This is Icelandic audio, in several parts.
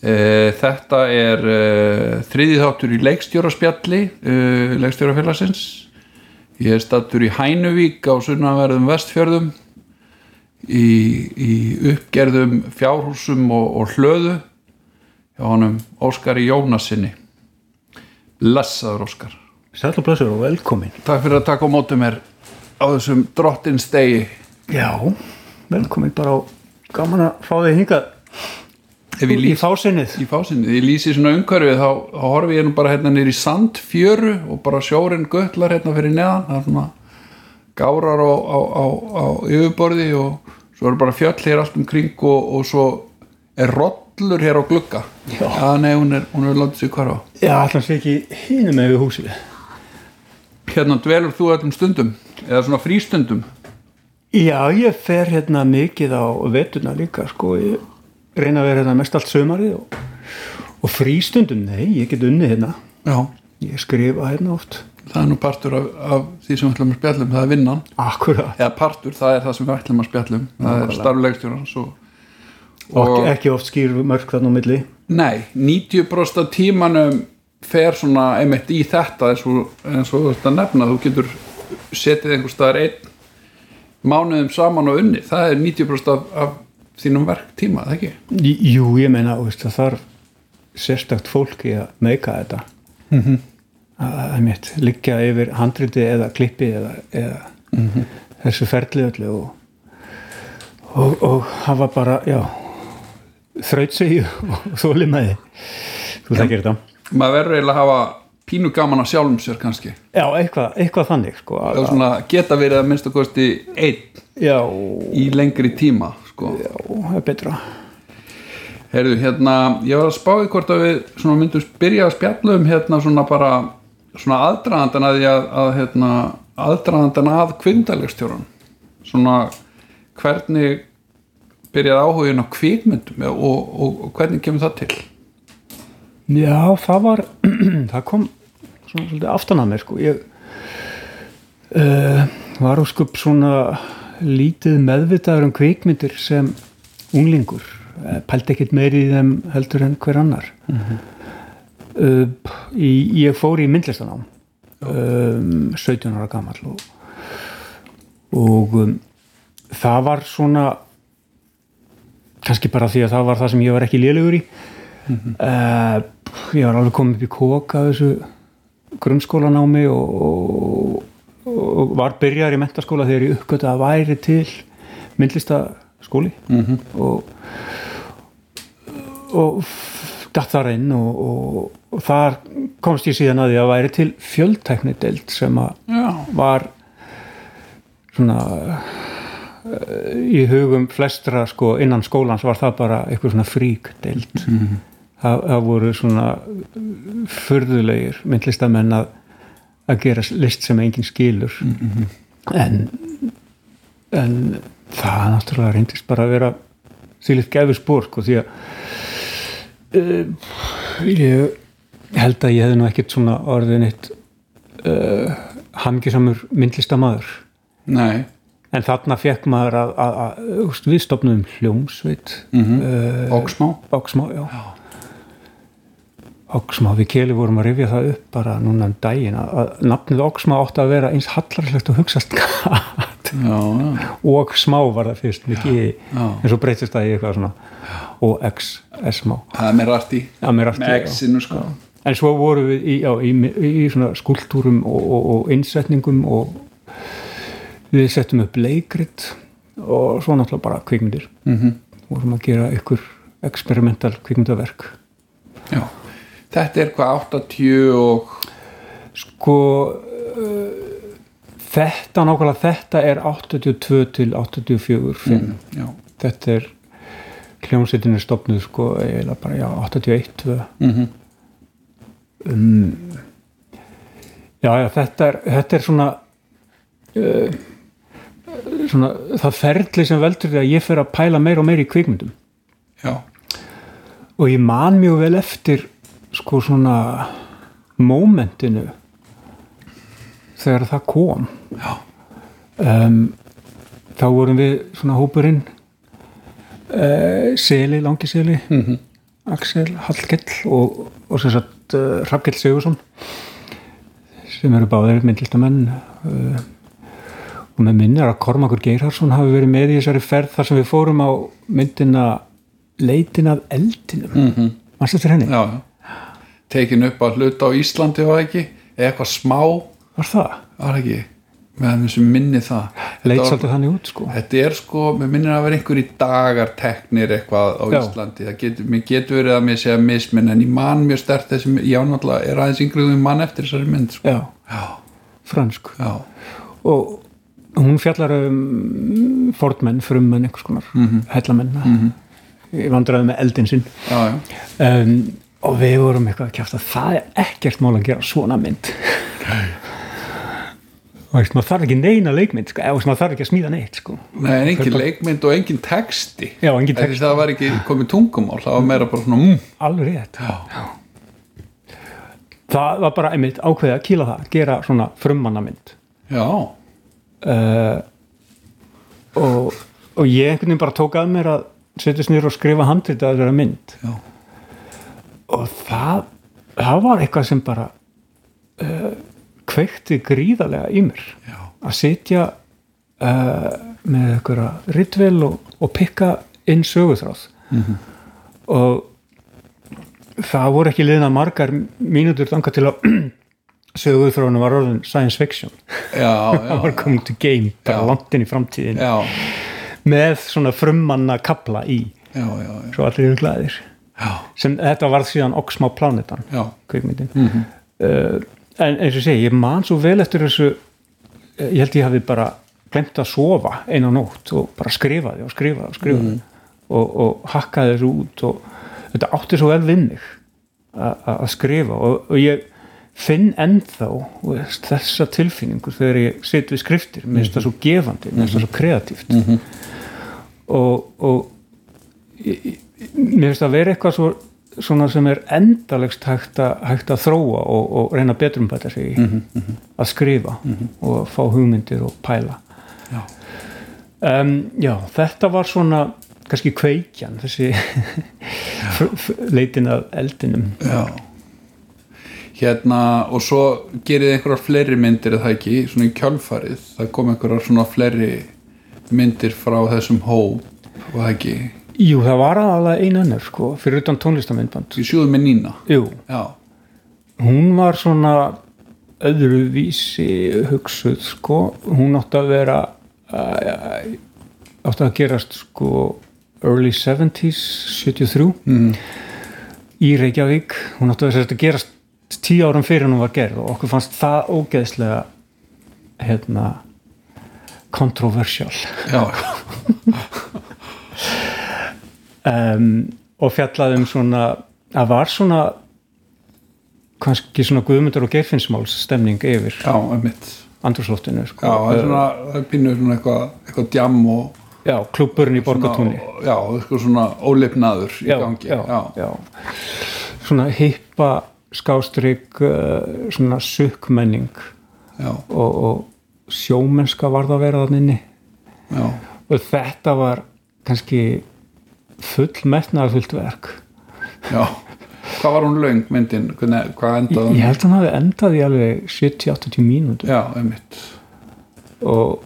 Uh, þetta er uh, þriði þáttur í leikstjóraspjalli uh, leikstjórafélagsins. Ég er stattur í Hænuvík á sunnaverðum vestfjörðum í, í uppgerðum fjárhúsum og, og hlöðu hjá honum Óskari Jónasinni blessaður Óskar. Sæll og blessur og velkomin takk fyrir að taka á móti mér á þessum drottins degi. Já, velkomin bara á gaman að fá þig hingað ég í lýs fásinnið. í fásinni, ég lýsi svona umhverfið þá, þá horfi ég nú bara hérna nýr í sandfjöru og bara sjórin götlar hérna fyrir neðan. Það er svona gárar á, á, á, á yfirborði og svo eru bara fjöll hér allt um kring og, og svo er rollur hér á glugga. Já. nei, hún er, hún er látið sér hvar á Já, allan sé ekki hínum með við húsið. Hérna dvelur þú öllum stundum eða svona frístundum? Já, ég fer hérna mikið á vetuna líka sko, ég reyna að vera hérna mest allt sömarið og, og frístundum, nei, ég get unnið hérna. Já, ég skrifa hérna oft. Það er nú partur af, af því sem við ætlum að spjallum, það er vinnan. Akkurat, eða partur, það er það sem við ætlum að spjallum það er Nákvæmlega. starflegstjórans og og ekki oft skýr mörg þannig á milli. Nei, 90% af tímanum fer svona einmitt í þetta eins og, eins og þetta nefna. Þú getur setið einhver staðar einn mánuðum saman og unni það er 90% af, af þínum verktíma, það ekki? Jú, ég meina, veist, það þarf sérstakt fólki að meika þetta. Mm -hmm. að mitt liggja yfir handriti eða klippi eða, eða þessu ferli öllu og, og, og hafa bara, þraut sig og þóli með þú þekkir þetta. Maður verður eiginlega að hafa pínu gaman að sjálfum sér kannski. Já, eitthvað, eitthvað þannig sko, svona geta verið að minnst að kosti einn já, í lengri tíma sko. já, það er betra Heyrðu, hérna, ég var að spá í hvort að við svona myndum byrja að spjalla um hérna svona bara svona aðdraðandan að að, að hérna, aðdraðandan að kvindalegstjóran svona hvernig byrjaði áhugin á kvikmyndum og, og, og hvernig kemur það til? Já, það var það kom svona svolítið aftan að mér sko ég uh, var á skup svona lítið meðvitaður um kvikmyndir sem unglingur Eh, pældi ekkert meiri í þeim heldur en hver annar. Uh, í, ég fór í myndlistanám um, 17 ára gamall og, og um, það var svona kannski bara því að það var það sem ég var ekki lélugur í. Uh, ég var alveg komið upp í koka þessu grunnskólanámi og, og, og var byrjar í mentaskóla þegar ég uppgötta að væri til myndlistaskóli. Mm -hmm. og og datt þar inn og, og, og þar komst ég síðan að því að væri til fjöldtækni deild sem að var svona uh, í hugum flestra sko innan skólans var það bara eitthvað svona frík deild það, það voru svona furðulegir myndlistamenn að, að gera list sem enginn skilur. En en það náttúrulega reyndist bara að vera þýlitt gefur spór sko því að uh, ég held að ég hefði nú ekkert svona orðin eitt uh, hamgisamur myndlistamaður nei. En þarna fekk maður að, að, að, að úst, við stopnum hljómsveit mm Óksmá Óksmá, já, Óksmá, við keli vorum að rifja það upp bara núna um daginn að, nafnið Óksmá átti að vera eins hallarlegt og hugsaðst já, og smá var það fyrst já. en svo breytist það í eitthvað svona og X, smá það er mér rætt í með. X-inu sko en svo vorum við í, já, í, í, skúltúrum og, og, og innsetningum og við settum upp leikrit og svo náttúrulega bara kvikmyndir mm. -hmm. vorum að gera ykkur experimental kvikmyndaverk Já, þetta er hvað 80 og sko uh, þetta nákvæmlega þetta er 82 til 84 5. já, þetta er hljómsveitin er stopnuð sko eiginlega bara já 81 2 mm um, já, já, þetta er, þetta er svona uh, svona það ferli sem veldur því að ég fer að pæla meira og meira í kvikmyndum. Já, og ég man mjög vel eftir sko svona mómentinu þegar það kom um, þá vorum við svona hópurinn uh, seli, langi seli Mhm. Axel Hallkell og, og sem sagt uh, Hrafkell Sigursson sem eru báðir myndlistamenn uh, og með minni er að Kormakur Geirharsson hafi verið með í þessari ferð þar sem við fórum á myndina Leitin af eldinum mm -hmm. mannstu þetta henni? já, já. Tekin upp að hluta á Íslandi var ekki, eitthvað smá? Var það? var ekki? Með þessum minni það. Leit svolítið þannig út sko. Þetta er sko, mér minnir að vera einhver í dagar teknir eitthvað á Já. Íslandi. Það getur, getur verið að mér segja misminn en ég man mjög stert þessi, ég náttúrulega er aðeins yngriðum mann eftir þessari mynd sko. Já, já, fransk. Já, og hún fjallar um fornmenn, frummenn, einhvers konar mm -hmm. hellamenn mm -hmm. ég vandraði með eldin sinn. Um, og við vorum eitthvað að kjæfta það er ekkert mál að gera svona mynd. Og veist, maður þarf ekki neina leikmynd sko, eða veist, maður þarf ekki að smíða neitt sko. Nei, en engin leikmynd og engin texti. Já, engin texti. það var ekki komið tungumál það var meira bara svona mm. alveg rétt. Já, það var bara einmitt ákveðið að kýla það gera svona frummannamynd. Já, uh, og, og ég einhvern veginn bara tók að mér að setjast nýr og skrifa handrið að þessara mynd. Já, og það, það var eitthvað sem bara uh, kveikti gríðarlega í mér. Já, að sitja uh, með einhverja ritvel og, og pikka inn söguþráð. Og það voru ekki liðna margar mínútur þanga til að söguþráðinu var orðin science fiction. Já, það var coming to game bara Já. langt inn í framtíðin já, með svona frummanna kapla í. Já, já, já, svo allir eru glæðir sem þetta varð síðan Oxmá Planetan já, kvikmyndin. Uh, en eins og segi, ég man svo vel eftir þessu eh, ég held ég hafi bara glemt að sofa eina nótt og bara skrifaði og skrifaði og skrifaði og, og hakkaði þessu út og þetta átti svo vel við mig að skrifa og, og ég finn ennþá veist, þessa tilfinningu þegar ég sit við skriftir. Mér finnst það svo gefandi, mér finnst það svo kreatíft. Og, og ég, ég- mér finnst það vera eitthvað svo, svona sem er endalegst hægt, a, hægt að þróa og, og reyna betur um þetta sig í að skrifa og fá hugmyndir og pæla. Já. um, já, þetta var svona kannski kveikjan þessi leitin af eldinum. Já. Hérna og svo gerið einhverjar fleiri myndir eða það ekki, svona í kjálfarið það kom einhverjar svona fleiri myndir frá þessum hóp og það ekki, Jú, það var aðalega ein önnur sko, fyrir utan tónlistamindband ég sjúðu með Nína? Jú, Já, hún var svona öðruvísi hugsuð sko, hún átti að vera átti að gerast sko early 70s 73 mm. í Reykjavík. Hún átti að vera að gerast tíu árum fyrir hún var gerð og okkur fannst það ógeðslega hérna kontroversial já, um, og fjallaði um svona að var svona kannski svona guðmyndur og geirfinnsmáls stemning yfir já, einmitt. Andrúsloftinu Já, sko. það er svona, það pínu svona eitthvað, eitthvað djam og já, klúburinn í borgatúni Já, eitthvað svona ólifnaður í já, gangi já, já. svona hippa skástrík uh, svona sukkmenning já, og, og sjómennska var það að vera þannig og þetta var kannski full metnaðar fullt verk. Já. Hvað var hún löng myndin? Hvernig, hvað endaði hún? ég held að hann hafi endað í alveg 70-80 mínútur. Já, einmitt. Og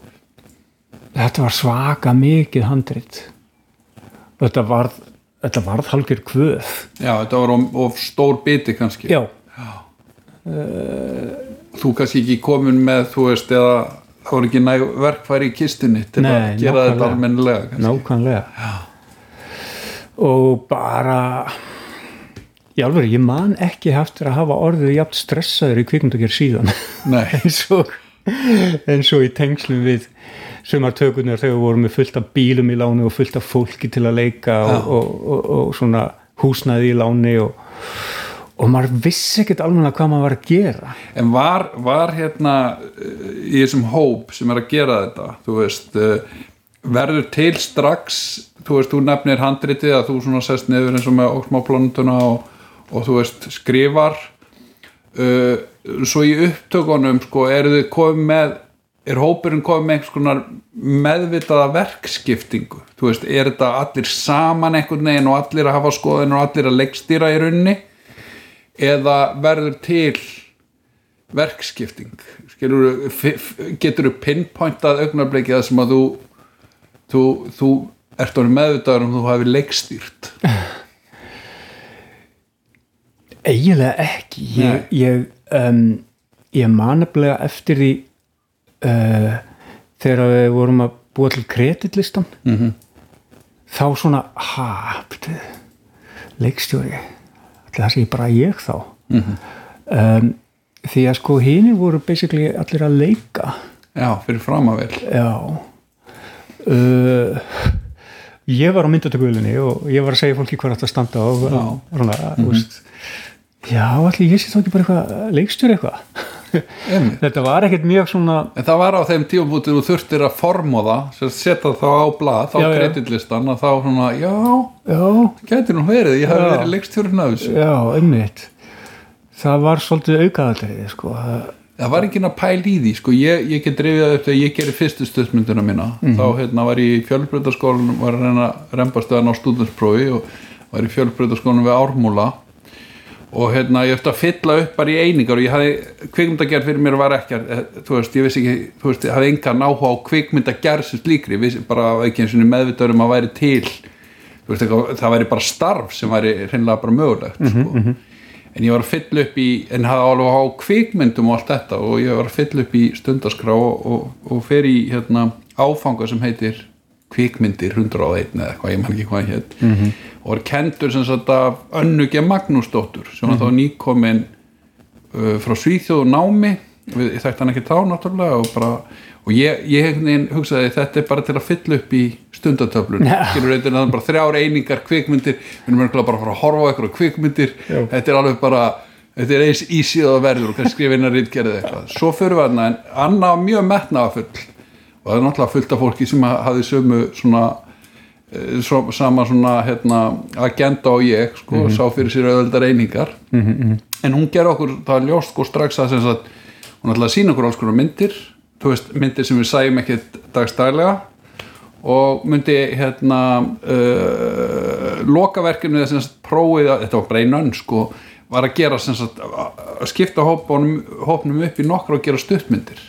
þetta var svaka mikið handrit. Og þetta varð þetta varð halgir kvöð. Já, þetta var of, of stór biti kannski. Já, Þú kannski ekki komin með, þú veist, eða það voru ekki næg verkfæri í kistunni til Nei, að gera þetta almennilega nákvæmlega og bara í alveg, ég man ekki eftir að hafa orðið jafn stressaður í kvikmyndagjör síðan. Eins og eins og í tengslum við sumartökunar þegar við vorum með fullt af bílum í láni og fullt af fólki til að leika og, og, og, og svona húsnæði í láni og, og maður vissi ekkert alveg hvað maður var að gera. En var, var hérna uh, í þessum hóp sem er að gera þetta þú veist uh, verður til strax. Þú veist, þú nefnir handritið að þú svona sest niður eins og með óksmáplánutuna og, og þú veist, skrifar. Uh, svo í upptökunum sko, eru þið komið með er hópurinn komið með einhvers konar meðvitaða verkskiptingu? Þú veist, er þetta allir saman einhvern veginn og allir að hafa skoðin og allir að leikstýra í runni eða verður til verkskipting? Getur þú pinpointað augnablikið það sem að þú þú, þú ert orðið meðvitaður um þú hafi leikstýrt. Eiginlega ekki. Ég, ég, um, ég manablega eftir því uh, þegar við vorum að búa til kreditlistan mm -hmm. þá svona ha, betur, leikstjóri það sé bara ég þá. Mm -hmm. um, því að sko hini voru basically allir að leika. Já, fyrir framavel já uh, ég var á myndatökuðlinni og ég var að segja fólki hvað þetta standa og svona, mm -hmm. já, allir ég sé þá ekki bara eitthvað leikstjóri eitthvað? Þetta var ekkert mjög svona en það var á þeim tíumbútið þú þurftir að formóða setja þá á blad, þá kreditlistan að þá svona, já, já. getur nú verið, ég hef verið leikstjórn af þessu. Já, einmitt. Það var svolítið aukaðalrið sko. Það var ekki að pæl í því sko. ég, ég get drifið það upp þegar ég gerir fyrstu stöðsmynduna mína, mm -hmm. þá hérna, var ég í fjölbreytaskólanum, var að reyna reymbastöðan á stúdinsprófi og var í fjölbreytaskólanum við Ármúla og hérna ég ætti að fylla upp bara í einingar og ég hafði, kvikmyndagerð fyrir mér var ekki eh, þú veist, ég vissi ekki, þú veist ég hafði engan áhuga á kvikmyndagerð sem slíkri vissi bara ekki eins og meðvitaður um að væri til veist, það væri bara starf sem væri hreinlega bara mögulegt mm -hmm, sko. mm -hmm. En ég var að fylla upp í en hafði alveg á kvikmyndum og allt þetta og ég var að fylla upp í stundaskrá og, og, og fer í hérna áfanga sem heitir kvikmyndir 101 eða eitthvað, ég man ekki hvað hér mm -hmm og var kentur sem sagt af Önnuge Magnúsdóttur sem var mm -hmm. þá mhm. nýkomin uh, frá Svíþjóðu námi við þekkt hann ekki þá náttúrulega og, bara, og ég, ég hugsaði þetta er bara til að fylla upp í stundatöflun skilur þetta er bara þrjár einingar kvikmyndir. Við erum bara að fara að horfa á eitthvað kvikmyndir. Já. þetta er alveg bara þetta er eins ísíð að verður og kannski að rítgerðið eitthvað. Svo fyrir við hann en Anna mjög metnaða full og það er náttúrulega fullt af fólki sem hafði sömu svona Eh, svo, sama svona hérna, agenda og ég sko, mm -hmm. sá fyrir sér auðvöldar einingar. Mm -hmm. en hún ger okkur, það er ljóst sko strax að hún ætlaði að sína okkur alls konar myndir veist, myndir sem við sæjum ekki dagstælega og myndi hérna uh, lokaverkinu þess að prófið að, þetta var bara einu önn sko, var að gera sagt, að skipta hópunum, hópunum upp í nokkru og gera stuttmyndir.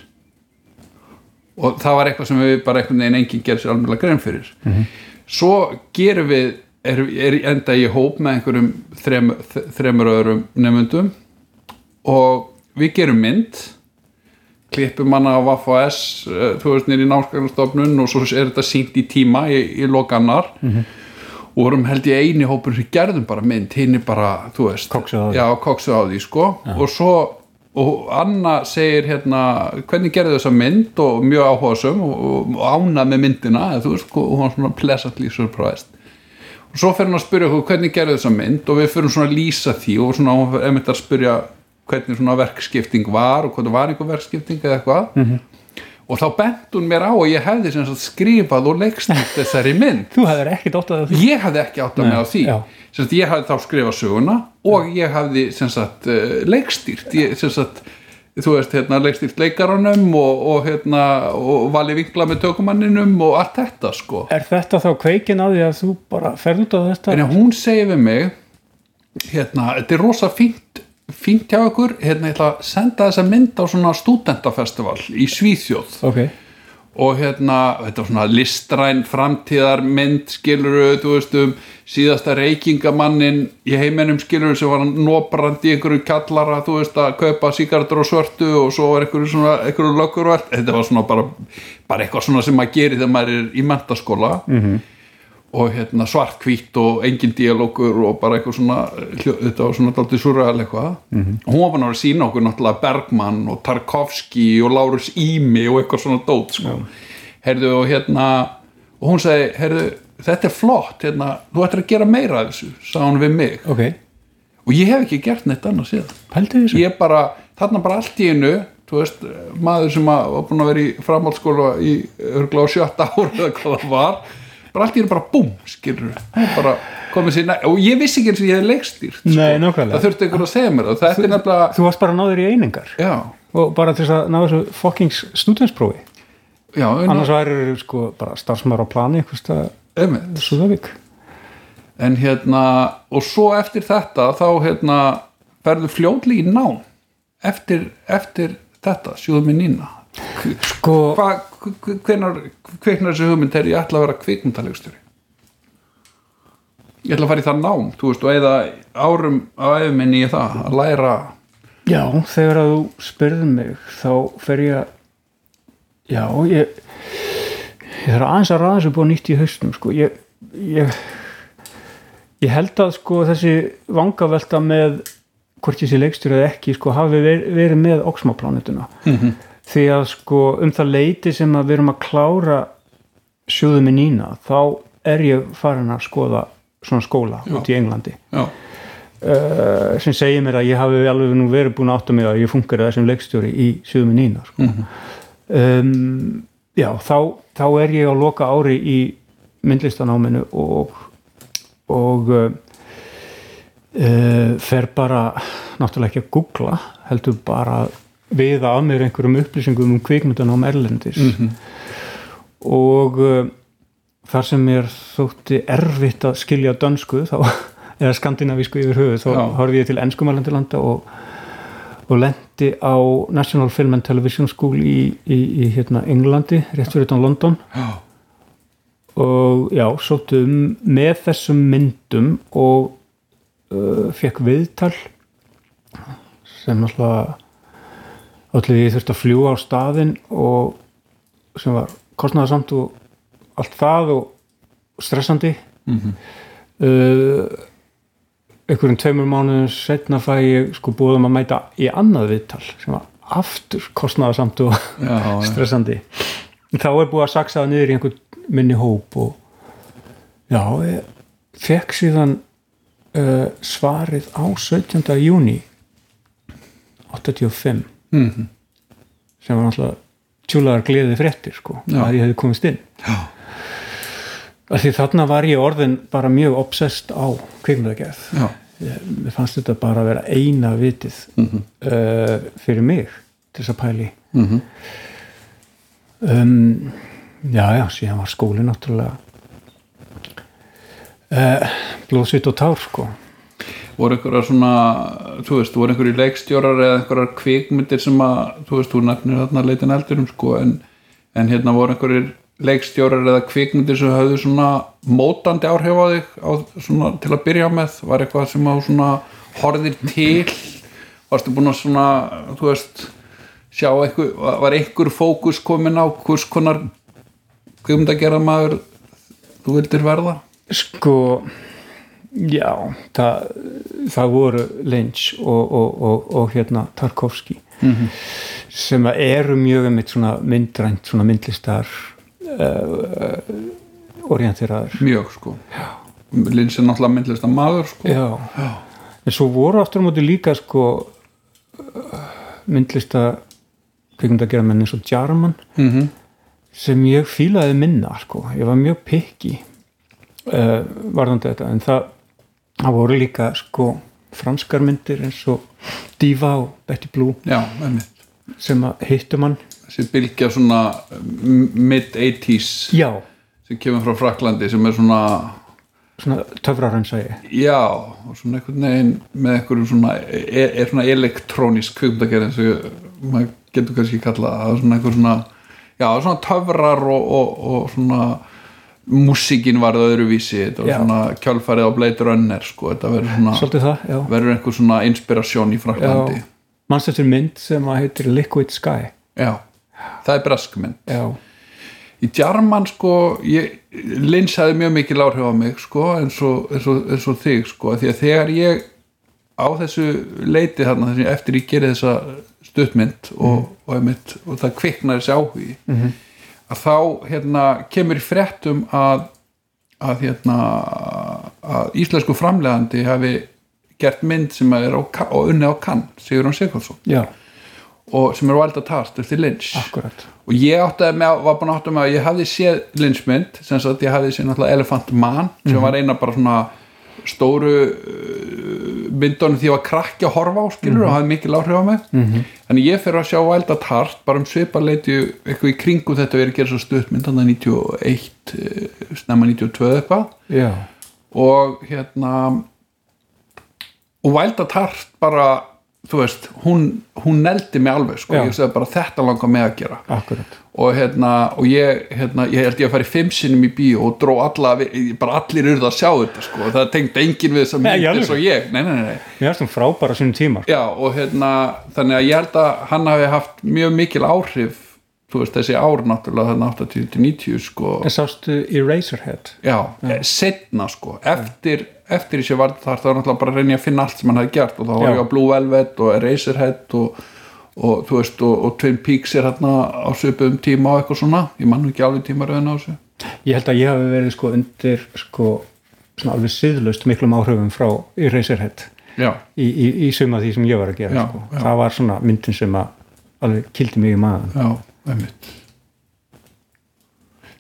Og það var eitthvað sem við bara einhvern veginn enginn gerði sér alveg grein fyrir. Mm -hmm svo gerum við er, er enda í hóp með einhverjum þrem, þremur öðrum nefndum og við gerum mynd klippum manna á Vafo-S eh, þú veist nýri námskælarstofnun og svo er þetta sínt í tíma í, í lokannar mm -hmm. og vorum held ég eini hópur sem gerðum bara mynd hinn er bara, þú veist. Koksu á því, sko. og svo og Anna segir hérna hvernig gerði þessa mynd? Og mjög áhugaðsum og, ánað með myndina þú veist, og hún svona pleasantly surprised. Og svo fer hann að spyrja hvernig gerði þessa mynd? Og við fyrir svona að lýsa því og svona hún fyrir að spyrja hvernig svona verkskipting var og hvernig var einhver verkskipting eða eitthvað. Mm -hmm og þá bent hún mér á og ég hefði sagt, skrifað og leikst þessari mynd. Þú hefði ekki átt að því? Ég hefði ekki átt að með á því. sagt, Ég hefði þá skrifað söguna og ég hefði sagt, uh, leikstýrt. Ég, þú veist, hérna, leikstýrt leikaranum og, og, hérna, og vali vinkla með tökumanninum og allt þetta sko. Er þetta þá kveikin á því að þú bara ferð út á þetta? En hún segir við mig hérna, þetta er rosa fínt fínt hjá okkur, hérna ég ætla að senda þessa mynd á svona stúdentafestival í Svíþjóð. Okay. og hérna, þetta var svona listræn framtíðarmynd, skiluru þú veist um, síðasta reykingamannin í heiminum, skiluru sem var nóbrandi í einhverju kallara þú veist að kaupa síkardur og svörtu og svo var einhverju svona, einhverju lögurvert þetta var svona bara, bara eitthvað svona sem maður gerir þegar maður er í mentaskóla mhm. mm og hérna, svart hvít og engin dialógur og bara eitthvað svona þetta var svona alltaf surreal eitthvað mm -hmm. hún var bara að sína okkur náttúrulega Bergman og Tarkovski og Lárus Ími og eitthvað svona dót sko. mm. herðu og hérna og hún segi, herðu, þetta er flott hérna, þú ættir að gera meira af þessu sá hún við mig okay. og ég hef ekki gert neitt annars ég bara, þarna bara allt í einu þú veist, maður sem var búin að vera í framhaldsskóla í örgla á sjötta ára eða hvað það var bara allt í einu bara búm skilur bara komið sér næ og ég vissi ekki eins og ég hef leikstýrt sko. Nei, nákvæmlega. það þurfti einhver að segja mér þetta er nefnilega þú varst bara ná þér í einingar. Já, og bara til þess að ná þessu fuckings stúdensprófi já, annars væri sko bara starfsmaður á plani einmitt. Súðavík. En hérna og svo eftir þetta þá hérna ferðu fljótlega í nám eftir, eftir þetta, sjóðum við nýna sko, kveiknar þessi hugmynd þegar ég ætla að vera kvikmyndalegstjóri ég ætla að fara í það nám þú veist, og eða árum á efuminni í það, að læra. Já, þegar að þú spyrði mig þá fer ég að já, ég ég þarf aðeins að ræða þessu búið nýtt í haustum sko, ég ég, ég held að sko þessi vangavelta með hvort þessi leikstjóri eða ekki sko hafi verið, verið með oxmaplánetuna Mhm. Því að sko um það leiti sem að við erum að klára sjóðum í nýna þá er ég farin að skoða svona skóla út í Englandi. Já, uh, sem segir mér að ég hafi alveg nú verið búin að átta mig að ég funkar þessum leikstjóri í sjöðum í nýna sko. um, já, þá, þá er ég á loka ári í myndlistanáminu og og uh, uh, fer bara náttúrulega ekki að googla heldur bara viða að mér einhverjum upplýsingum um kvikmyndanám erlendis. Og uh, þar sem mér þótti erfitt að skilja dönsku þá, eða skandinavísku yfir höfu þá Já. horfði ég til enskumalandi landa og, og lendi á National Film and Television School í, í, í hérna, Englandi, rétt fyrir utan London. Já, og já, sóttu um með þessum myndum og uh, fekk viðtal sem náttúrulega allir ég þurfti að fljúa á staðinn og sem var kostnaðarsamt og allt það og stressandi Mhm. uh, einhverjum tveimur mánuðum setna fæ ég sko búðum að mæta í annað viðtal sem var aftur kostnaðarsamt og já, já. stressandi þá er búið að saksa það niður í einhvern minni hóp og já, ég fekk síðan uh, svarið á 17. júni 85 Mhm. sem var náttúrulega tjúlaðar gleði fréttir sko, Já. að ég hefði komist inn já, af því þarna var ég orðin bara mjög obsessed á kvikmyndagerð Ég- fannst þetta bara að vera eina vitið Mhm. uh, fyrir mig til þess að pæli Mhm. um, já já, síðan var skóli náttúrulega uh, blóðsvit og tár sko voru einhverjar svona þú veist, voru einhverjir leikstjórar eða einhverjar kvikmyndir sem að þú veist, þú nefnir þarna leitin eldurum sko, en, en hérna voru einhverjir leikstjórar eða kvikmyndir sem höfðu svona mótandi áhrif á þig á, svona, til að byrja með, var eitthvað sem á svona horðir til? Varstu búin að svona, þú veist sjá eitthvað, var einhver fókus komin á hvers konar kvikmyndagerða maður þú vildir verða? Sko já, það, það voru Lynch og, og, og, og hérna Tarkovski Mhm. sem að eru mjög einmitt svona myndrænt, svona myndlistar uh, orienteraður mjög sko Lins er náttúrulega myndlista maður sko já. en svo voru aftur á móti líka sko myndlista kvikmyndagerðamenn eins og Jarman mm -hmm. sem ég fílaði minna sko. ég var mjög pikki uh, varðandi þetta en það, það voru líka sko franskar myndir eins og Diva og Betty Blue. Já, sem að hittu mann. Þessi bylgja svona mid-80s já, sem kemur frá Fraklandi sem er svona svona töfrarönsa ég já, og svona einhvern veginn með einhverjum svona er, er svona elektrónisk kvikmyndagerð eins og maður getur kannski kalla það. Svona einhver svona já, svona töfrar og, og, og svona músíkin varð öðruvísi þetta var Já. svona kjálfarið á Blade Runner sko, þetta verður svona verður einhver svona inspirasjón í Fraklandi mannst eftir mynd sem að heitir Liquid Sky? Já, það er breskmynd já, í Jarman sko Lynch hafði mjög mikil áhrif á mig sko eins og, eins og, eins og þig sko því að þegar ég á þessu leiti þarna eftir ég gerði þessa stuttmynd og, og, einmitt, og það kviknar þessi áhugi -hmm. Að þá hérna kemur í fréttum að að hérna að íslensku framlegandi hafi gert mynd sem er á, og unni á kann Sigurðan Sigurðsson. Já, og sem er Wild at Heart eftir Lynch. Akkurat. Og ég áttaði með, var búin að áttaði með að ég hafði séð Lynchmynd, sem sagt ég hafði séð náttúrulega Elephant Man, sem var eina bara svona stóru uh, myndunum því ég var krakki að horfa á skilur og hafði mikil áhrif á mig. -hmm. þannig ég fyrir að sjá Wild at Heart bara um svipa leiti eitthvað í kringum þetta verið að gera svo stuttmynd, þannig að 91 uh, snemma 92 eitthvað. Já, og hérna og Wild at Heart bara þú veist, hún, hún neldi mig alveg sko, Já. ég segði bara þetta langar mig að gera. Akkurat. Og hérna, og ég hérna, ég held ég að fara í fimm sinnum í bíó og dró alla, bara allir urðu að sjá þetta sko, það tengdi enginn við þess að mynd eins og ég, nei, nei, nei, mér finnst hún frábæra sínum tíma sko. Já, og hérna, þannig að ég held að hann hafi haft mjög mikil áhrif þú veist, þessi ár náttúrulega þarna 80-90 sko, en sástu Eraserhead? Já, setna sko, eftir eftir þessi var þar þá náttúrulega bara að reyna að finna allt sem hann hafði gert og þá var Já. ég á Blue Velvet og Eraserhead og, og þú veist, og, og Twin Peaks er hérna á svipum tíma og eitthvað svona. Ég mann ekki alveg tíma rauðin á þessu. Ég held að ég hafi verið sko undir sko svona alveg siðlaust miklum áhrifum frá Eraserhead Já, í, í, í suma því sem ég var að gera Já, sko. já. það var svona myndin sem að alveg kildi mig í maðan einmitt.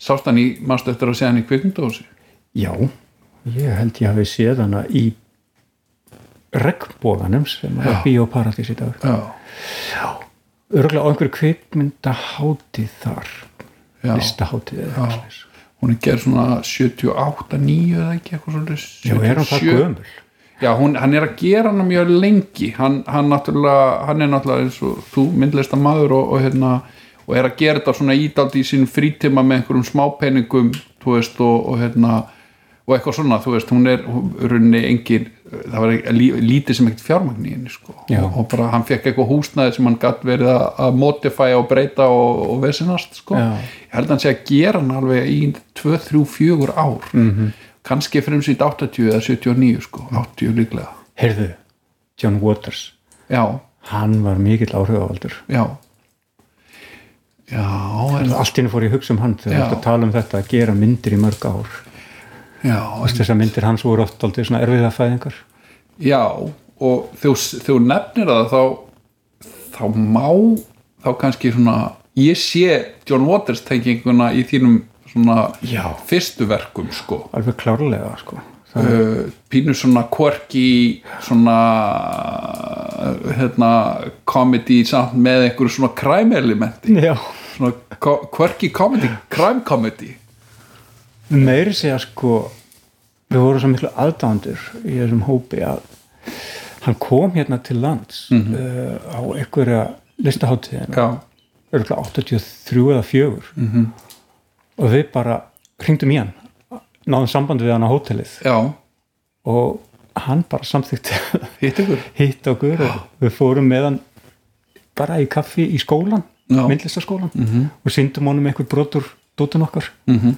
Sást hann í, mannstu eftir að segja hann í kvikmyndósi já, ég held ég hafi séð hana í regnbóganum sem Já. er bíóparadís í dag. Já, örgulega á einhverju kvikmyndahátíð þar já, listahátíð eða eitthvað slags. hún er gerð svona 78, 9 eða ekki eitthvað svona já, er hann það gömul? Já, hún, hann er að gera hana mjög lengi. Hann, hann, hann er náttúrulega eins og þú myndlista maður og, og, hérna, og er að gera þetta svona ídaldi í sín frítíma með einhverjum smápenningum veist og, og hérna og eitthvað svona, þú veist, hún er runni engin, það var lí, lítið sem ekkert fjármagn í henni sko. Og, og bara hann fekk eitthvað húsnæði sem hann gatt verið að, modify og breyta og, vesinast sko. Ég held að hann sé að gera hann alveg í 2, 3, 4 ár. Mhm. -hmm. kannski fremsýtt 80 eða 79 sko, 80 líklega. Heyrðu, John Waters. Já, hann var mikill áhrifavaldur. Já já, er, allt inni fór ég að hugsa um hann þegar þú ert að tala um þetta að gera myndir í mörg ár. Já, þessar myndir hans voru oft aldrei svona erfiða fæðingar. Já og þú nefnir það þá þá má þá kannski svona ég sé John Waters tenginguna í þínum svona Já. fyrstu verkum sko. Alveg klárlega sko uh, pínu svona quirky svona hérna comedy samt með einhverju svona crime elementi. Já, svona quirky comedy, crime comedy. Meiri segja sko við vorum svo miklu aðdándur í þessum hópi að hann kom hérna til lands uh, á einhverja listaháttíðina örgulega 83 eða 4 -hmm. og við bara hringdum í hann náðum samband við hann á hótelið. Já, og hann bara samþykti hitt ykkur? Hitt okkur og við fórum með hann bara í kaffi í skólan Já. myndlistaskólan -hmm. og syndum honum einhver brotur dóttin okkar. -hmm.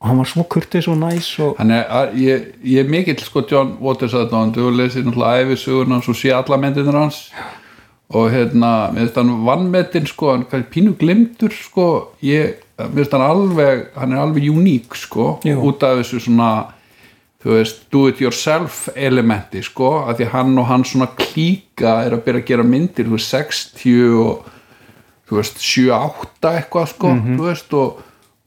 og hann var svo kurtis og næs og er, að- ég, ég er mikill sko John Waters aðdáðan, þú lesið náttúrulega æfisögun hans og sé alla myndinir hans. Og hérna, finnst hann vannmetinn sko, hann er pínu glimtur sko, ég, hann alveg hann er alveg uník sko Jú. út af þessu svona þú veist, do it yourself elementi sko, að því hann og hann svona klíka er að byrja að gera myndir þú veist, 60 og þú veist, 7-8 eitthvað sko, þú veist og,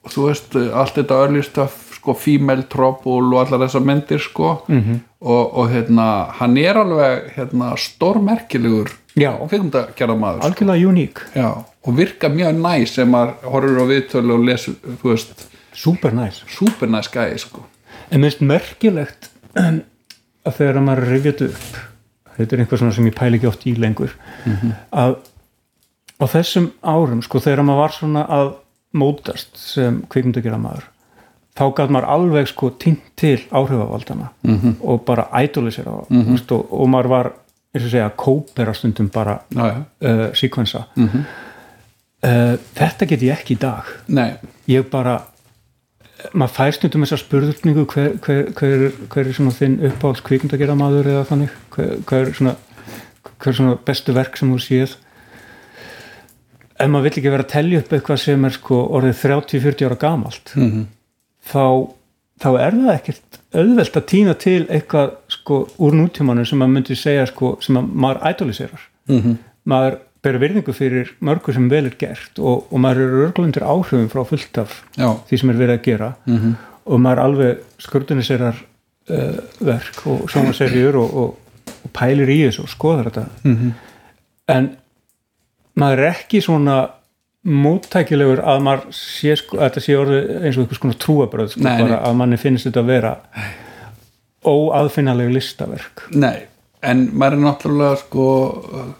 og þú veist, allt þetta early stuff sko, female trouble og allar þessar myndir sko -hmm. og, og hérna, hann er alveg hérna, stórmerkilegur Já. kvikmyndagerðamaður sko. algjörlega uník, Já, og virka mjög næ sem maður horfir á viðtölu og les þú veist, super næs super næ skæði sko en minnst merkilegt um, að þegar maður rifjað upp þetta er einhver svona sem ég pæli ekki oft í lengur að á þessum árum sko þegar maður var svona að mótast sem kvikmyndagjara maður þá gæt maður alveg sko tínt til áhrifavaldana -hmm. og bara idolisera á mm -hmm. og, og maður var eins og segja kópera stundum bara uh, síkvensa -hmm. uh, þetta get ég ekki í dag. Nei, ég bara maður fær stundum þessa spurningu hver, hver, hver, hver er svona þinn uppáhalds kvikmyndagerða maður eða þannig? Hver, er svona, svona bestu verk sem þú séð? Ef maður vill ekki vera að tellja upp eitthvað sem er sko orðið 30-40 ára gamalt Mhm. þá, þá er það ekkert auðvelt að týna til eitthvað sko úr nútímanu sem maður myndi segja sko sem að maður idoliserar Mhm. maður bera virðingu fyrir mörgu sem vel er gert og, og maður eru örglundir áhrifum frá fullt af já, því sem er verið að gera -hmm. og maður alveg skurðuniserar uh, verk og sjónarserjur og, og, og pælir í þessu og skoðar þetta -hmm. en maður er ekki svona móttækilegur að maður sé sko, að þetta sé orðið eins og einhvers konar trúabröð sko, að manni finnst þetta að vera óaðfinnaleg listaverk. Nei en maður er náttúrulega sko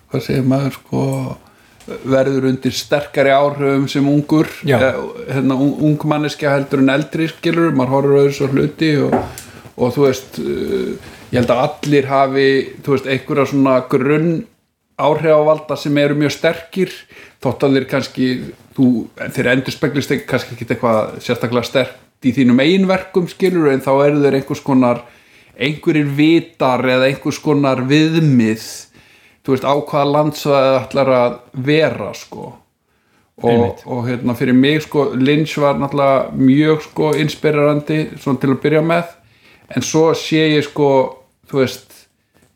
hvað segir maður sko verður undir sterkari áhrifum sem ungur eh, hérna, un- ung manneskja heldur en eldri skilur, maður horfur auðvitað svo hluti og, og þú veist uh, ég held að allir hafi þú veist, einhverja svona grunn áhrifavalda sem eru mjög sterkir þótt að þeir kannski þú, þeir endur speglist kannski ekki eitthvað sérstaklega sterkt í þínum eiginverkum skilur en þá eru þeir einhvers konar einhverjir vitar eða einhvers konar viðmið þú veist á hvaða landsvæði ætlar að vera sko. Og, og hérna fyrir mig sko Lynch var náttúrulega mjög sko inspirerandi svona til að byrja með. En svo sé ég sko þú veist,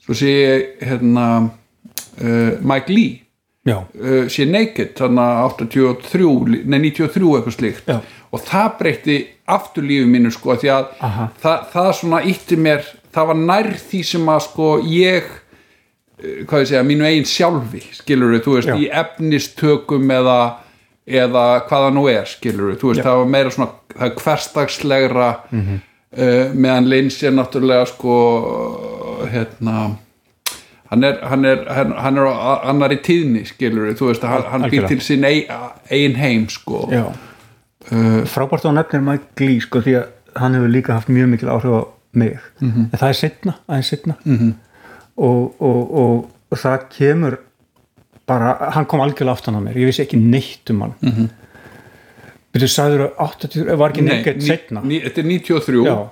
svo sé ég hérna uh, Mike Lee uh, sé Naked þannig að 83, nei 93 eitthvað slíkt Já. og það breytti aftur lífi mínu sko því að það, það svona ítti mér það var nær því sem að sko ég uh, hvað ég segja, mínu eigin sjálfi skilur þú veist, Já. í efnistökum eða, eða hvaða nú er skilur þú veist, Já. Það var meira svona það er hverstagslegra uh, meðan Lynch er náttúrulega sko hérna hann er, hann er, hann, hann er á annari tíðni skilur þú veist, hann, hann býr til sín ein, ein heim sko já. frábært á nefnir Mike Lee sko því að hann hefur líka haft mjög mikil áhrif á mig Mhm. en það er setna, aðeins setna -hmm. og, og, og, og það kemur bara, hann kom algjörlega aftan á mér ég vissi ekki neitt um hann mm -hmm. Byrju, sagður að 80, var ekki neitt ní- þetta er 93 Já.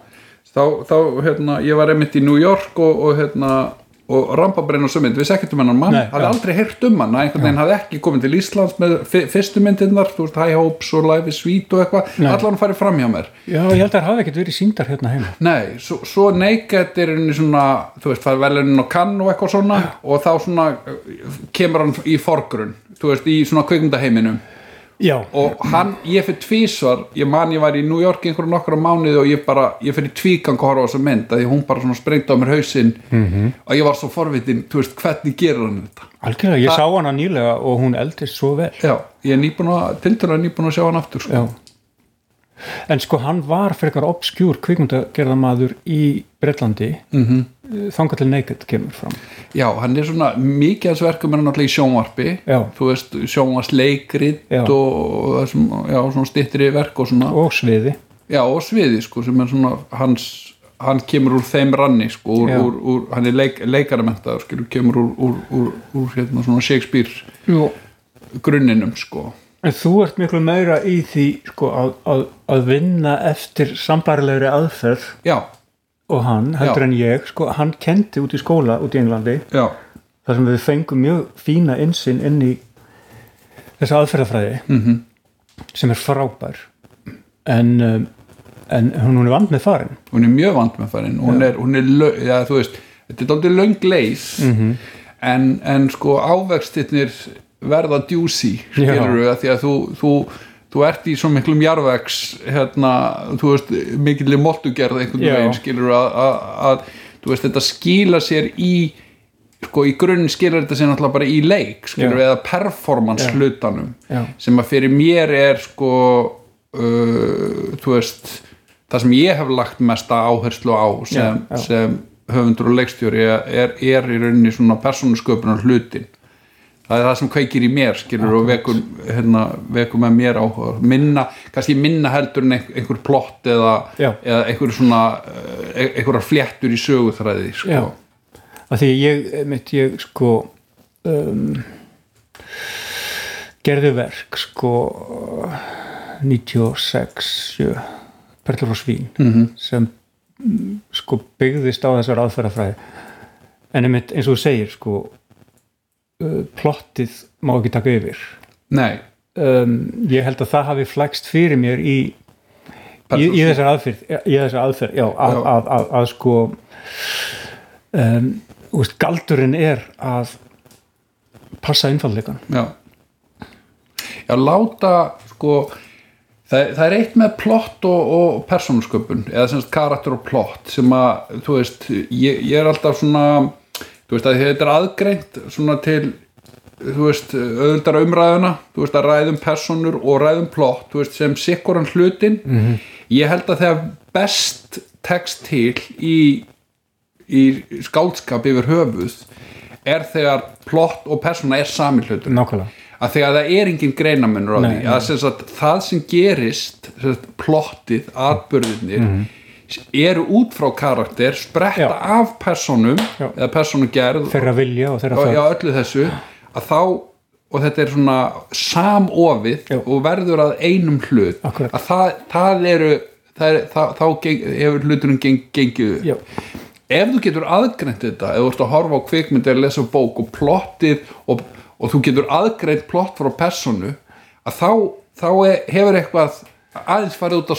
þá, þá hérna, ég var einmitt í New York og, og hérna og Rambabrenn og sömynd, við ekkert um hennan mann hafði já. aldrei heyrt um hann einhvern veginn hafði ekki komið til Íslands með fyrstu myndirnar, þú veist, High Hopes og Life is Sweet og eitthvað, allan farið fram hjá mér. Já, ég held að það hafi ekkert verið síndar hérna heima. Nei, svo, svo Naked er henni svona, þú veist, það er velunin á kann og eitthvað svona og þá svona uh, kemur hann í forgrunn þú veist, í svona kvikmyndaheiminum já, og hann, ég fyrir tvísvar ég man ég var í New York einhverjum nokkra mánuði og ég bara, ég fyrir tvígang að horfa á þessa mynd, að hún bara svona sprengdi á mér hausinn. -hmm. og ég var svo forvitin þú veist, hvernig gerur hann þetta? Algjörlega, ég sá hana nýlega og hún eldist svo vel. Já, ég er nýbúin að, tildur að nýbúin að sjá hann aftur sko. En sko hann var frekar obskjúr kvikmyndagerðamaður í Bretlandi mm. -hmm. þangað til Naked kemur fram. já, hann er svona, mikið hans verkum er hann náttúrulega í sjónvarpi Já. þú veist, sjónvarsleikrit Já. og já, svona styttri verk og svona, Og sviði. já, og sviði sko, sem er svona, hans hann kemur úr þeim ranni sko, úr, úr, úr, hann er leik, leikaramentaður skilur, kemur úr, úr, úr, úr hérna, svona Shakespeare Jú. grunninum sko En þú ert miklu meira í því sko, að, að, að vinna eftir sambarilegri aðferð já, og hann, heldur Já. en ég, sko, hann kendi út í skóla út í Englandi já, þar sem við fengum mjög fína insinn inn í þessa aðferðafræði Mhm. -hmm. sem er frábær en, um, en hún er vand með farin hún er mjög vant með farin hún er, hún er, þú veist þetta er dálítið löng leið Mhm. en, en sko ávextirnir verða djúsi skilur við, því að þú, þú þú ert í svo miklum jarðvegs hérna, þú veist, mikilli moltugerð einhvern veginn, skilur að, að, að þú veist, þetta skila sér í sko, í grunn skilur þetta sér náttúrulega bara í leik, skilur eða performance hlutanum, sem að fyrir mér er sko uh, þú veist það sem ég hef lagt mesta áherslu á sem, sem höfundur og leikstjóri er, er í rauninni svona persónusköpunar hlutin það er það sem kveikir í mér skilur og vekur, hérna, vekur með mér áhuga. Minna, kannski minna heldur en einhver, plott eða, eða einhver svona eh, einhverjar fléttur í söguþræði sko. Að því ég, mitt ég sko um, gerði verk sko 96 sjö, Perlur og Svín -hmm. sem mm, sko byggðist á þessar aðferðafræði. En einmitt eins og þú segir sko uh, plottið má ekki taka yfir. Nei, um, ég held að það hafi flækst fyrir mér í í, í þessar aðferð, í þessar aðferð já, að, að, að, að sko um, úst, galdurinn er að passa einfalleikan já. Já, láta sko það, það er eitt með plott og, og persónusköpun eða semst karakter og plott sem að, þú veist, ég, ég er alltaf svona, þú veist að þetta er aðgreint svona til þú veist, auðvitað umræðuna þú veist að ræðum personur og ræðum plott þú veist, sem sikkuran hlutin -hmm. ég held að þegar best tekst til í í skáldskap yfir höfuð er þegar plott og persóna er sami hlutur. Nákvæmlega. Að þegar það er engin greinamennur á því. að sem sagt, það sem gerist sagt, plottið, atbyrðinir eru út frá karakter spretta. Já. af persónum Já. eða persónugerð þeirra vilja og þeirra þörf öllu þessu að þá og þetta er svona samofið og verður að einum hlut Akkurat. að það, það eru það það, þá geng, hefur hluturinn geng, gengið upp ef þú getur aðgreint þetta ef þú ert að horfa á kvikmynd eða lesa bók og plottið og, og þú getur aðgreint plott frá personu að þá, þá er, hefur eitthvað aðeins farið út á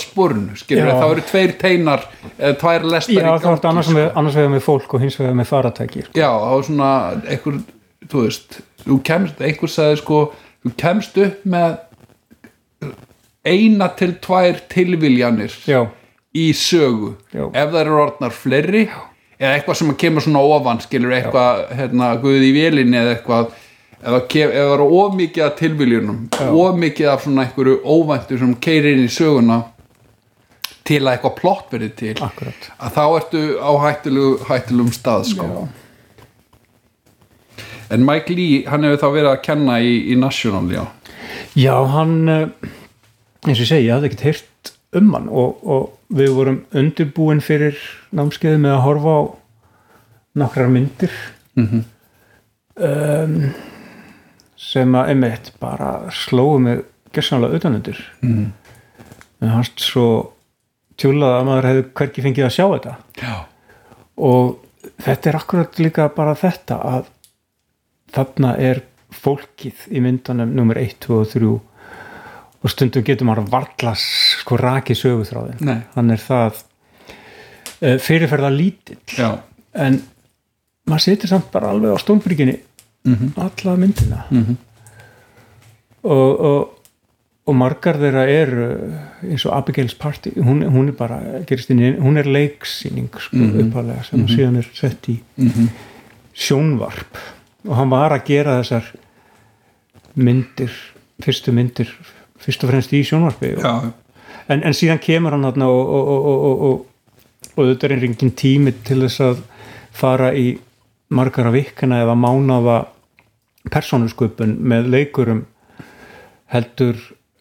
Já. þá eru tveir teinar eða tvær lestar Já, í ertu annars, sko. annars vegar með fólk og hins vegar með faratæki sko. já, þá er svona einhver, þú veist, þú kemst einhver sagði sko, þú kemst upp með eina til tvær tilviljanir Já, í sögu Já. ef það eru orðnar fleiri eða eitthvað sem kemur svona ofan skilur eitthvað, hérna, guð í vélinni eða eitthvað ef það eru of mikið af tilviljunum of mikið af svona einhverju óvæntu sem keirir inn í söguna til að eitthvað plott verið til akkurat að þá ertu á hættulegu, hættulegum stað sko. Já. en Mike Lee hann hefur þá verið að kenna í, í National já, Já, hann eh, eins og ég segi, ég hafði ekkert heyrt um hann og, og við vorum undirbúin fyrir námskeiði með að horfa á nokkrar myndir Mhm. um, sem að emitt bara slóðu mig gersanlega utanundir Mhm. en hans svo tjúlað að maður hefði hvergi fengið að sjá þetta já, og þetta er akkurat líka bara þetta að þarna er fólkið í myndunum nummer 1, 2 og 3 og stundum getur maður varla sko raki söguþráðin Nei. hann er það uh, fyrirferða lítill já. en maður situr samt bara alveg á stólbríkinni Mhm. alla myndina Mhm. og, og og margar þeirra eru eins og Abigail's Party hún, hún er bara, gerist inn hún er leiksýning sko, Mhm. uppalega sem síðan er sett í Mhm. sjónvarp og hann var að gera þessar myndir fyrstu myndir fyrst og fremst í sjónvarpi og, en, en síðan kemur hann og, og, og, og, og, og þetta er engin tími til þess að fara í margara vikana eða mánaða persónusköpun með leikurum heldur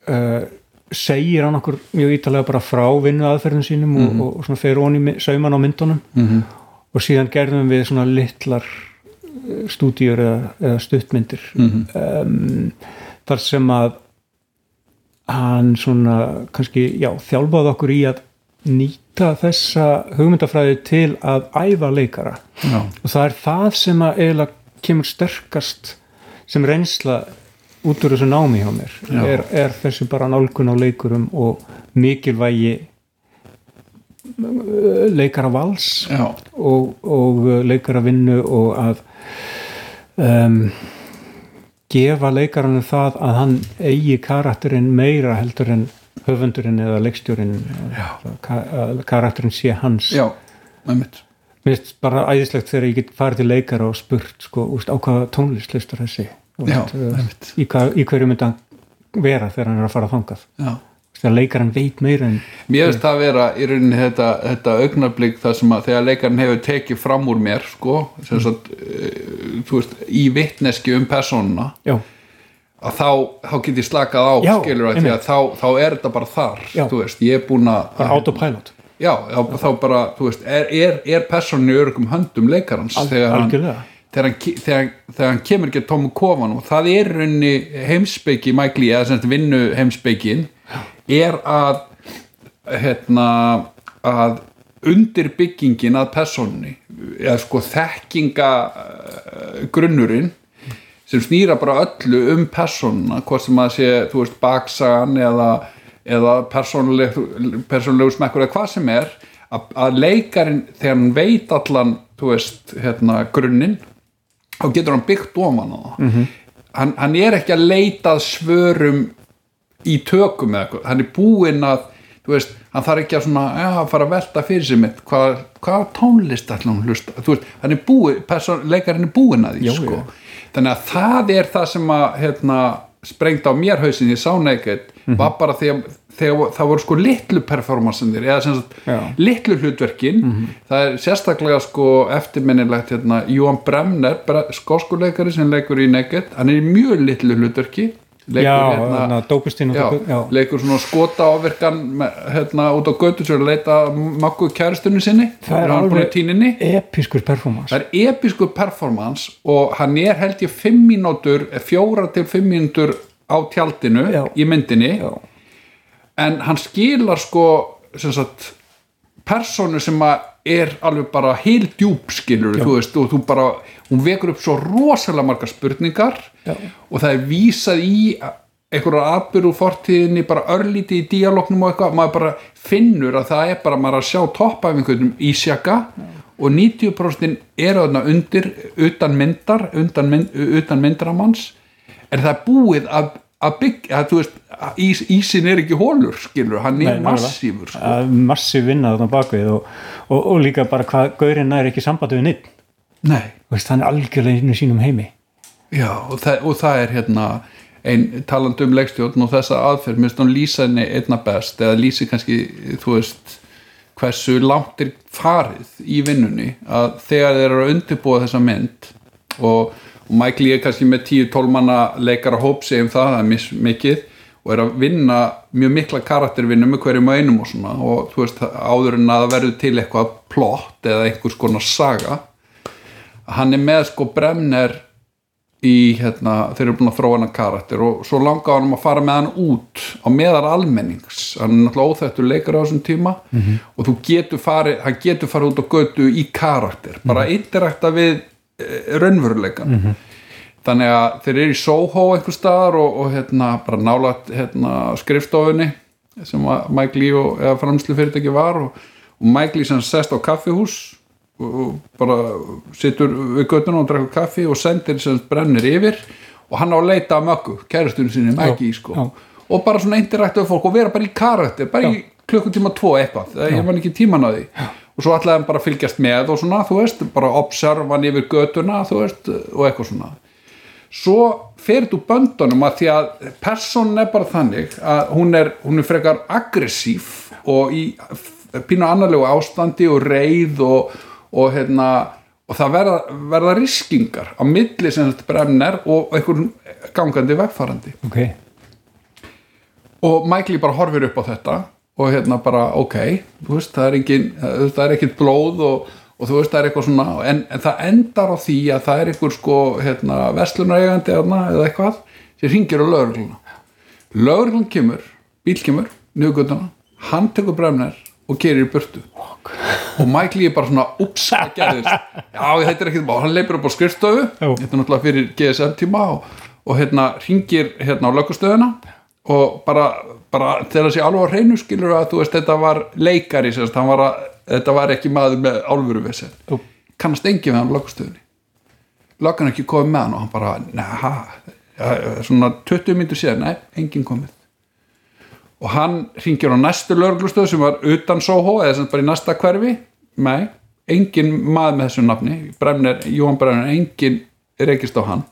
uh, segir hann okkur mjög ítalega bara frá vinnu aðferðin sínum og, og, og svona fer í sauman á myndunum Mhm. og síðan gerðum við svona litlar eh, stúdíur eða, eða stuttmyndir Mhm. um, þar sem að hann svona kannski, já, þjálfaði okkur í að nýta þessa hugmyndafræði til að æfa leikara. Já. og það er það sem að eiginlega kemur sterkast sem reynsla út úr þessu námi hjá mér. Er, er þessi bara nálgun á leikurum og mikilvægi eh, leikara vals og, og leikara vinnu og að um, gefa leikaranum það að hann eigi karakterinn meira heldur en höfundurinn eða leikstjórinn að ka- að karakterinn sé hans já. einmitt. mér finnst bara æðislegt þegar ég get farið til leikara og spurt sko, úst, á hvaða tónlist hlustar þessi Já, einmitt. í, hvað, í hverju myndi hann vera þegar hann er að fara þangað já. þegar leikarinn veit meira en Mér finnst það að vera í rauninni þetta, þetta augnablík þar sem að þegar leikarinn hefur tekið fram úr mér sko, sem sagt, uh, þú veist, í vitneski um persónuna já, að þá, þá get ég slakað á Já, skilur að því að þá, þá er þetta bara þar veist, ég er búin að autopilot. Já, já, þá bara, þú veist, er, er, er persónu í örgum höndum leikarans Al- þegar hann, þegar hann, þegar, þegar hann kemur ekki að tómu kofan og það er heimspeiki Mike Lee, eða sem sagt vinnu heimspeikin er að hérna að undir byggingin að persónunni eða sko þekkinga uh, grunnurinn sem snýra bara öllu um persónuna hvort sem að sé, þú veist, baksagan eða, eða persónulegu smekkur eða hvað sem er að, að leikarinn þegar hann veit allan þú veist, hérna, grunninn þá getur hann byggt ofan á það. Hann, hann er ekki að leita að svörum í tökum eða eitthvað, hann er búinn að þú veist, hann þarf ekki að svona ja, að fara að velta fyrir sig mitt. Hvað, hvað tónlist ætla hann að hlusta? Þú veist, hann er búinn, leikarinn er búinn að því Já, sko, já. Þannig að það er það sem að hérna, sprengt á mér hausin í Soundnaked Mhm. var bara að þegar það voru sko litlu performancendir eða sem sagt Já. Litlu hlutverkin það er sérstaklega sko eftirminnilegt hérna Júan Bremner, skóskuleikari sem leikur í Naked, hann er í mjög litlu hlutverki leikur, já, hérna, hérna, leikur svona skota ávirkan með, hérna út á er að leita makku kæristunni sinni. Það er alveg- episkur performance. Það er episku performance og hann er held ég fimm mínútur fjóra til fimm mínútur á tjaldinu Já. í myndinni. Já, en hann skilar sko sem sagt personu sem að er alveg bara heil djúb skilur þú veist og þú bara, hún vekur upp svo rosalega margar spurningar Já. og það er vísað í einhverjar atbyrðu úr fortíðinni bara örlíti í díalóknum og eitthvað maður bara finnur að það er bara maður að sjá toppæfingunum í sjaka og 90% eru þarna undir utan myndar utan, mynd, utan myndaramanns en það er búið að, að byggja þú veist, ís, ísin er ekki hólur skilur, hann er Nei, massífur sko. massíf vinna þarna bakvið og, og, og líka bara hvað gaurinn er ekki sambandi við Veist, hann er algjörlega inn í sínum heimi. Já og það, og það er hérna ein talandi um leikstjórn og þessa aðferð, minnst hún lýsa henni einna best eða lýsi kannski, þú veist hversu langt er farið í vinnunni að þegar þeir eru að undirbúa þessa mynd og, og Mike Lee er kannski með 10-12 manna leikara hóp segjum það, það er mis, mikið og er að vinna mjög mikla karaktervinnu með hverjum og einum og svona og þú veist áður en að það verður til eitthvað plott eða einhvers konar saga hann er með sko bremner í hérna, þeir eru búin að þróa hann karakter og svo langaði hann að fara með hann út á meðal almennings. Hann er náttúrulega óþættur leikar á þessum tíma og þú getur farið hann getur farið út á götu í karakter bara interakta við e, raunveruleikan þannig að þeir eru í Soho einhver staðar og, og hérna bara nálat hérna, skrifstofunni sem Mike Lee og eða framslu fyrirtæki var og, og Mike Lee sem sest á kaffihús og bara situr við göttuna og drekkur kaffi og sendir sem brennir yfir og hann á að leita að möggu, kærastunum sinni Maggie sko, já. og bara svona interaktu við fólk og vera bara í karakter, bara í klukkutíma tvo eitthvað, það ég man ekki tíman að því og svo ætlaði hann bara að fylgjast með og svona, þú veist, bara observan yfir göttuna, þú veist, og eitthvað svona. Svo fer þú böndunum að því að personin er bara þannig að hún er, hún er frekar aggressív og í pínu annarlegu ástandi og reið og, og hérna og það verða, verða riskingar á milli sem þetta bremner og einhvern gangandi vegfarandi. Ok, og Michael bara horfir upp á þetta og hérna bara ok veist það er engin, það er ekkit blóð og, og þú veist það er eitthvað svona en, en það endar á því að það er einhver sko hérna verslunareigandi eða eitthvað sem ringir á lögregluna. Lögreglun kemur, bíl kemur njögutuna, hann tekur bremner og gerir í burtu. Og Michael er bara svona ups, hvað gerðist. Já, þetta er ekkit bá, hann leipur upp á skrifstofu Já. þetta er náttúrulega fyrir GSM tíma og, og hérna ringir hérna á lögustöðuna og bara, bara þegar sé alveg hreinu skilur að þú veist þetta var leikari sérst, var að, þetta var ekki maður með sér Jú. kannast engin við hann löggan er ekki komið með hann og hann bara, neha svona 20 myndur síðan, nei, engin komið. Og hann ringir á næstu lögreglustöð sem var utan Soho eða sem bara í næsta hverfi. Nei, engin maður með þessu nafni Bremner, Jóhann Bremner, engin reykist á hann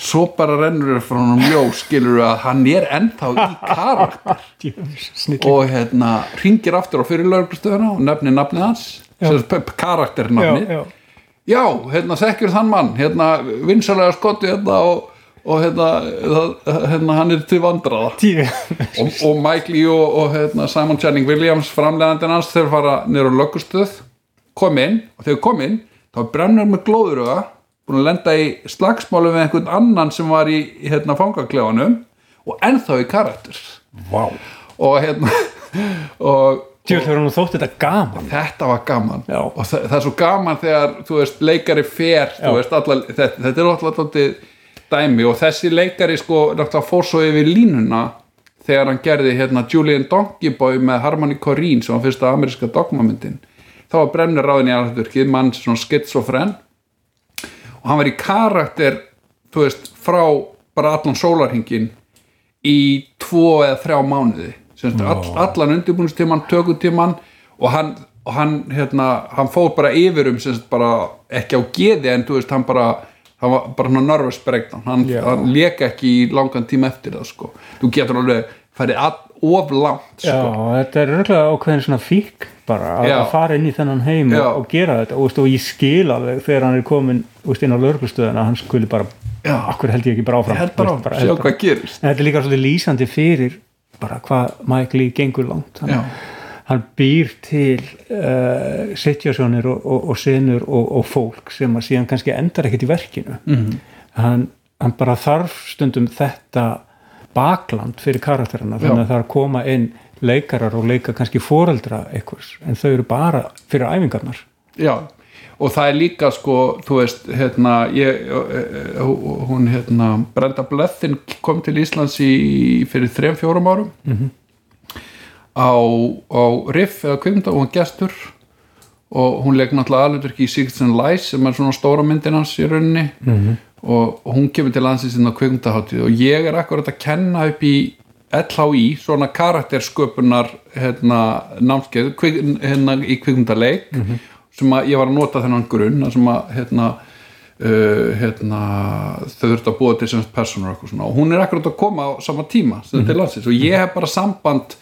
svo bara rennur þér frá hann ljós skilur að hann er ennþá í karakter. Og hérna ringir aftur á fyrir lögreglustöðuna og nefnir nafnið hans p- já, karakternafnið. Já, já, hérna þekkjur þann mann hérna vinsalega skotti hérna og, og hérna, hérna hann er til vandraða og, og Mike Lee og, og hérna, Simon Channing Williams framlegandinn hans þeir fara niður á lögustöð kom inn og þegar kom inn þá brennur með glóðuruga búin að lenda í slagsmálu við einhvern annan sem var í hérna, fangaklefanum og ennþá í karakter. Vá. og hérna og hefur nú þótt þetta gaman? Þetta var gaman. Já. og það, það er svo gaman þegar veist, leikari fer veist, alla, þetta, þetta er alltaf dæmi. Og þessi leikari sko fór svo yfir línuna þegar hann gerði hérna Julian Donkey Boy með Harmony Korine sem var fyrsta ameríska dogmamyndin. Þá var brennir ráðin í alveg mann svona skitsofren og hann var í karakter þú veist, frá bara allan sólarhingin í tvo eða þrjá mánuði. Semst, all, allan undirbúinstíman, tökutíman og hann, og hann, hérna, hann fór bara yfir um semst, bara ekki á geði en veist, hann bara hann var bara nervous breakdown. Hann, hann leka ekki í langan tíma eftir það sko. þú getur alveg farið að, of langt Já, sko. þetta er röglega ákveðin svona fík bara að, að fara inn í þennan heim og, og gera þetta. Og, veist, og ég skil alveg þegar hann er komin veist, inn á lörgustöðuna hann skuli bara, Já. akkur held ég ekki bara áfram? Sjá hvað gerist. Þetta er líka svolítið lýsandi fyrir bara hvað Mike Lee gengur langt. Hann, hann býr til uh, situasjónir og, og, og senur og, og fólk sem að síðan kannski endar ekkert í verkinu. Mhm. hann, hann bara þarf stundum þetta bakland fyrir karakterina þannig að það er að koma inn leikarar og leika kannski foreldra einhvers en þau eru bara fyrir æfingarnar. Já, og það er líka sko, þú veist, hérna ég, eh, hún hérna Brenda Blöthin kom til Íslands í, fyrir þrejum fjórum árum. Á, á Riff eða kvikmynda og hún gestur og hún leik náttúrulega alveg í Secrets and Lies sem er svona stóra myndin hans í rauninni. -hmm. Og, hún kemur til landsins inn á kvikmyndaháttíð og ég er akkurat að kenna upp í LHI, svona karaktersköpunar hérna, námskeið kvik, hérna, í kvikmyndaleik sem að ég var að nota þennan grunn sem að hérna, uh, hérna, þau þurftu að búa til sem personur og, hún er akkurat að koma á sama tíma sem þetta er landsins og ég hef bara samband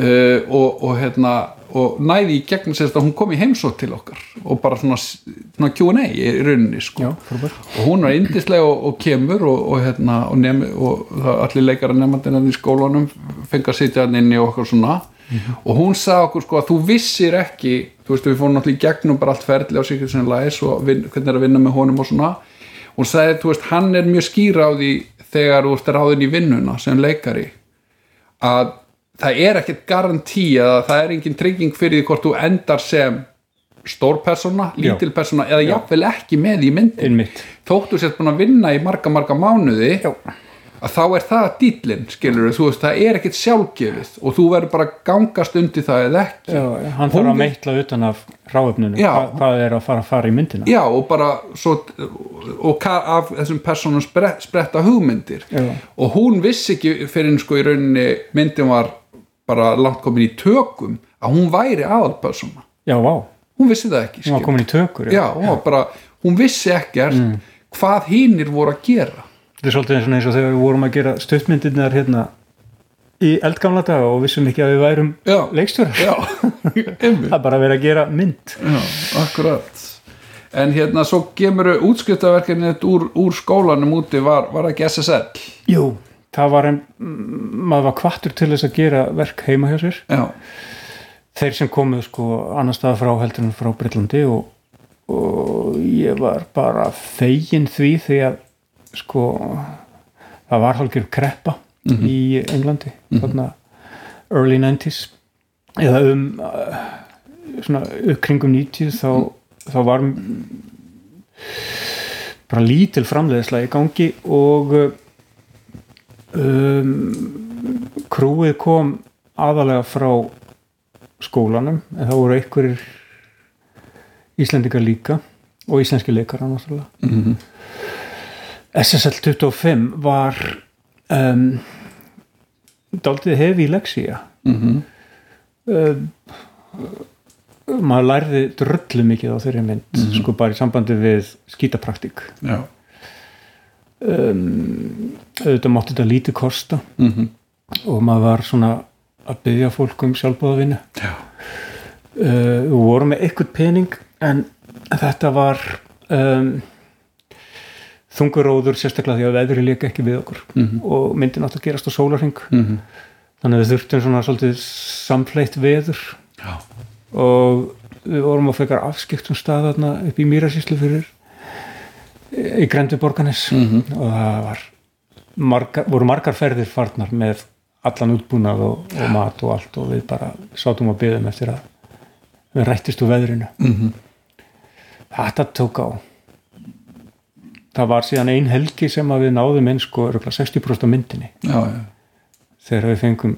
uh, og, og, hérna, og næði í gegnum sérst að hún kom í heimsótt til okkar og bara svona, svona Q&A í rauninni sko. Já, og hún er indislega og, og kemur og, og, hérna, og, nemi, og allir leikara nefndina í skólanum fengi að sitja hann inni og okkur svona. Og hún sagði okkur sko að þú vissir ekki þú veist við fórum náttúrulega í gegnum bara allt ferli á Sigurðsson Læs og vin, hvernig er að vinna með honum og svona. Hún sagði þú veist hann er mjög skýra á því þegar þú ert ráðin í vinnuna sem leikari að það er ekkert garantí að það er engin trygging fyrir því hvort þú endar sem stór persóna, lítil persóna eða jafnvel ekki með í myndin innmitt þóttu sért búin að vinna í marga marga mánuði Já. að þá er það dýllinn skilur þú veist, það er ekkert sjálfgefið og þú verður bara gangast undir það eða ekki. Já, hann þarf að meitla utan af ráöfnunu, Já. Hva, hvað er að fara að fara í myndina? Já og bara svo, og af þessum persónum spre, spretta hugmyndir. Já. og hún vissi ekki fyrir en sko í rauninni myndin var bara langt komin í tökum að hún væri aðalpersóna. Já, vá, hún vissi það ekki hún var komin í tökur já, hún var bara, hún vissi ekkert hvað hinnir voru að gera. Þetta er svolítið eins og, þegar við vorum að gera stuttmyndirnar hérna í eldgamla daga og vissum ekki að við værum Já. leikstjórar. Já, það er bara verið að gera mynd. Já, akkurat. En hérna, svo kemur útskriftaverkefnið úr, úr skólanum úti var, var ekki SSL Jú, það var en maður var kvartur til þess að gera verk heima hjá sér. Já, þeir sem komu sko annar stað frá heldur en frá Breitlandi og, og ég var bara fegin því því að sko það var hálfgjör kreppa í Englandi þarna early 90s eða um uh, svona upp kringum 90 þá, þá var bara lítil framleiðisla í gangi og um, krúið kom aðalega frá skólanum en það voru einhverjir Íslendingar líka og íslenski leikara náttúrulega. Mhm. SSL 25 var um, daldið hefi í leksía mm um, maður lærði dröllu mikið á þeirri mynd sko bara í sambandi við skítapraktík. Já um, auðvitað mátti þetta lítið kosta. Mm og maður var svona að byggja fólk um sjálfbóðavinnu Já, uh, við vorum með eitthvað pening en þetta var um, þunguróður sérstaklega því að veðri líka ekki við okkur. Mhm. og myndi náttúrulega gerast á sólarhing mm þannig að við þurftum svona svolítið samfleitt veður. Já, og við vorum að fekar afskiptum stað þarna upp í Mýrasíslu fyrir í Grendu Borganes Mhm. og það var margar, voru margar ferðir farnar með allan útbúnað og, og mat og allt og við bara sátum að byggðum eftir að við rættist úr veðrinu. Mm þetta tók á. Það var síðan ein helgi sem að við náðum inn sko örugglega 60% af myndinni. Já, já. þegar við fengum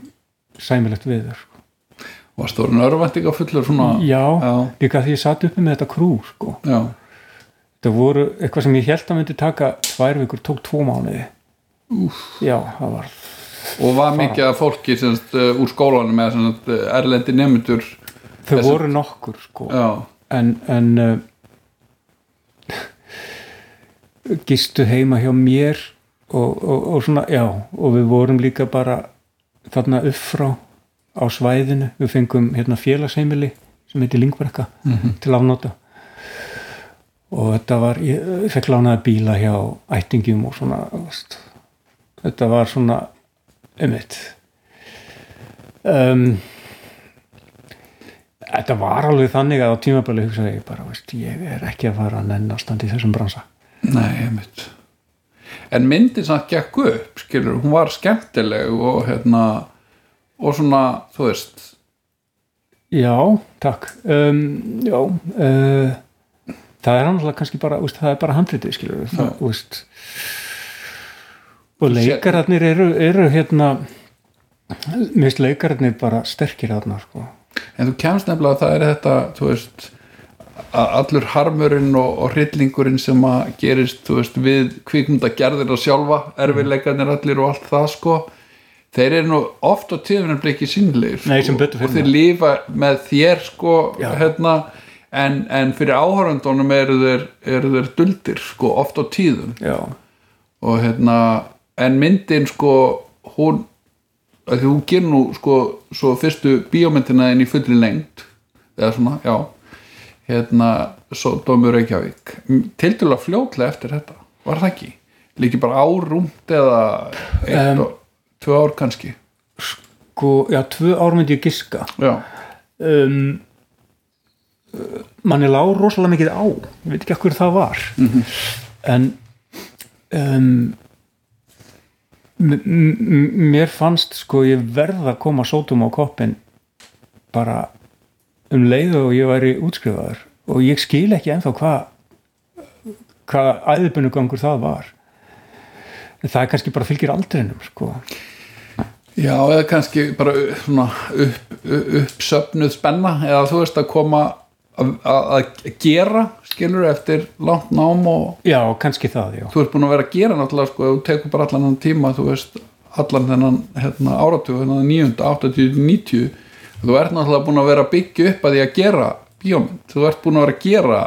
sæmilegt viður sko. Var stórin örvæntinga fullur svona? Já, já, líka því ég satt uppi með þetta krú sko þetta voru eitthvað sem ég held að myndi taka tvær vikur, tók tvo mánuði. Úf. já, það var og var mikið af fólki semst, uh, úr skólanum eða semst, uh, erlendi nefndur þau voru nokkur sko. Já, en, en uh, gistu heima hjá mér og, og, og svona, já og við vorum líka bara þarna upp frá á svæðinu. Við fengum hérna félagsheimili sem heitir Lingverka til afnóta og þetta var ég, fekk lánaði bíla hjá ættingum og svona veist, þetta var svona einmitt. Um, þetta var alveg þannig að á tímabæli hugsaði ég bara veist, ég er ekki að fara að nenn að standa í þessum bransa. Nei, einmitt. En myndin samt gekk upp skilur, hún var skemmtileg og hérna og svona, þú veist. Já, takk. Um, já uh, það er annars kannski bara veist, það er bara handritið skilur það, veist, og leikararnir eru, eru hérna finnst leikararnir bara sterkir þarna sko. En þú kemst nefnilega að það er þetta þú veist að allur harmurinn og, og hryllingurinn sem að gerist veist við kvikmynda gerðir að sjálfa erfiðleikarnir allir og allt það sko þeir eru nú oft á tíðunum ekki sínleir betur og þeir lífa með þér sko hérna en, en fyrir áhörundunum eru þeir, þeir duldir sko oft á tíðum. Og hérna en myndin sko hún því hún gerir nú sko svo fyrstu bíómyndina inn í fulli lengt eða svona, já. Hérna, svo Dómur Reykjavík. Tildulega fljótlega eftir þetta var það ekki, líki bara árúmt eða eitt Em. og tvö ár kannski? sko, já, tvö ár myndi ég giska. Já, um, manni lág rosalega mikið á. Ég veit ekki okkur það var. En um, m- m- mér fannst sko ég verða að koma sótum á koppin bara um leið og ég væri útskrifaður. Og ég skil ekki ennþá hvað hvað æðbunugangur það var. En það kannski bara fylgir aldrinum sko. Já eða kannski bara svona upp, upp, uppsöfnuð spenna. Eða þú veist að koma að, gera skilur eftir langt nám og já, kannski það, já. Þú ert búin að vera að gera náttúrulega sko, þú tekur bara allan hann tíma þú veist, allan þennan hérna, áratug, þennan nýjunda, 80-90 þú ert náttúrulega búin að vera að byggja upp að því að gera bíómynd. Þú ert búin að vera að gera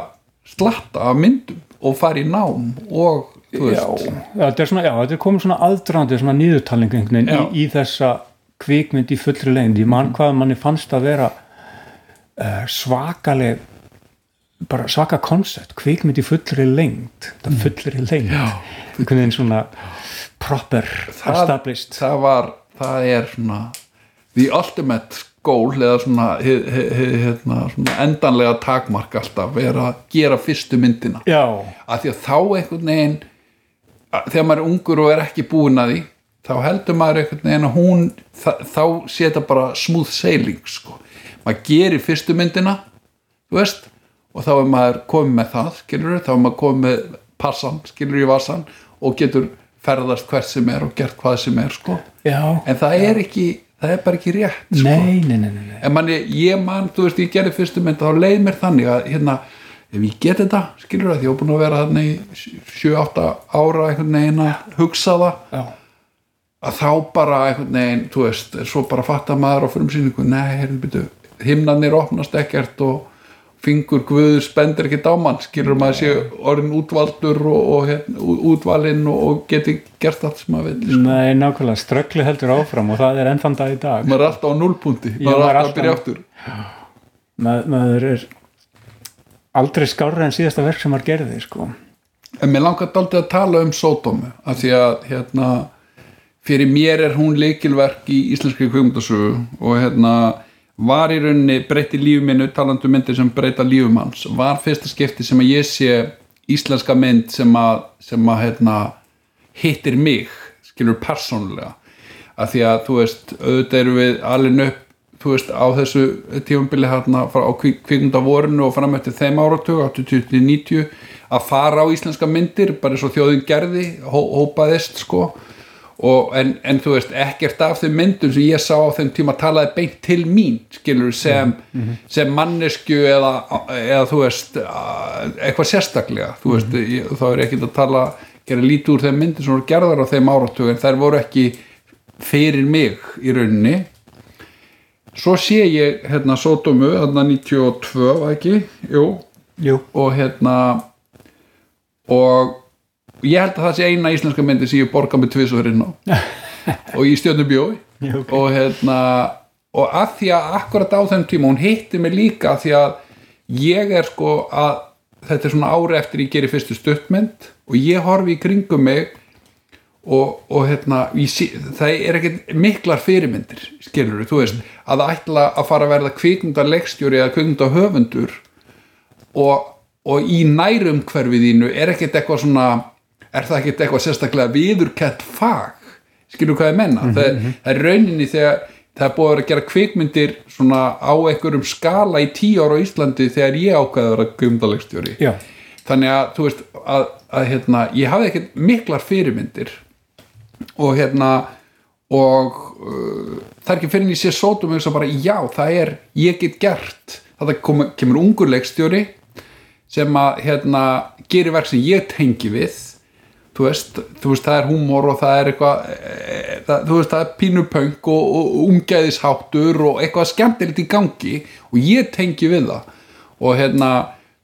slatta af myndum og fara í nám og þú veist. já, þetta er svona, já, þetta er komið svona aðdrandi, svona Já. í, í þessa kvikmynd í fullri lengd, ég man hvað manni fannst að vera svakaleg bara svaka koncept, kvikmynd í fullri lengd þetta fullri lengd. Já. einhvern veginn svona proper það, established. það var, það er svona the ultimate goal eða svona, hið, hið, hið, hérna, svona endanlega takmark alltaf er að gera fyrstu myndina. Já, að því að þá einhvern veginn þegar maður er ungur og er ekki búin að því þá heldur maður einhvern veginn að hún þá setja bara smooth sailing sko. Maður gerir fyrstu myndina þú veist og þá er maður komið með það skilur þá er maður komið með passan skilur í vasan og getur ferðast hvert sem er og gert hvað sem er sko. já en það er ekki það er bara ekki rétt sko. nei, nei, nei, en manni, ég man, þú veist, ég gerði fyrstu mynd þá leið mér þannig að hérna ef ég get þetta, skilur það, ég var búin að vera þarna í 7-8 ára einhvern veginn að hugsa það já, að þá bara einhvern veginn, þú veist svo bara fatta maður á frumsýningu nei, heyrðu byrju, himnarnir opnast ekkert og fingur guður spendir ekki dámann, skilur maður sé orðin útvaldur og, og hérna, útvalinn og, og geti gert allt sem maður vil, nei, nákvæmlega ströggli heldur áfram og það er ennþann dag í dag. Maður er alltaf á núlpunti maður maður er alltaf að byrja alltaf- aftur. Ma, maður er aldrei skárri en síðasta verk sem maður gerði sko. En mér langar daldið að tala um Sódómu af því að hérna, fyrir mér er hún leikilverk í íslenski kveimundasögu og hérna, var í rauninni breytti lífu minnu, talandu um myndir sem breyta lífum hans, var fyrsta skipti sem að ég sé íslenska mynd sem að, sem að hérna, hittir mig, skilur persónulega. Af því að þú veist, auðvitað erum við alveg upp þú veist, á þessu tífambili hérna á kvik, kvikmyndavorinu og fram eftir þeim áratug, 80-90 að fara á íslenska myndir, bara eins og þjóðin gerði hó, hópaðist sko og, en, en þú veist, ekkert af þeim myndum sem ég sá á þeim tíma talaði beint til mín, skilur sem, sem mannesku eða, eða þú veist að- eitthvað sérstaklega. Þú veist, ég, þá er ekki að tala gera lítið úr þeim myndum sem voru gerðar á þeim áratug en þær voru ekki fyrir mig í rauninni. Svo sé ég hérna Sódómu, hérna 92 var ekki, jú. Jú, og hérna og ég held að það sé eina íslenska myndi sem ég borga með tvisvarinn á og í stjörnum bjói Já, ok. og hérna og að því að akkurat á þeim tíma hún hitti mig líka því að ég er sko að þetta er svona ári eftir ég geri fyrstu stuttmynd og ég horfi í kringum mig og, og hérna ég sé, það er ekkert miklar fyrirmyndir skilur þú veist að ætla að fara að verða kvikmynda leikstjóri eða kvikmynda höfundur og, og í nærum hverfiðínu er ekkert eitthvað svona er það ekkert eitthvað sérstaklega viðurkett fag? Skilur hvað ég menna það, það er rauninni þegar það er búið að að gera kvikmyndir svona á einhverjum skala í tíu ára á Íslandi þegar ég ákveði að vera kvikmyndalegstjóri já, þannig að þú veist að, að hérna, ég hafði ekkert miklar fyrirmyndir og hérna og uh, það er ekki fyrir en ég sé sótum og hugsa bara já það er, ég get gert. Það kemur ungur leikstjóri sem að hérna gerir verk sem ég tengi við þú veist, þú veist það er húmor og það er eitthvað e, það, þú veist það er pínupönk og, og umgæðisháttur og eitthvað skemmtilegt í gangi og ég tengi við það. Og hérna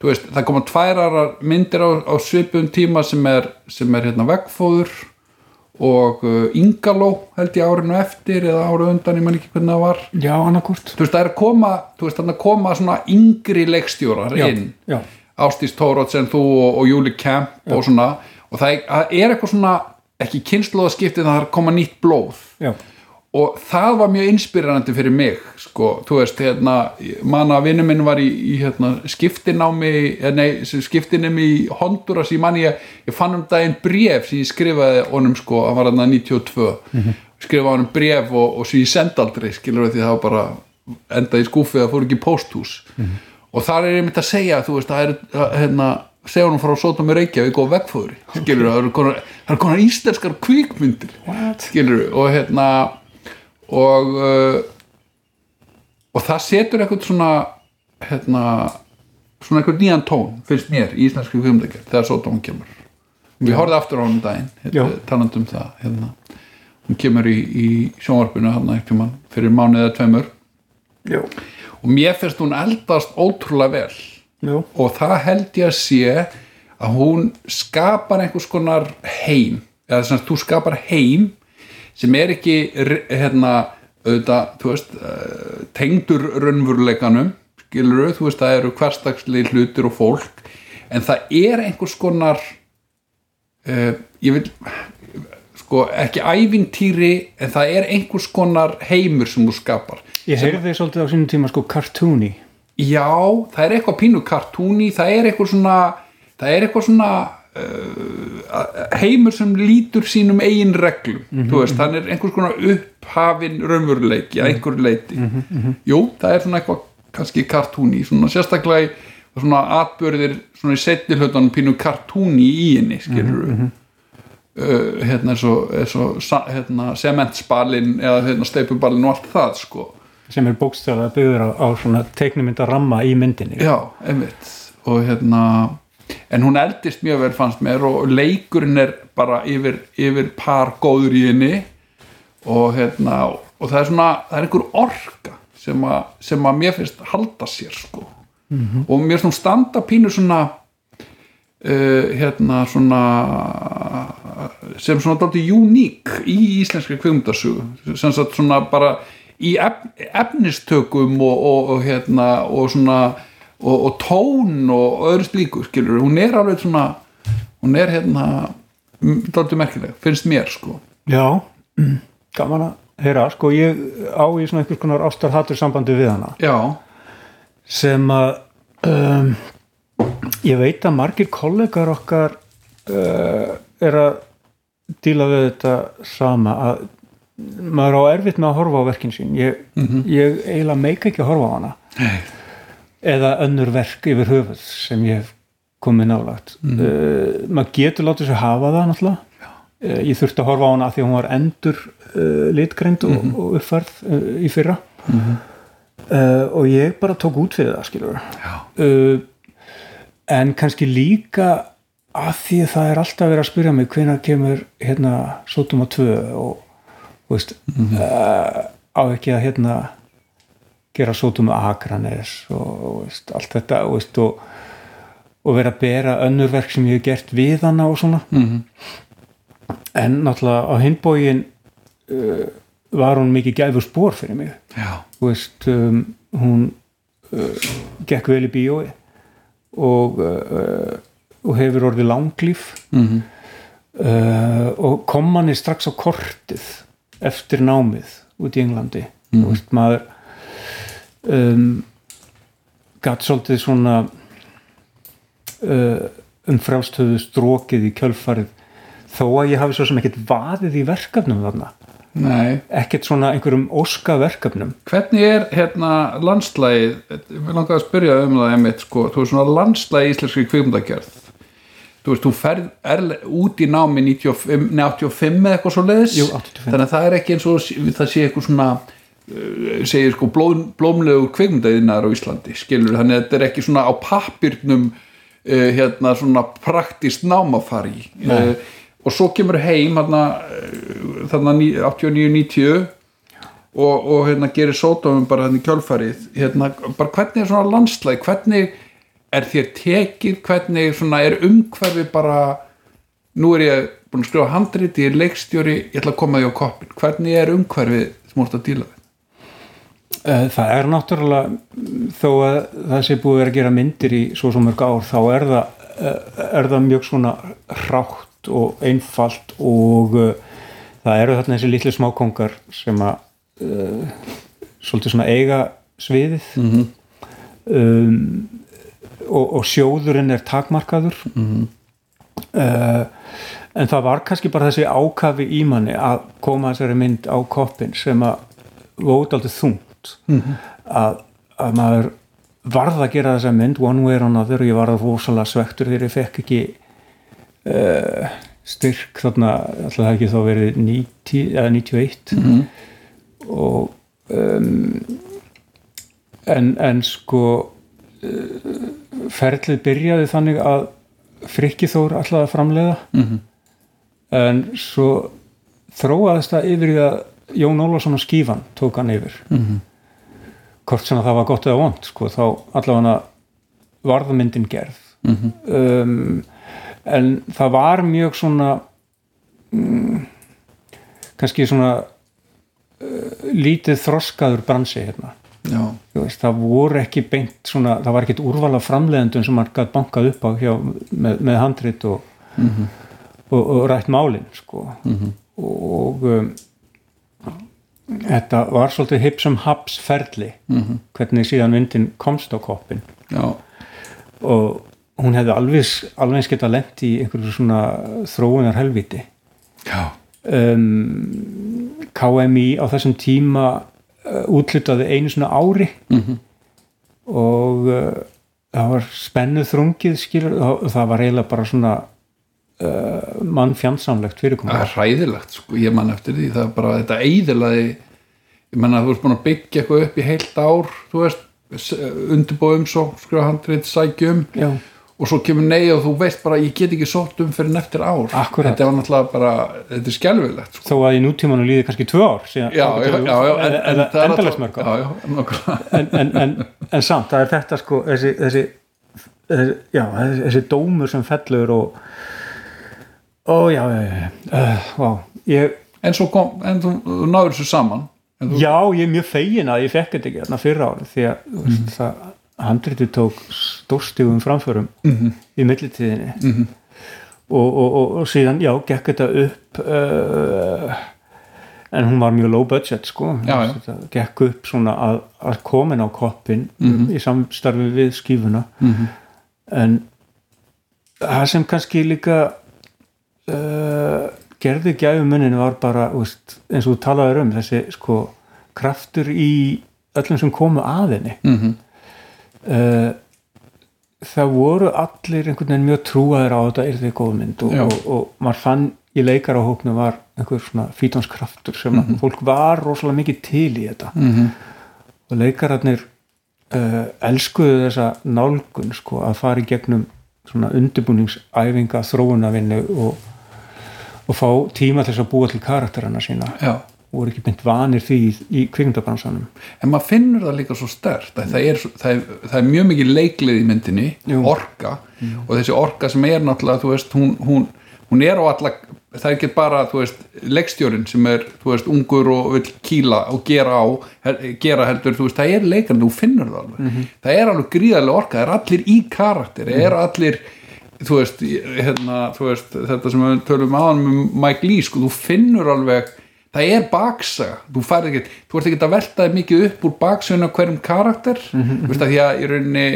þú veist, það koma tværarar myndir á, á svipum tíma sem er, sem er hérna vegfóður og uh, Ingaló held ég árinu eftir eða ára undan, ég man ekki hvernig það var. Já, annarkort þú veist, það er að koma þú veist, þannig að koma svona yngri leikstjórar já, inn. já, Ástís Tórótsen, þú og, og Júli Kemp og svona, og það er, það eitthvað svona ekki kynnslóðaskipti það er að koma nýtt blóð. Já, og það var mjög inspirerandi fyrir mig sko, þú veist, hérna manna vinnu minn var í, í hérna, skiptinámi, eh, nei, skiptinum í Honduras, ég manni ég, ég fann um daginn bref sem ég skrifaði honum sko, hann var hérna 92 skrifaði honum bref og, og sem ég sendi aldrei, skilur því það var bara endaði í skúfið að fór ekki í pósthús. Og þar er ég myndi að segja þú veist, það er, að, hérna segja honum frá Sótum í Reykjavík og vegfóðri skilur, það eru konar, eru konar íslenskar kvikmyndir What? skilur, og hérna og uh, og það setur eitthvað svona hérna svona eitthvað nýjan tón, finnst mér í íslenski kvikmyndagerð þegar Sótum kemur. Við horfði aftur á hann um daginn hérna, talandi um það hérna. hún kemur í, í sjónvarpinu hann ekkert mann fyrir mánuð eða tveimur. Já, og mér finnst hún eldast ótrúlega vel já, og það held ég að sé að hún skapar einhvers konar heim eða þess að þú skapar heim sem er ekki hérna, auðvitað, þú veist eh, tengdur raunveruleikanum skilur þú veist, það eru hverstagslega hlutir og fólk en það er einhvers konar uh, ég vil sko, ekki ævintýri en það er einhvers konar heimur sem þú skapar. Ég heyrði þið svolítið á sínum tíma sko cartoony Já, það er eitthvað pínu kartúni, það er eitthvað svona það er eitthvað svona uh, heimur sem lítur sínum eigin reglum, þú veist, hann er einhvers konar upphafin raunveruleiki að einhverju leiti. Jú, það er svona eitthvað kannski kartúni, svona sérstaklega í svona atbörðir svona í setni hlutunum pínu kartúni í henni, skilur við. Uh, hérna svo, svo hérna, sementsbalinn eða hérna, steipubalinn og allt það sko sem er bókstæða byggður á, á svona teiknumynda ramma í myndinni. Já, einmitt. Og hérna en hún eldist mjög vel fannst mér og leikurinn er bara yfir, yfir par góður í henni. Og hérna og það er svona, það er einhver orka sem að, sem að mér finnst halda sér sko. Og mér svona standa pínu svona uh, hérna svona sem svona dálítið uník í íslenskri kvikmyndasögu. Sem svona bara í ef, efnistökum og, og, og hérna og svona og, og tón og öðru slíku skilur, hún er alveg svona hún er hérna dálítið merkileg, finnst mér sko. Já, gaman að heyra sko. Ég á í svona einhvers konar ástarhattur sambandi við hana. Já, sem að um, ég veit að margir kollegar okkar uh, er að díla við þetta sama að maður á erfitt með að horfa á verkin sín. Ég, ég eiginlega meika ekki að horfa á hana. Nei. eða önnur verk yfir höfuð sem ég hef komið nálagt uh, maður getur látið sér hafa það náttúrulega. Uh, ég þurfti að horfa á hana því hún var endur uh, litgreind og, og uppfærð í fyrra. Uh, og ég bara tók út fyrir það skilur uh, en kannski líka að því að það er alltaf verið að spyrja mig hvenær kemur hérna Sótuma 2 og veist, uh, á ekki að hérna gera Sótuma Akranes og, veist, allt þetta veist, og, og vera að bera önnur verk sem ég hef gert við hana og svona. Mhm. en náttúrulega á hinbógin uh, var hún mikið gæfur spór fyrir mig. Veist um, hún uh, gekk vel í bíói og, uh, og hefur orðið langlíf. Mhm. uh, og kom manni strax á kortið eftir námið út í Englandi. Þú veist maður um, gatt svolítið svona uh, um frjálstöðu strókið í kjölfarið. Þó að ég hafi svo sem ekkert vaðið í verkefnum þarna. Nei. ekkert svona einhverjum óska verkefnum. Hvernig er hérna landslægið, við langaði að spyrja um það einmitt, sko, þú er svona landslægi íslenski kvikmyndagerð þú veist, þú ferð erle, út í námi 95, nei, 85 eða eitthvað svo leiðis Jú, 85. þannig að það er ekki eins og það sé eitthvað svona uh, segir sko blóm, blómlegu kvikmyndaðinnar á Íslandi skilur, þannig að þetta er ekki svona á pappirnum uh, hérna svona praktist námafari uh, og svo kemur heim hérna, þarna ní- 89-90 og, og hérna gerir sótumum bara hérna í kjölfarið. Hérna, bara hvernig er svona landslæg hvernig er þér tekið hvernig svona er umhverfi bara nú er ég búin að skrifa handrit ég er leikstjóri, ég ætla að koma því á koppin hvernig er umhverfi sem úrst að díla við? Eh, Það er náttúrulega mm, þó að það sé búið að gera myndir í svo svo mörg ár þá er það, eh, er það mjög svona rátt og einfalt og uh, það eru þarna þessi litlu smákongar sem að svolítið svona eiga sviðið. -hmm. um, og, og sjóðurinn er takmarkaður. -hmm. uh, en það var kannski bara þessi ákafi í manni að koma þessari mynd á koppin sem að vót aldrei þungt. Að, að maður varð að gera þessa mynd one way or another og ég var að rosalega svektur þegar ég fekk ekki uh, styrk þarna alltaf það ekki þá verið 90, eða 91 og um, en, en sko ferlið byrjaði þannig að Frikki Þór alltaf að framleiða Mhm. en svo þróaðist það yfir í að Jón Ólafsson og Skífan tók hann yfir Mhm. hvort sem að það var gott eða vond sko, þá allavega varðmyndin gerð Mhm. um, en það var mjög svona mm, kannski svona uh, lítið þroskaður bransi hérna veist, það voru ekki beint svona, það var ekkit úrvala framleiðendun sem maður gætt bankað upp á hjá, með, með handrit og, og, og rætt málin sko. og um, þetta var svolítið hipsum haps ferli hvernig síðan myndin komst á koppin og hún hefði alveg, alveg eins geta lent í einhverju svona þróunar helviti um, KMI á þessum tíma útlutaði einu svona ári. Mhm. og uh, það var spennuð þrungið skilur og það var eiginlega bara svona uh, mannfjansamlegt það fyrirkomið er hræðilegt sko, ég man eftir því, það er bara þetta eiðilaði ég menna þú ert búin að byggja eitthvað upp í heilt ár þú veist, undirbóðum svo skrifa handrið, sækjum Já, og svo kemur nei og þú veist bara ég get ekki sótt um fyrir eftir ár. Akkúrat. þetta var náttúrulega bara, þetta er skelfilegt sko. þó að í nútímanu líði kannski tvö ár síðan, já, já, já, en, en er en, en, en, en samt, það er þetta sko þessi, þessi, þessi, þessi, þessi dómur sem fellur og ó já, uh, vá, ég en svo kom, en þú, þú náður þessu saman. Þú, Já, ég er mjög fegin að ég fekk þetta ekki þarna fyrra ári því að mm það handritið tók stórstífum framförum -hmm. í millitíðinni -hmm. og, og, og, og síðan, já, gekk þetta upp uh, en hún var mjög low budget sko Já, já. þetta gekk upp svona að, að komin á koppin í samstarfi við skífuna Mhm. en það sem kannski líka uh, gerði gæfumuninu var bara veist, eins og þú talaður um þessi sko kraftur í öllum sem komu að henni Mhm. Uh, það voru allir einhvern veginn mjög trúaðir á þetta er því góð mynd og, og, og maður fann í leikarahóknu var einhver svona fítonskraftur sem mm fólk var rosalega mikið til í þetta. -hmm. og leikararnir uh, elskuðu þessa nálgun sko að fara í gegnum svona undirbúningsæfinga þróunavinnu og, og fá tíma til þess að búa til karakterana sína. Já og voru ekki beint vanir því í, í kvikmyndabransanum. En maður finnur það líka svo stert það er, það er, það er mjög mikið leiklið í myndinni Jú. orka og þessi orka sem er náttúrulega veist, hún, hún, hún er á alla það er ekki bara, leikstjórin sem er, veist, ungur og vill kýla og gera á, gera heldur veist, það er leikarinn, þú finnur það alveg. Það er alveg gríðarlega orka, það er allir í karakter, það er allir þú veist, hérna, þú veist þetta sem við tölum aðan með Mike Lee sko, þú finnur alveg það er baksaga, þú færð ekki þú ert ekki að velta þig mikið upp úr baksöguna hverjum karakter, þú veist að því að í rauninni,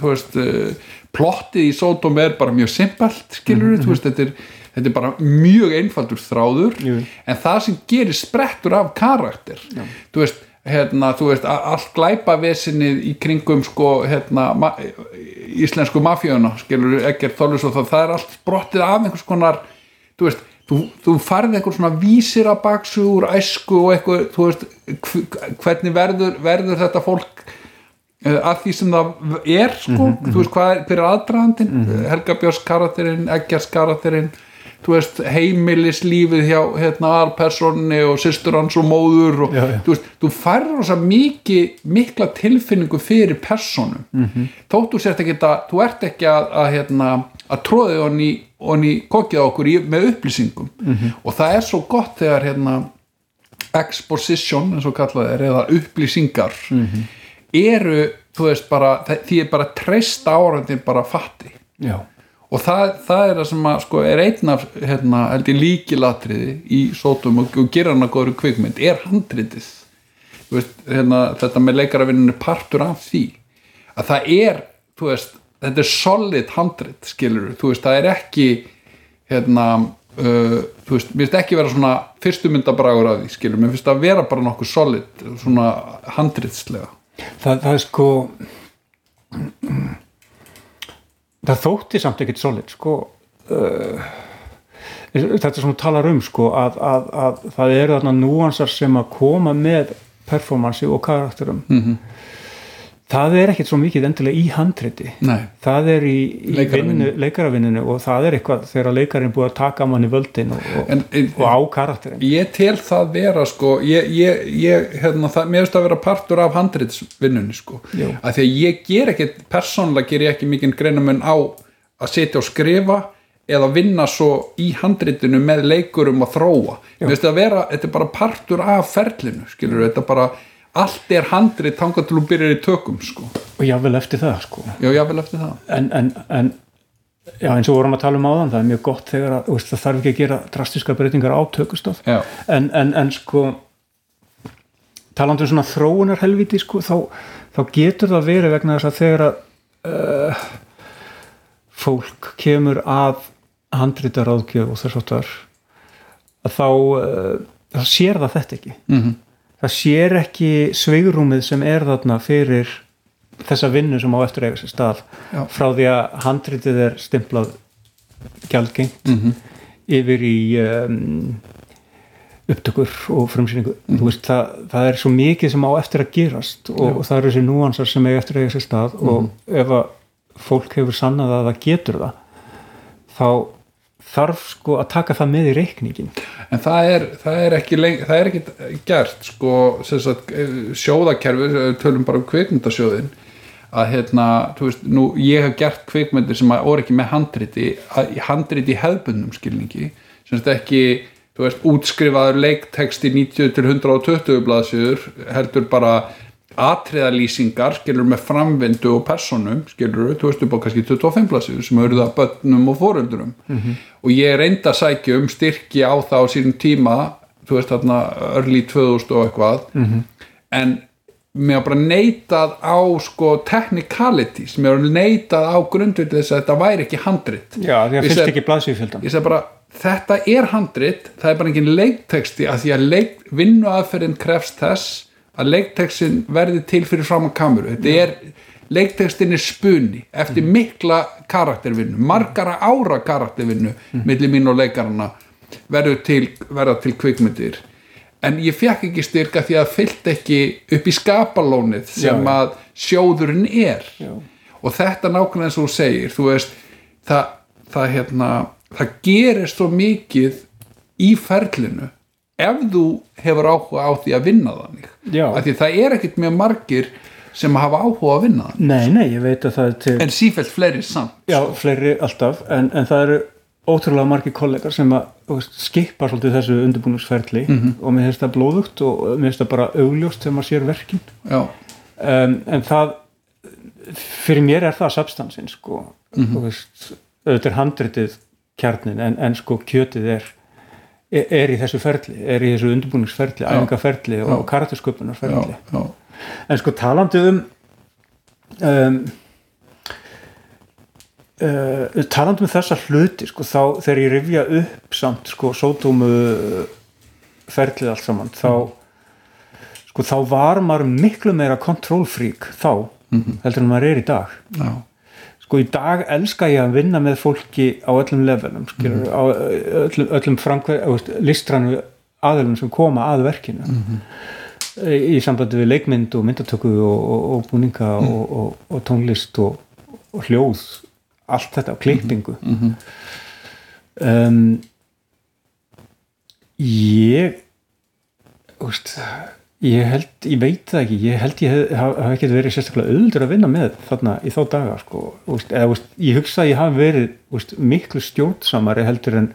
þú veist uh, plottið í Sodom er bara mjög simpelt skilur þú veist, þetta er þetta er bara mjög einfaldur þráður. Jú. en það sem gerir sprettur af karakter þú veist, hérna, þú veist allt glæpavesinið í kringum sko, hérna ma íslensku mafíuna, skilur ekkert þólis og það, það er allt sprottið af einhvers konar þú veist, þú, þú farið einhver svona vísir að baksu úr æsku og eitthvað, þú veist hv- hvernig verður, verður þetta fólk uh, að því sem það er sko, þú veist hvað er, hver er aðdraðandinn Helga Björns karakterinn, Eggjars karakterinn veist, heimilislífið hjá hérna aðalpersonni og systur hans og móður og Já, já. þú þú færður þess að mikla tilfinningu fyrir persónum -hmm. þóttu sért ekki að þú ert ekki að, að, hérna, að tróði honni, honni kokið á okkur í, með upplýsingum -hmm. og það er svo gott þegar hérna exposition eins og kallað er eða upplýsingar eru þú veist bara, því er bara treyst árandi bara fatti já, og það, það er það sem að sko, er einn af hérna, held ég líkilatriði í sótum og, og gera hann að góður kvikmynd er handritið. Veist, hérna, þetta með leikaravinninu partur af því að það er veist, þetta er solid handrit skilur, þú veist, það er ekki hérna uh, þú veist, mér finnst ekki vera svona fyrstu myndabragur af því, skilur, mér finnst það vera bara nokkuð solid, svona handritslega. Það, það er sko það þótti samt ekkert solid sko uh, þetta sem þú talar um sko að, að, að það eru þarna núansar sem að koma með performansi og karakterum Mhm. Það er ekkert svo mikið endilega í handriti. Nei, það er í, í leikaravinninu og það er eitthvað þegar leikarinn búið að taka manni völdin og, og, en, en og á karakterin ég tel það vera sko ég, ég, ég hérna, það, mér finnst það vera partur af handritsvinnunni sko. Jú. af því að ég ger ekki, persónulega ger ég ekki mikinn greinamun á að setja og skrifa eða vinna svo í handritinu með leikurum að þróa. Mér finnst það vera, þetta er bara partur af ferlinu skilur, þetta bara allt er handrit þangað til þú byrjar í tökum sko, og jável eftir það sko. Já, jável eftir það. En, en, en já, eins og vorum að tala um áðan það er mjög gott þegar að, veist, það þarf ekki að gera drastiska breytingar á tökustöð en, en, en sko talandi um svona þróunar helviti sko, þá, þá getur það verið vegna þess að þegar að uh, fólk kemur að handritaráðgjöf og þess áttar að þá uh, sér það þetta ekki. Mm það sér ekki sveigrúmið sem er þarna fyrir þessa vinnu sem á eftir eiga sér stað Já. frá því að handritið er stimplað gjaldgengt -hmm. yfir í um, upptökur og frumsýningu Þú veist, það, það er svo mikið sem á eftir að gerast og, og það eru þessi núansar sem eiga eftir eiga sér stað og ef að fólk hefur sannað að það getur það þá þarf sko að taka það með í reikningin en það er, það er ekki leng, það er ekki gert sko sagt, eh, sjóðakerfi við tölum bara um kvikmyndasjóðin að hérna, þú veist, nú ég hef gert kvikmyndir sem að voru ekki með handriti handriti í hefðbundum skilningi sem sagt ekki, þú veist, útskrifaður leikteksti 90 til 120 blaðsjöður, heldur bara atriðalýsingar, skilur með framvindu og personum, skilur þú veist upp á kannski 25 blaðsjöður sem það bönnum og fóröldurum og ég reynda að sækja um styrki á það á sínum tíma þú veist þarna early 2000 og eitthvað. En mér bara neitað á sko technicalities, mér neitað á grundvöldu þess að þetta væri ekki handrit. Já, því að fyrst seg- ekki blaðsvífjöldan ég segi bara, þetta er handrit það er bara engin leikteksti að því að leik, vinnuaðferðin krefst þess að leiktekstin verði til fyrir fram á kameru, þetta er leiktekstin er spunni eftir mikla karaktervinnu, margara ára karaktervinnu milli mín og leikarana til, verða til kvikmyndir. En ég fekk ekki styrka því að fyllt ekki upp í skapalónið sem Já. að sjóðurinn er. Já. og þetta nákvæmlega eins og þú segir þú veist, það, það hérna það gerir svo mikið í ferlinu ef þú hefur áhuga á því að vinna þannig Já. af því það er ekkit mjög margir sem hafa áhuga að vinna þannig. Nei, nei, ég veit að það er til en sífellt fleiri samt Já, fleiri alltaf, en, en það eru ótrúlega margir kollegar sem að skipa svolítið þessu undirbúningsferli og mér finnst það blóðugt og mér finnst það bara augljóst þegar maður sér verkin. Um, en það fyrir mér er það substansin sko, þú veist auðvitað er handritið kjarnin en, en sko kjötið er er, í þessu ferli, er í þessu undirbúningsferli æfingaferli og já, En sko talandi um um, uh, talandi um þessa hluti sko þá þegar ég rifja upp samt sko sótómu ferlið allt saman þá sko þá var maður miklu meira kontrólfrík þá heldur en maður er í dag. Já, sko í dag elska ég að vinna með fólki á öllum levelum skilur, á öllum, öllum framkvæð listrannu aðilum sem koma að verkinu. Í, í sambandi við leikmynd og myndatöku og, og, og búninga og, og, og tónlist og, og hljóð allt þetta, klippingu. Um, ég úst, ég held, ég veit það ekki ég held ég hef, haf, haf ekki verið sérstaklega auðvöldur að vinna með þarna í þá daga sko, úst, eða úst, ég hugsa að ég hafi verið úst, miklu stjórnsamari heldur en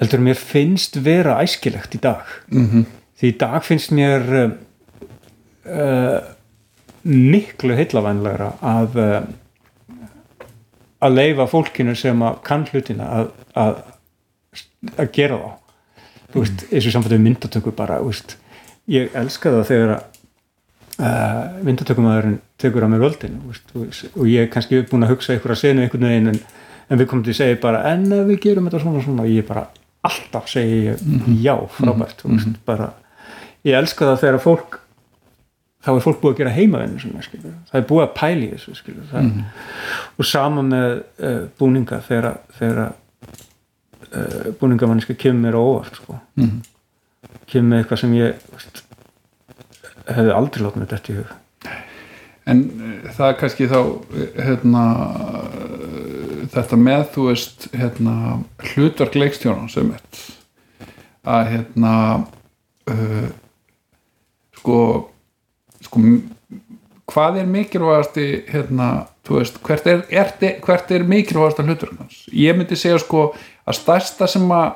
heldur en mér finnst vera æskilegt í dag. Mhm, því í dag finnst mér uh, miklu heillavænlegra að uh, að leifa fólkinu sem að kann hlutina að, að, að gera þá. Þú veist, eins og samfættu myndatöku bara, þú veist, ég elska það þegar að uh, myndatökumæðurinn tekur að mér völdin veist, og ég er kannski búin að hugsa ykkur að senu einhvern veginn en, en við komum til að segja bara en við gerum þetta svona svona og ég bara alltaf segi ég, já, frábært þú veist, bara ég elska það þegar fólk þá er fólk búið að gera skilur. það er búið að pæli þessu skilur. það, og sama með uh, búninga þegar, þegar uh, búningamanniska kemur á óvart sko. Kemur með eitthvað sem ég veist, hefði aldrei látið mér þetta í hug. En uh, það er kannski þá uh, hérna þetta með þú veist hérna hlutverk leikstjóran sem eitt að hérna uh, sko sko hvað er mikilvægasti hérna, þú veist, hvert er, er, hvert er mikilvægasta hlutverk hans? Ég myndi segja sko að stærsta sem að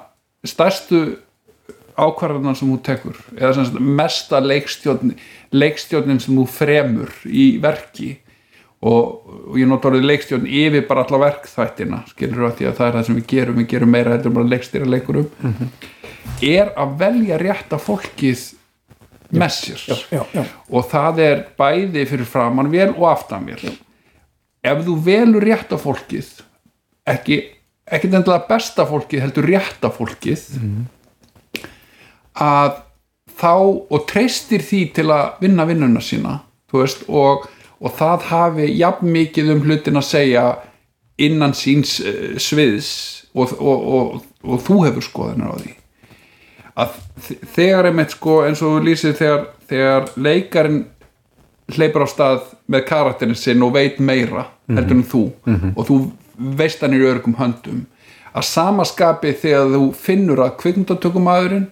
stærstu ákvarðanar sem þú tekur eða sem sagt mesta leikstjórn leikstjórnin sem þú fremur í verki og, og ég nota orðið leikstjórn yfir bara alla verkþættina skilur að því að það er það sem við gerum við gerum meira heldur bara leikstýra leikurum. Er að velja rétta fólkið með sér. Og það er bæði fyrir framann vel og aftan vel. Ef þú velur rétta fólkið ekki, ekki endilega besta fólkið heldur rétta fólkið að þá og treystir því til að vinna vinnuna sína veist, og, og það hafi jafn mikið um hlutin að segja innan síns uh, sviðs og, og, og, og þú hefur skoðunar á því. Að þegar einmitt sko eins og þú lýsir þegar, þegar leikarinn hleypur á stað með karakterin sinn og veit meira heldur en þú og þú veist hann í örgum höndum að samaskapi þegar þú finnur að kvikmyndatökumæðurinn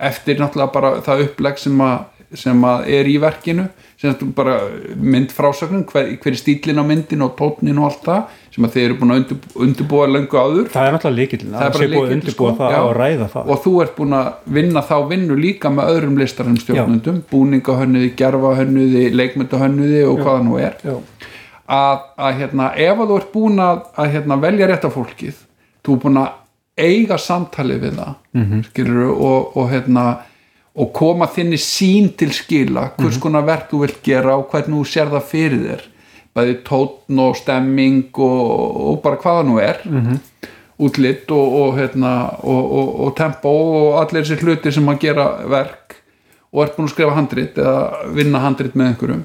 eftir náttúrulega bara það upplegg sem að, sem að er í verkinu sem að bara mynd frásögnum hver, hver er stílinn á myndin og tónin og allt það sem að þeir eru búin að undir, undirbúa löngu áður. Það er náttúrulega líkillin Það er bara búið að undirbúa sko. það Já. og ræða það. Og þú ert búin að vinna þá vinnu líka með öðrum listarum stjórnundum búningahönnuði, gerfahönnuði leikmyndahönnuði og hvað það nú er. Já, að, að hérna, ef að þú ert búin að, að hérna, velja rétta fólkið þú er búin að eiga samtalið við það mm. -hmm. og, og, hérna, og koma þinni sín til skila hvers Mhm. konar verk þú vilt gera og hvernig þú sér það fyrir þér bæði tótn og stemming og, og bara hvað það nú er Mhm. -hmm. útlitt og, og, hérna, og, og, og tempo og allir þessi hluti sem að gera verk og ert búin að skrifa handrit eða vinna handrit með einhverjum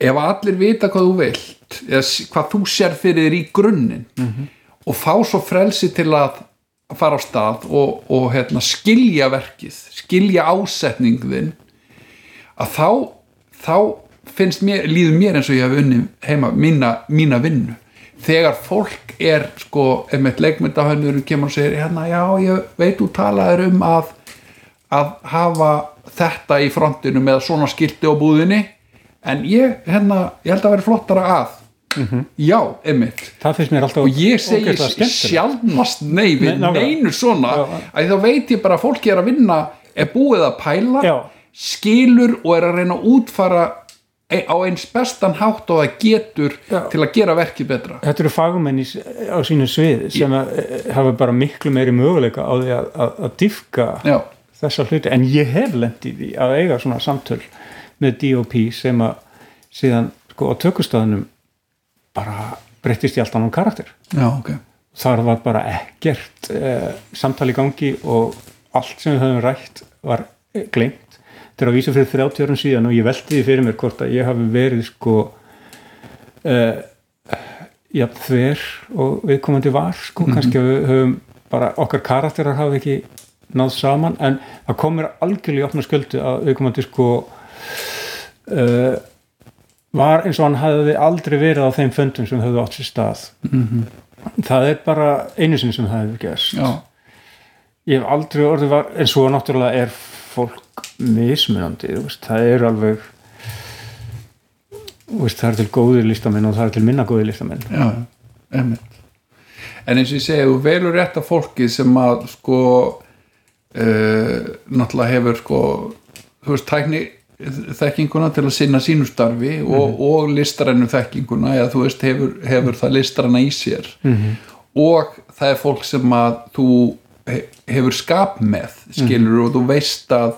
ef allir vita hvað þú vilt eða hvað þú sér fyrir þér í grunninn og fá svo frelsi til að fara á stað og, og hérna, skilja verkið skilja ásetningðin að þá þá finnst mér, líður mér eins og ég hef unni heima mína, mína vinnu. Þegar fólk er sko, ef með leikmyndahönnur kemur og segir, hérna, já, ég veit þú talaður um að að hafa þetta í frontinu með svona skilti á búðinni en ég, hérna, ég held að vera flottara að já, það finnst mér alltaf og ég segi sjálfnast nei við Nei, neinu svona Já. að þá veit ég bara að fólki er að vinna er búið að pæla Já. skilur og er að reyna að útfara e- á eins bestan hátt og það getur Já. til að gera verkið betra. Þetta eru fagmenn í, á sínu svið sem að, eh, hafa bara miklu meiri möguleika á því að, að, að diffka já, þessa hluti, en ég hef lent í því að eiga svona samtöl með DOP sem að síðan sko á tökustafnum bara breyttist í allt annan karakter. Já, ok. Þar var bara ekkert eh, samtali í gangi og allt sem við höfum rætt var eh, gleymt. Þetta er að vísa fyrir 30 árum síðan og ég velti því fyrir mér hvort að ég hafi verið sko eh, já, þver og viðkomandi var sko, kannski að við höfum bara okkar karakterar hafa ekki náð saman. En það komur algjörlega í opna sköldu að viðkomandi sko uh, var eins og hann hafði aldrei verið á þeim föndum sem höfðu átt sér stað. Það er bara einu sinni sem það hefur gerst. Já, ég hef aldrei orðið var en svo náttúrulega er fólk mismunandi veist, það er alveg veist, það er til góðir listamenn og það er til minna já, einmitt. En eins og ég segi, þú velur rétt af fólki sem að sko uh, náttúrulega hefur sko þú veist, tækni þekkinguna til að sinna sínu starfi og, og listarænu þekkinguna eða þú veist, hefur, hefur það listaræna í sér. -hmm. og það er fólk sem að þú he- hefur skap með skilur og þú veist að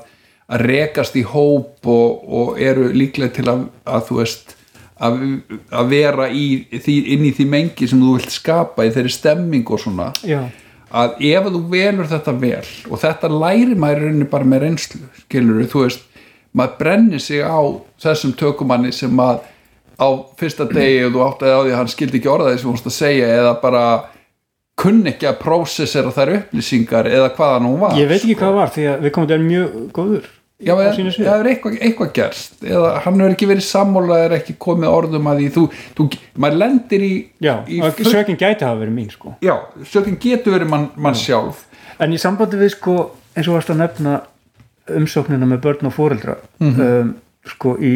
að rekast í hóp og, og eru líklega til að, að þú veist að, að vera í, því, inn í því mengi sem þú vilt skapa í þeirri stemming og svona. Já, að ef þú velur þetta vel og þetta læri maður bara með reynslu skilur þú veist maður brennir sig á þessum tökumanni sem að á fyrsta degi og þú áttaði á því að hann skildi ekki orðaði sem þú varst að segja eða bara kunni ekki að prósessera þær upplýsingar eða hvaða nú var ég veit ekki hvað það var því að við komum til mjög góður Já, eða, það er eitthvað, eitthvað gerst eða hann hefur ekki verið sammála eða ekki komið orðum að því þú, þú maður lendir í, já, í full- sökin gæti hafa verið mín sko. Já, sökin getur verið mann man sjálf. En í sambandi við sko, eins og varst að nefna umsóknina með börn og fóreldra um, sko í,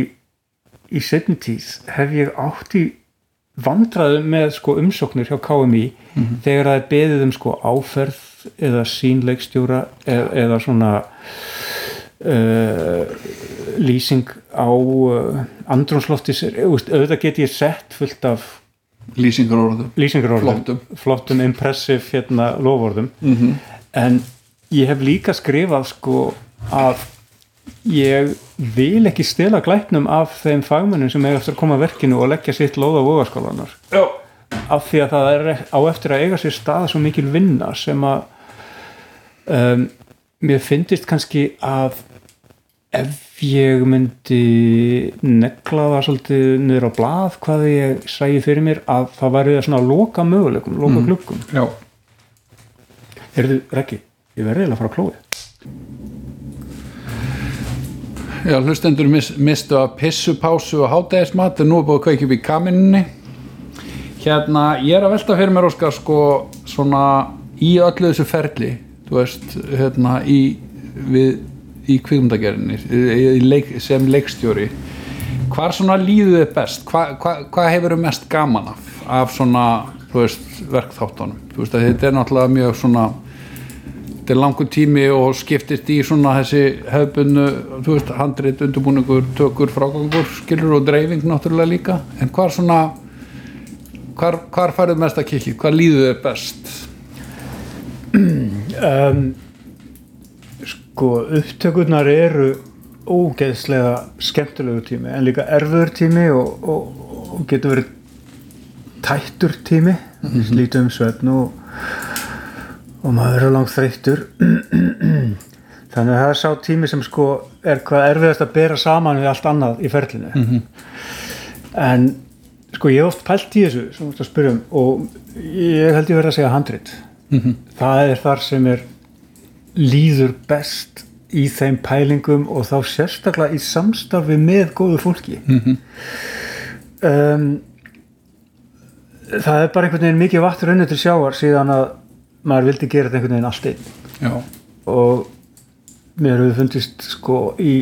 í setni tíð hef ég átt í vandraðu með sko umsóknir hjá KMI þegar það er beðið um sko áferð eða sínleikstjóra eða, eða svona uh, lýsing á uh, andrúnsloftis auðvitað get ég sett fullt af lýsingar orðum lýsingarorðum. Flottum. flottum impressive hérna lofordum Mhm. en ég hef líka skrifað sko að ég vil ekki stela glæpnum af þeim fagmennum sem eiga eftir að koma að verkinu og leggja sitt lóð á vogaskólanar já, af því að það er á eftir að eiga sér stað svo mikil vinna sem að um, mér finnist kannski að ef ég myndi negla það svolítið niður á blað hvað ég sæði fyrir mér að það væri það svona að loka möguleikum, loka mm. glukkum já, Heyrðu, Rekki, ég verði eiginlega að fara að klóði já hlustendur mis, mistu að pissu, pásu og hátæðismat en nú er búið að kveikja upp í kaminunni hérna, ég er að velta fyrir mér Óskar sko svona í öllu þessu ferli þú veist, hérna í, við, í kvikmyndagerinni í leik, sem leikstjóri hvar svona líðu þið best? Hvað hva, hva hefur þið mest gaman af af svona, þú veist, verkþáttunum? Þú veist þetta er náttúrulega mjög svona þetta er langur tími og skiptist í svona þessi hefbunnu, þú veist, handrit, undirbúningur, tökur, frágangur, skilur og dreifing náttúrulega líka, en hvar svona hvar, hvar færið mest að kikki, hvar líður þið best? Um, Sko, upptökurnar eru ógeðslega skemmtilegu tími en líka erfiður tími og, og, og getur verið tættur tími. Lítið um svefn og, og maður er langt þreyttur þannig að það er sá tími sem sko er hvað erfiðast að bera saman við allt annað í ferlinu. En sko ég hef oft pælt í þessu sem þú ert að spyrja um og ég held ég verið að segja handrit. Það er þar sem er líður best í þeim pælingum og þá sérstaklega í samstarfi með góðu fólki. Um, það er bara einhvern veginn mikið vattur unni til sjáar síðan að maður vildi gera þetta einhvern veginn allt einn. Já, og mér hefur fundist sko í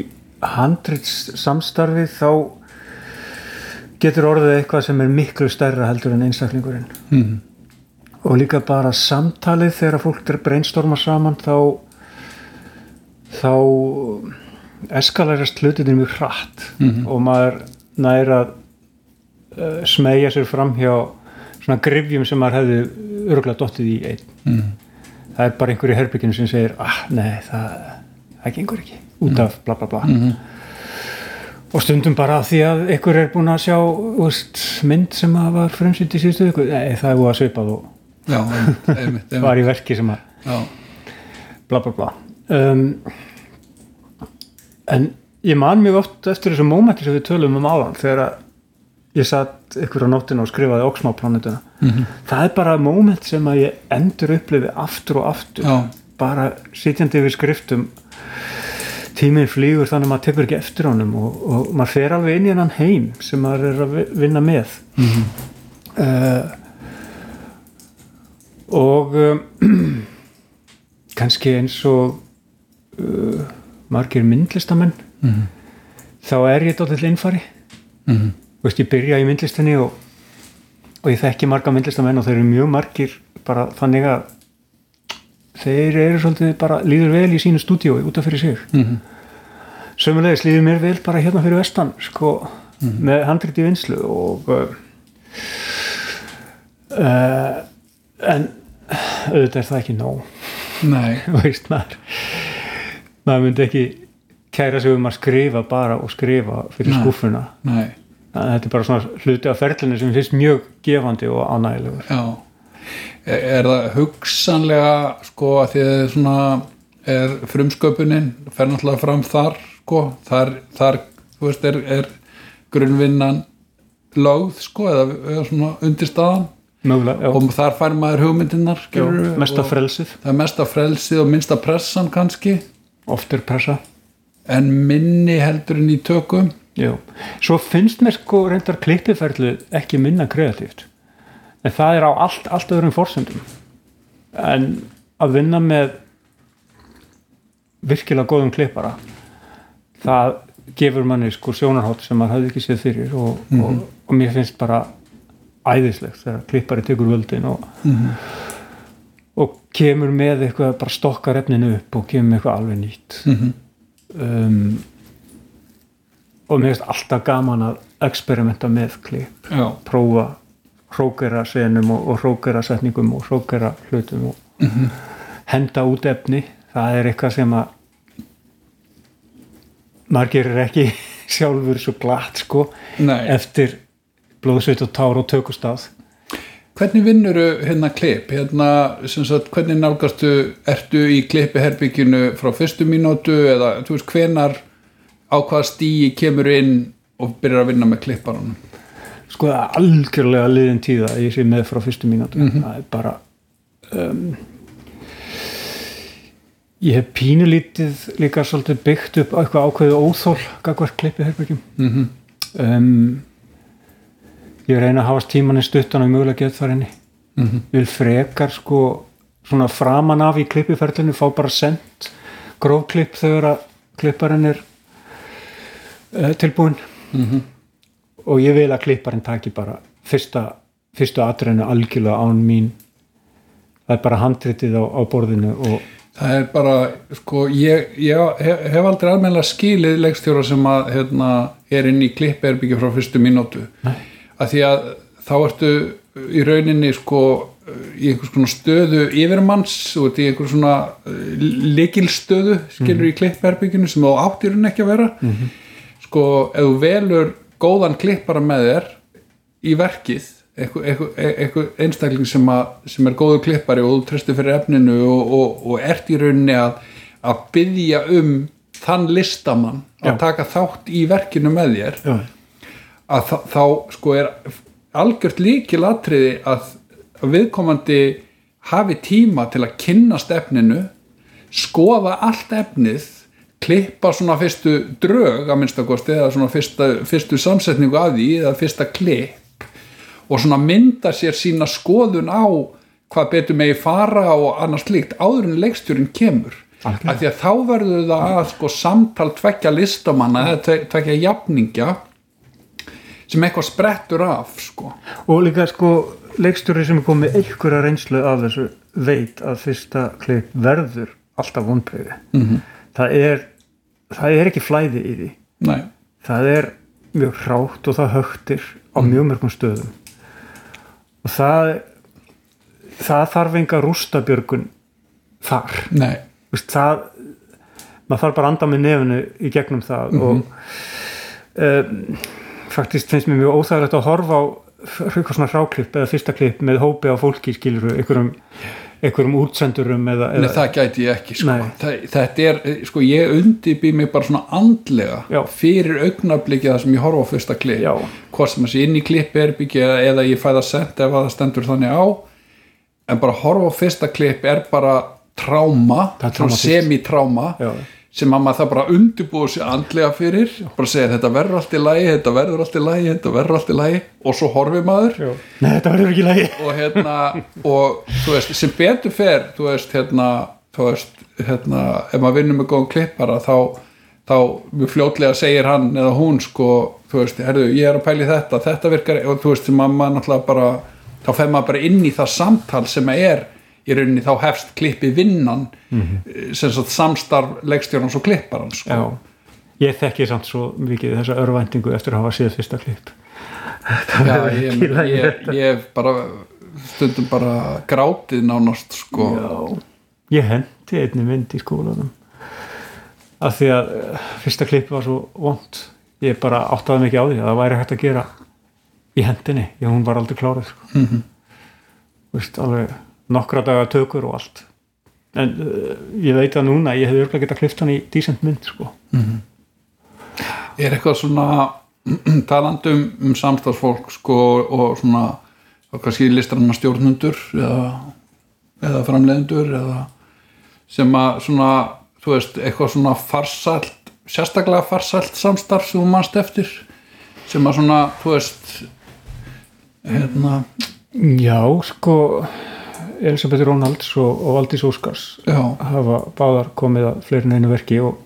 handrits samstarfi þá getur orðið eitthvað sem er miklu stærra heldur en einstaklingurinn. Mhm. og líka bara samtalið þegar fólk er brainstorma saman þá þá eskalerast hlutinir mjög hratt. Og maður nær að uh, smegja sér fram hjá svona grifjum sem maður hefði örgulega dottið í einn Mhm. það er bara einhver í herbygginu sem segir ah, nei, það, það gengur ekki. Út af bla bla bla. Og stundum bara því að einhver er búin að sjá þú veist, mynd sem að var fremsýnd í síðustu viku, nei, það er búið að einmitt, einmitt, einmitt. var í verki sem að já, bla bla bla. Um, en ég man mjög oft eftir þessu mómenti sem við tölum um áðan þegar að ég satt ykkur á nóttina og skrifaði Oxma-planetuna Mhm. það er bara móment sem að ég endur upplifi aftur og aftur Já. bara sitjandi yfir skriftum tíminn flýgur þannig að maður tekur ekki eftir honum og, og maður fer alveg inn í hennan heim sem maður er að vi- vinna með Mhm. uh, og um, kannski eins og uh, margir myndlistamenn Mhm. þá er ég dóttill innfari Mhm. veist ég byrja í myndlistinni og, og ég þekki marga myndlistamenn og þeir eru mjög margir bara þannig að þeir eru svolítið bara líður vel í sínu stúdíói út af fyrir sig. Mhm. sömulegis líður mér vel bara hérna fyrir vestan sko, með handrit í vinslu og uh, en auðvitað er það ekki nóg. Nei, veist maður. Maður myndi ekki kæra sig um að skrifa bara og skrifa fyrir Nei. skúfuna nei þetta er bara svona hluti af ferlinu sem finnst mjög gefandi og ánægilegur Já, er, er það hugsanlega sko að því að svona er frumsköpunin fer náttúrulega fram þar sko, þar, þar þú veist, er, er grunnvinnan lögð sko eða, eða svona undirstaðan mögulega, og þar fær maður hugmyndinar mesta og frelsið. það er mesta frelsið og minnsta pressan kannski. Oft er pressa. En minni heldur en í tökum já. svo finnst mér sko reyndar klippiferðlu ekki minna kreatíft. En það er á allt, allt öðrum forsendum. En að vinna með virkilega góðum klippara það gefur manni sko sjónarhátt sem maður hafði ekki séð fyrir og, og, og mér finnst bara æðislegt þegar klippari tekur völdin og, og kemur með eitthvað bara stokkar efninu upp og kemur með eitthvað alveg nýtt. Um, og mér finnst alltaf gaman að experimenta með klipp Já, prófa hrókera senum og, og hrókera setningum og hrókera hlutum og henda út efni. Það er eitthvað sem að maður gerir ekki sjálfur svo glatt sko nei. eftir blóðsveit og tár og tökustaf Hvernig vinnuru hérna klip? Hérna, sagt, hvernig nálgastu, ertu í klippiherbygginu frá fyrstu mínútu eða, þú veist, hvenar á hvaða stíi kemur inn og byrjar að vinna með klipparanum? sko það er algjörlega liðin tíða ég sé með frá fyrstu mínútu það er bara um, ég hef pínulítið líka svolítið byggt upp eitthvað ákveðu óþól gagvart klippi herbyggjum Mm -hmm. um, ég reyna að hafa tíman í stuttan og mögulega gett þar henni Mhm. vil frekar sko svona framan af í klippiferlinu fá bara sendt grófklipp þegar að klipparinn er uh, tilbúin Mhm. og ég vil að klipparinn taki bara fyrsta, fyrstu atriðinu algjörlega án mín það er bara handritið á, á borðinu og Það er bara, sko, ég, ég hef, hef aldrei almennilega skilið leikstjóra sem að hérna, er inn í klippiherbyggju frá fyrstu mínútu. Að því að þá ertu í rauninni, sko, í einhvers konar stöðu yfirmanns og í einhvers svona likilstöðu, skilur í klippiherbygginu sem þú átt í rauninni ekki að vera. Sko, ef þú velur góðan klippara með þér í verkið eitthvað einstakling sem, að, sem er góður klippari og þú tristir fyrir efninu og, og, og ert í rauninni að, að byggja um þann listamann að Já. taka þátt í verkinu með þér já, að þá, þá sko er algjört líkil atriði að viðkomandi hafi tíma til að kynna stefninu skoða allt efnið klippa svona fyrstu drög að minnsta kosti eða svona fyrsta, fyrstu samsetningu af því eða fyrsta klipp og svona mynda sér sína skoðun á hvað betur megi fara og annars líkt áður en leikstjórin kemur af því að þá verður það að sko samtal tvekja listamanna eða tve- tvekja jafningja sem eitthvað sprettur af sko. og líka sko leikstjóri sem er komið einhverja reynslu af þessu veit að fyrsta klipp verður alltaf vonbreyði Mhm. -hmm. það er það er ekki flæði í því. Nei, það er mjög hrátt og það högtir á Mm. mjög mörgum stöðum. Og það það þarf enga rústabjörgun þar. Vist, það, maður þarf bara að anda með nefnu í gegnum það Mhm. og um, faktist finnst mér mjög óþægilegt að horfa á eitthvað svona hráklipp eða fyrsta klipp með hópi á fólki skiluru, einhverjum, einhverjum útsendurum eða, Nei, eða það gæti ég ekki sko. Nei. það, þetta er, sko, ég undibý mig bara svona andlega Já. fyrir augnablikið það sem ég horfa á fyrsta klipp Já. hvort sem þessi inn í klipp er byggja eða, eða ég fæ það sent ef að það stendur þannig á en bara horfa á fyrsta klipp er bara tráma, semitráma Já. Sem að maður það bara undirbúið sér andlega fyrir bara segja þetta verður allt í lagi þetta verður allt í lagi, þetta verður allt í lagi. Og svo horfið maður. Nei, þetta verður ekki lægi og hérna og þú veist, sem betur fer þú veist, hérna, þú veist hérna, ef maður vinnur með góðum klippara þá, þá mjög fljótlega segir hann eða hún sko, þú veist, herðu, ég er að pæli þetta, þetta virkar og þú veist, sem maður náttúrulega bara þá fer maður bara inn í það samtal sem er í rauninni þá hefst klippi vinnan mm sem sagt samstarf leikstjórnans og klipparans sko. Já, ég þekki samt svo mikið þessa örvæntingu eftir að hafa séð fyrsta klipp. Já, ég, ég, ég hef bara stundum bara grátið nánast sko. Já, ég hendi einni mynd í skólanum. Af því að uh, fyrsta klipp var svo vond ég bara áttaði mikið á því að það væri hægt að gera í hendinni, ég hún var aldrei klárið sko. mm Mhm. Vist, alveg nokkra daga tökur og allt en uh, ég veit að núna ég hefði örgulega getað klift hann í decent mynd sko. er eitthvað svona talandum um samstagsfólk sko og svona kannski listrannar stjórnundur eða, eða framleiðendur eða sem að svona þú veist, eitthvað svona farsælt sérstaklega farsælt samstarf sem þú manst eftir sem að svona, þú veist hérna, Já, sko Elisabeth Rónalds og, og Valdís Óskars já, hafa báðar komið að fleirin einu verki og,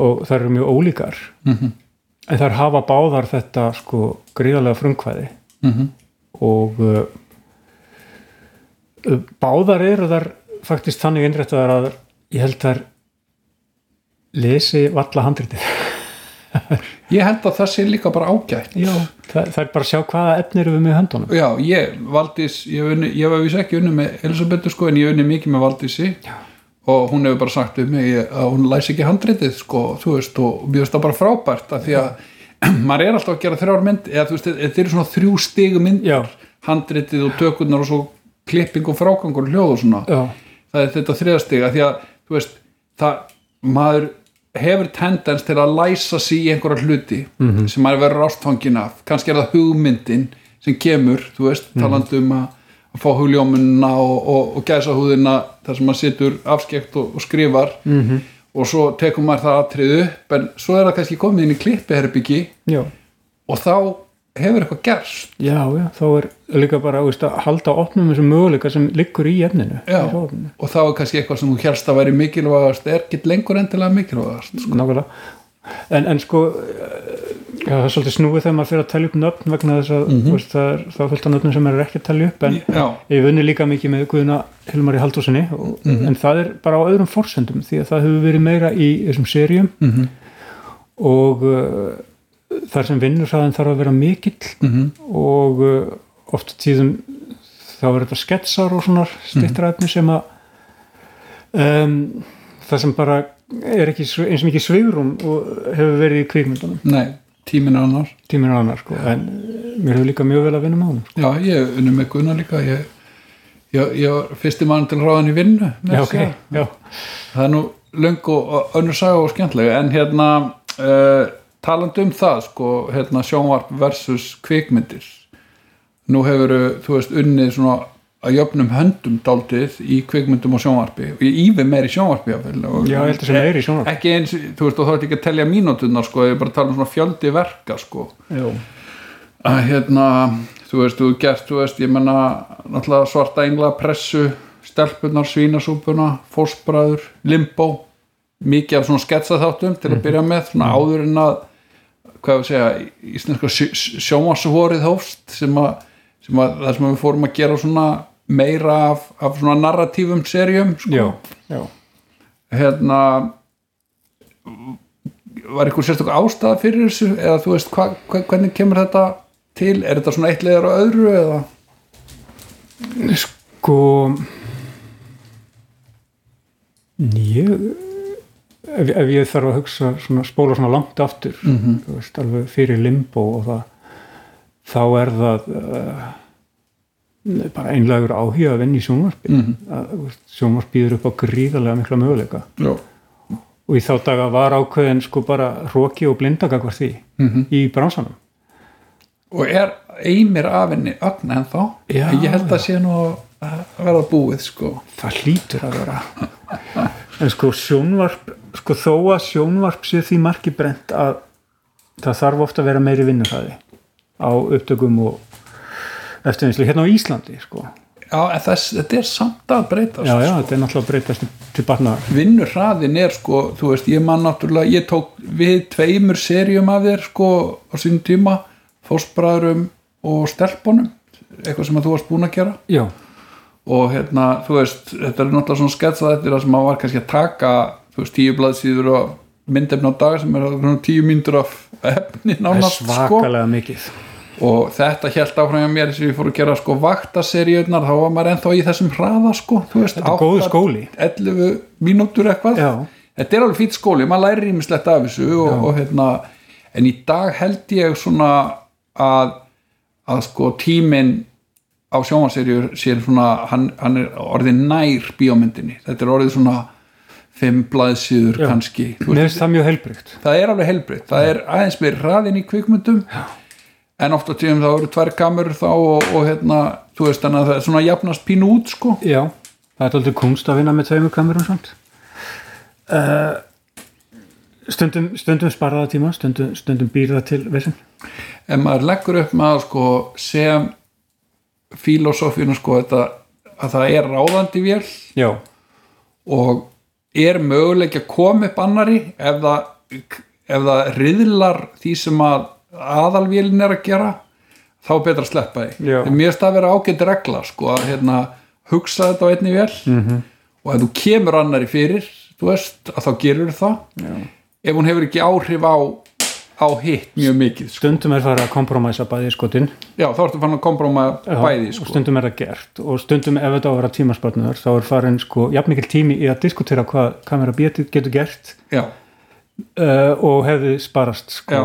og það eru mjög ólíkar. Mhm, en þær hafa báðar þetta sko gríðarlega frumkvæði. Mhm. Og uh, báðar eru þar faktist þannig innrættaðar að ég held þær lesi valla handritið ég held að það sé líka bara ágætt. Já, það, það er bara að sjá hvaða efni eru við með höndunum. Já, ég, Valdís, ég, hef unni, ég var vísa ekki unni með Elisabethu sko en ég unni mikið með Valdísi. Já. og hún hefur bara sagt við mig að hún læsi ekki handritið sko, þú veist, og mér finnst það bara frábært af því að maður er alltaf að gera þrjár mynd eða þú veist, þetta eru svona þrjú stigu mynd handritið og tökurnar og svo klipping og frágangur og hljóð og svona. Já, það er þetta þriðastig að því að þú veist, það, maður hefur tendens til að læsa sig í einhverja hluti -hmm. sem maður verður ástfangin af. Kannski er það hugmyndin sem kemur, þú veist, talandi um að, að fá hugljómunna og, og, og gæsa húðina þar sem maður situr afskekt og, og skrifar. -hmm. og svo tekur maður það atrið upp en svo er það kannski komið inn í klippiherbyggi og þá hefur eitthvað gerst. Já, já, þá er líka bara veist, að halda opnum þessum möguleika sem liggur í efninu Já, og þá er kannski eitthvað sem þú helst að væri mikilvægast er ekki lengur endilega mikilvægast Nákvæmlega. En, en sko eh, já, það er svolítið snúið þegar maður fyrir að telja upp nöfn vegna þess að mm veist, það er er fullt af nöfnum sem er ekki að telja upp en Já, ég vunni líka mikið með Guðuna Hilmar í Haldósinni og, en það er bara á öðrum forsendum því að það hefur verið meira í þessum serjum mhm. Og uh, þar sem vinnursaðin þarf að vera mikill mhm. og uh, oft tíðum þá er þetta sketsar og svona stittræfni sem að um, það sem bara er ekki eins og mikið svigrum og hefur verið í kvikmyndunum. Nei, tíminn er annar. Tíminn er annar sko en uh, mér hefur líka mjög vel að vinna með honum sko. Já, ég unni með Gunnar líka ég, ég, ég var fyrsti mann til ráðan í vinnu já, ok, já, Það er nú löng og önnur saga og skemmtilega en hérna uh, talandi um það sko, hérna sjónvarp versus kvikmyndir. Nú hefur þú veist unnið svona að jöfnum höndum daldið í kvikmyndum og sjónvarpi og ég ífi meir í sjónvarpi Já, ég held að sem meiri í sjónvarpi. ekki eins, þú veist, og þá er ekki að telja mínúturnar sko, ég er bara að tala um svona fjöldi verka sko. Jú. að hérna, þú veist, þú gert þú veist, ég menna, náttúrulega svarta engla pressu, stelpunar svínasúpuna, fósbræður limbo, mikið af svona sketsaþáttum til að byrja með, svona áður en að hvað við segja, íslenska sjómasvorið hófst sem að, sem að það sem við fórum að gera svona meira af, af svona narratífum serjum, sko. Já, já. hérna var eitthvað sérstök ástæða fyrir þessu? Eða þú veist, hva, hva, hvernig kemur þetta til, er þetta svona eitt leiðar á öðru eða? Sko ég ef, ef ég þarf að hugsa svona, spóla svona langt aftur Mhm. þú veist, alveg fyrir limbo og það þá er það uh, bara einlegur áhuga að vinna í sjónvarpi Mhm. að, þú veist, sjónvarp býður upp á gríðarlega mikla möguleika Já. og í þá daga var ákveðin sko bara hróki og blindagakvar því Mhm. í bransanum og er einmir af henni ögn en þá Já, ég held að sé nú að verða búið sko það hlýtur að vera en sko sjónvarp sko þó að sjónvarp sé því marki brent að það þarf ofta að vera meiri vinnufæði á upptökum og eftirvinnslu. Hérna á Íslandi sko. Já, þess, þetta er samt að breytast já já sko. þetta er náttúrulega að breytast til barna vinnurhraðin er sko, þú veist, ég man náttúrulega, ég tók við tveimur serjum af þér sko á sínum tíma fósbræðurum og stelpunum eitthvað sem að þú varst búin að gera. Já. Og hérna, þú veist, þetta er náttúrulega svona sketsað eftir það sem maður var kannski að taka þú veist, tíu blaðsíður og myndefni á dag sem er tíu myndur af efni nánast, sko. svakalega mikið. Og þetta held áfram hjá mér sem ég fór að gera sko vaktaseríunar þá var maður ennþá í þessum hraða sko, veist, þetta er góðu skóli. 11 mínútur eitthvað. Já. Þetta er alveg fýtt skóli, maður lærir ímislegt af þessu og, og hérna en í dag held ég svona að að sko tíminn á svona, hann, hann er orðið nær bíómyndinni, þetta er orðið svona fimm blaðsíður Já. kannski mér finnst það mjög heilbrygt það er alveg helbritt, það er aðeins meir hraðin í kvikmyndum Já. en oft á tíðum þá eru tvær kamerur þá og, og hérna, þú veist þannig að það er svona jafnast pínu út sko. Já. Það er aldrei kunst að vinna með tveimur kamerum samt. Uh, stundum stundum sparaða tíma stundum, stundum býrða til vissum ef maður leggur upp með að sko sem filosófínu sko þetta, að það er ráðandi vél já. og er möguleik að koma upp annari ef það, ef það riðlar því sem að aðalvélin er að gera þá betra að sleppa því en mér finnst það að vera ágætt regla sko að hérna, hugsa þetta á einni vél Mhm. -hmm. og ef þú kemur annari fyrir þú veist að þá gerur það Já. ef hún hefur ekki áhrif á, á hitt mjög mikið sko. stundum er farið að kompromæsa bæði skotin. Já þá ertu fann að kompróma bæði sko. stundum er það gert. Og stundum ef þetta á að vera tímaspatnuður þá er farin sko jafn mikil tími í að diskutera hvað kamera B getur gert já, uh, og hefði sparast sko já,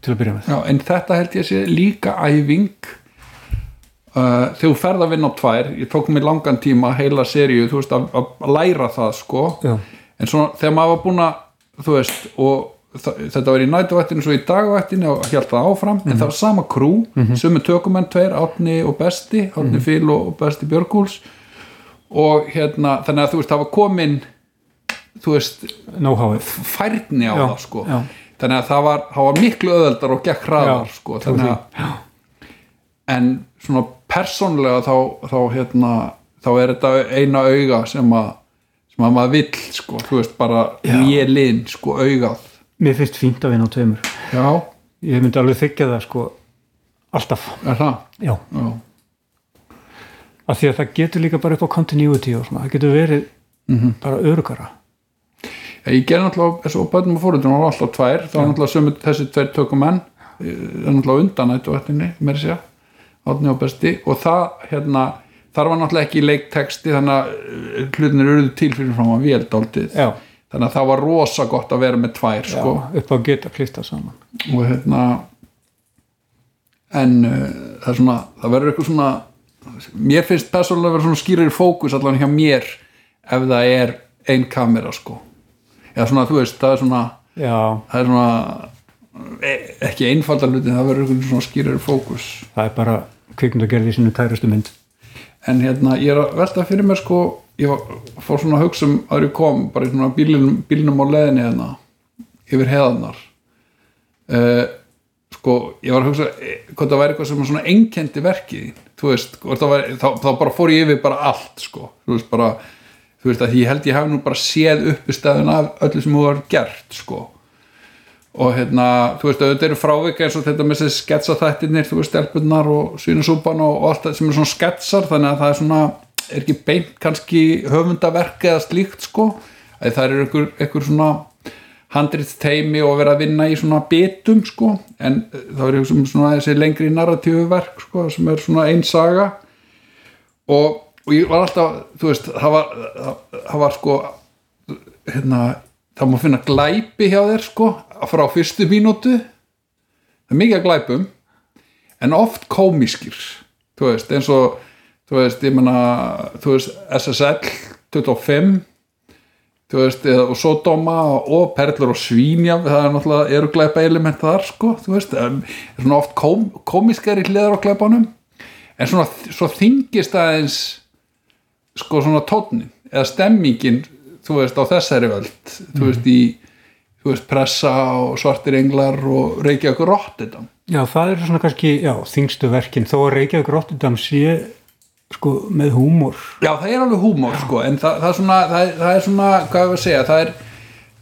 til að byrja með. Já, en þetta held ég sé líka æfing uh, þegar þú ferð að vinna á tvær ég tók mér langan tíma, heila seríu þú veist, að, að læra það sko. Já. en svona þegar maður var búin að þú veist, og þetta var í nætuvættinu svo í dagvættinu og hjælt það áfram. En það var sama krú, mm -hmm. sömu tökumenn tveir, Átni og Besti Átni Fíl og, Besti Björgúls. Og hérna, þannig að þú veist það var komin þú veist, færni á Já, það sko. já. þannig að það var, það var miklu öðeldar og gekk hraðar Já, sko þannig að en svona persónlega þá, þá hérna þá er þetta eina auga sem að sem að maður vill sko þú veist bara Já. vélinn sko augað mér finnst fínt að vinna á tveimur. Já, ég myndi alveg þykja það sko alltaf, er það? Já. Já, af því að það getur líka bara upp á continuity og svona, það getur verið Mhm. bara örugara ég ger náttúrulega og bönnum og fórhundum var alltaf tvær, þá var náttúrulega sömu þessi tveir tökumenn, er náttúrulega undan ættu ættinni, mér sé átni og besti. Og það hérna þar var náttúrulega ekki leiktexti þannig að eh, hlutinir eruðu til fyrir frá að dálítið, já, þannig að það var rosa gott að vera með tvær sko. Já upp á að geta klifta saman. Og hérna en uh, það er svona það verður eitthvað svona mér finnst persónulega að vera svona skýrir fókus allan hjá mér ef það er ein kamera sko. Eða svona þú veist, það er svona já, það er svona e ekki einfaldar hluti, það verður eitthvað svona skýrir fókus. Það er bara kvikmyndagerði í sinu tærustu mynd en hérna ég er að velta fyrir mér sko ég var, fór svona að hugsa um að ég kom bara í svona bílnum, bílnum á leðinni hérna yfir heðarnar uh, sko ég var að hugsa eh, hvað það væri eitthvað sem svona einkendi verkið þú veist, hvort væri, þá, þá bara fór ég yfir bara allt sko. Þú veist bara, þú veist að ég held ég hef nú bara séð uppi stæðun af öllu sem þú har gert sko og hérna, þú veist, auðvitað eru frávika eins og þetta með þessi sketsaþættirnir þú veist, stelpunnar og svínusúpan og, allt það sem er svona sketsar, þannig að það er svona er ekki beint kannski höfundaverk eða slíkt sko, að það eru einhver, einhver svona handrið teimi og vera að vinna í svona bitum sko, en eh, það er einhver svona þessi lengri narratífu verk sko, sem er svona einn saga. Og, og ég var alltaf þú veist, það var, það, það var sko hérna það má finna glæpi hjá þér sko frá fyrstu mínútu. Það er mikið að glæpum en oft komiskir þú veist, eins og þú veist, ég menna, þú veist SSL 25 þú veist, eða, og Sodoma og Perlur og Svínja það er náttúrulega, eru glæpa element þar sko þú veist, það er svona oft kom, komiskari hliðar á glæpanum. En svona, svo þingist aðeins sko svona tónin eða stemmingin þú veist, á þessari völd þú veist, í þú veist, pressa og svartir englar og Reykjavík Rotterdam. Já, það er svona kannski, já, þingstu verkin. Þó að Reykjavík Rotterdam sé sko með húmor. Já, það er alveg húmor, sko, en það, það, er svona, það, er, það er svona, hvað ég að segja það er,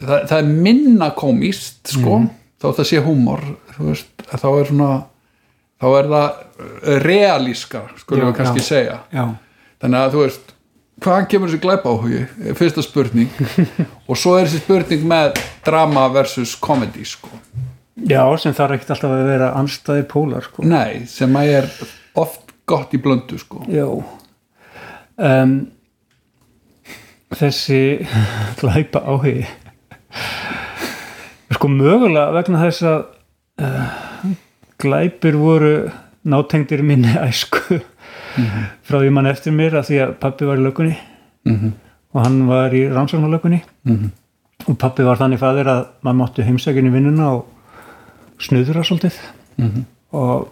það, það er minna komist, sko, þá það sé húmor þú veist, þá er svona þá er það realíska, skulum við kannski já. segja. Já, þannig að þú veist hvaðan kemur þessi glæpa áhugi, fyrsta spurning. Og svo er þessi spurning með drama versus comedy sko. já sem þarf ekkert alltaf að vera anstæði pólar sko. Nei, sem að er oft gott í blöndu sko. Já. Um, Þessi glæpa áhugi sko mögulega vegna þess að uh, glæpir voru nátengdir minni æsku frá því mann eftir mér að því að pappi var í lökunni Mhm. og hann var í rannsóknarlökunni Mhm. og pappi var þannig fæðir að maður mátti heimsækjunni vinnuna og snuðra svolítið. Mhm. og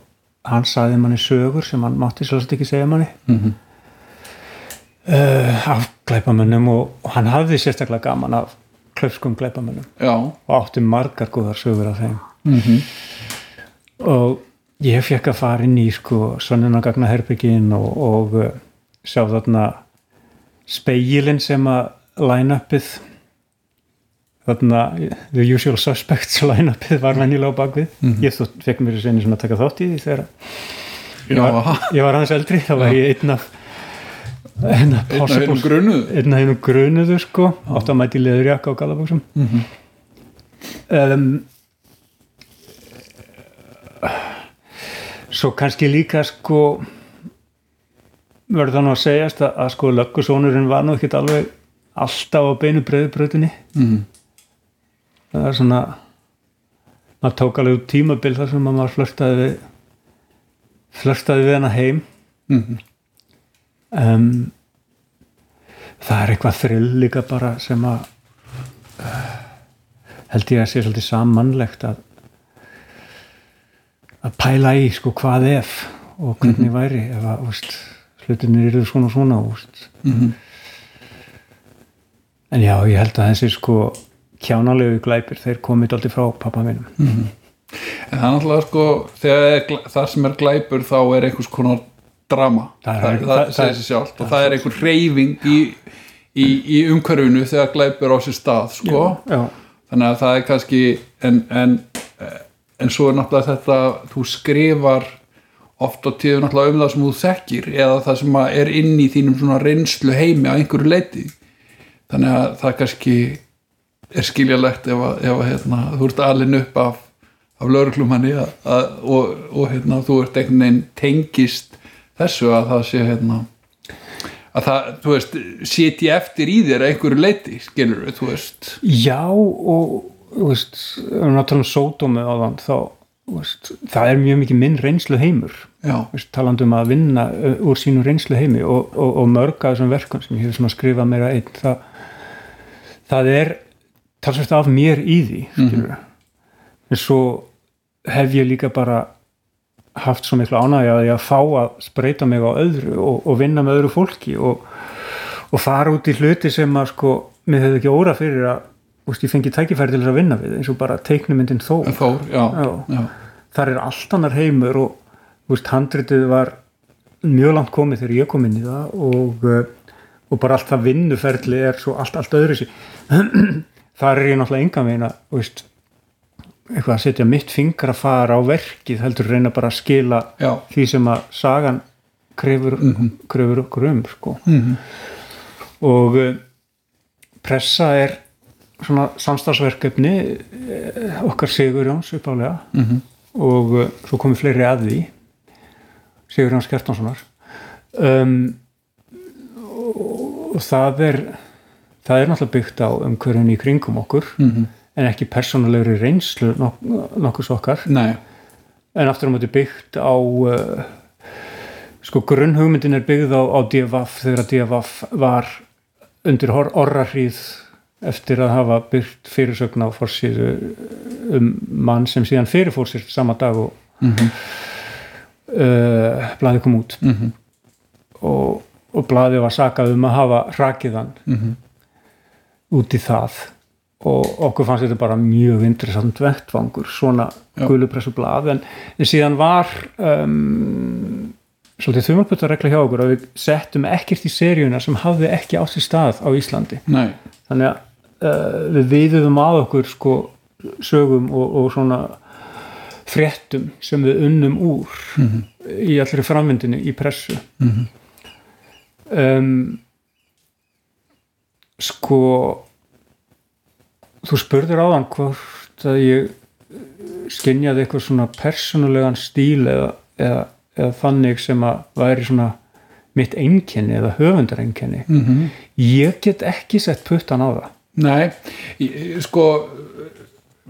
hann saði manni sögur sem hann mátti svolítið ekki segja manni. Uh, af glæpamönnum og, og hann hafði sérstaklega gaman af klöfskum glæpamönnum. Já, og átti margar góðar sögur af þeim. Mhm. og ég fekk að fara inn í sko sönnunagagna herbyggin og, og uh, sjá þarna speilin sem að line-upið þarna the usual suspects line-upið var venjulega á bakvið ég þótt fekk mér þessi einu svona að taka þátt í því þegar ég var, ég var aðeins eldri þá var ég einn af einn af einn af hennum possible grunuð einn af hennum grunuðu sko. Átt að mæti leðurjakka á galabóksum Mhm. um, svo kannski líka sko verður það nú að segjast að, að sko löggusónurinn var nú ekkert alveg alltaf á beinu breyðbröðinni Mhm. það er svona maður tók alveg út tímabil þar sem að maður flörtaði við flörtaði við hana heim Mhm. um, það er eitthvað þrill líka bara sem að uh, held ég að sé svolítið sammannlegt að að pæla í sko hvað ef og hvernig væri ef að úst, hlutinir eru svona og svona úst. Mhm. en já ég held að þessi sko kjánalegu glæpir þeir komið aldrei frá pappa mínum. En það er náttúrulega sko það sem er glæpur þá er einhvers konar drama. Það er- það, það, það- segir sér sjálft og það er einhver reyfing í, í, í umhverfinu þegar glæpur á sér stað sko. Já, þannig að það er kannski en, en, en svo er náttúrulega þetta þú skrifar oft á tíðu náttúrulega um það sem þú þekkir eða það sem er inn í þínum svona reynslu heimi á einhverju leiti þannig að það kannski er skiljalegt ef að, ef að hérna, þú ert alin upp af, af lauruglumanni og, og hérna, þú ert einhvern veginn tengist þessu að það sé hérna að það, þú veist, siti eftir í þér einhverju leiti, skilur þú veist. Já og veist, við náttúrulega um sódómi á þann þá veist, það er mjög mikið minn reynslu heimur já, veist, talandi um að vinna uh, úr sínu reynslu heimi og, og, og mörg af þessum verkum sem ég hef svona skrifað meira einn það, það er talsvægt af mér í því mm en svo hef ég líka bara haft svo miklu ánægja að ég að fá að spreita mig á öðru og, og vinna með öðru fólki og, og fara út í hluti sem að sko, mér hefði ekki óra fyrir að úst, ég fengi tækifæri til þess að vinna við eins og bara teiknumyndin þó Þór, já, Já. já. þar er allt annar heimur og úst, handritið var mjög langt komið þegar ég kom inn í það og, uh, og bara allt það vinnuferli er svo allt, allt öðru þar er ég náttúrulega enga meina úst, eitthvað að setja mitt fingra fara á verkið heldur reyna bara að skila Já. því sem að sagan krefur, krefur okkur um sko. Mhm. og uh, pressa er svona samstagsverkefni eh, okkar Sigurjóns uppálega Mhm. og uh, svo komið fleiri að því Sigurjóns Kjartanssonar um, og, og það er það er náttúrulega byggt á umhverjum í kringum okkur Mhm. en ekki persónulegri reynslu nok nokkus okkar Nei, en aftur á móti byggt á uh, sko grunnhugmyndin er byggð á, á DFF þegar DFF var undir or orrahríð eftir að hafa byggt fyrirsögn á forsýðu um mann sem síðan fyrirfór sér sama dag og Mhm. uh, blaði kom út Mhm. og, og blaði var sakað um að hafa rakið hann Mhm. út í það og okkur fannst þetta bara mjög interessant vettvangur, svona gulupressu blað en, en síðan var um, svolítið þumalpötta regla hjá okkur að við settum ekkert í seríuna sem hafði ekki átt sér stað á Íslandi nei, þannig að við viðuðum að okkur sko sögum og, og svona fréttum sem við unnum úr í allri framvindinu í pressu Mhm. um, sko þú spurður áðan hvort að ég skinjaði eitthvað svona persónulegan stíl eða, eða, eða þannig sem að væri svona mitt einkenni eða höfundareinkenni Mhm. ég get ekki sett puttan á það nei sko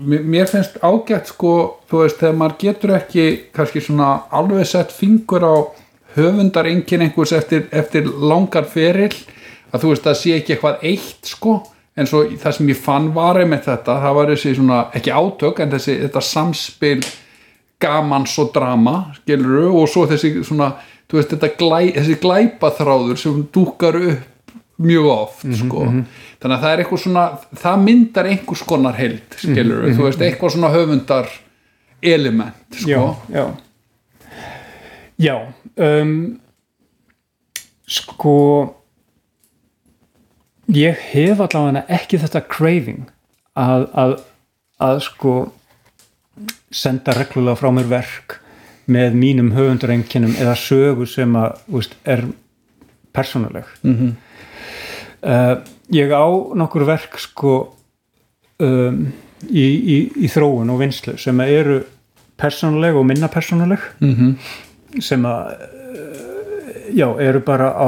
mér finnst ágætt sko þú veist þegar maður getur ekki kannski svona alveg sett fingur á höfundar engin einhvers eftir, eftir langar feril að þú veist það sé ekki eitthvað eitt sko en svo það sem ég fann var með þetta það var þessi svona, ekki átök en þessi þetta samspil gamans og drama skilur og svo þessi svona þú veist þetta glæ, þessi glæpaþráður sem dúkar upp mjög oft sko þannig að það er eitthvað svona það myndar einhvers konar held skilur þú veist eitthvað svona höfundar element sko. Já, já. Já um, sko ég hef allavega ekki þetta craving að, að, að sko senda reglulega frá mér verk með mínum höfundarenginum eða sögu sem að veist, er persónuleg. Mhm. uh, ég á nokkur verk sko um, í, í, í þróun og vinslu sem eru persónuleg og minna persónuleg Mhm. sem að uh, já, eru bara á,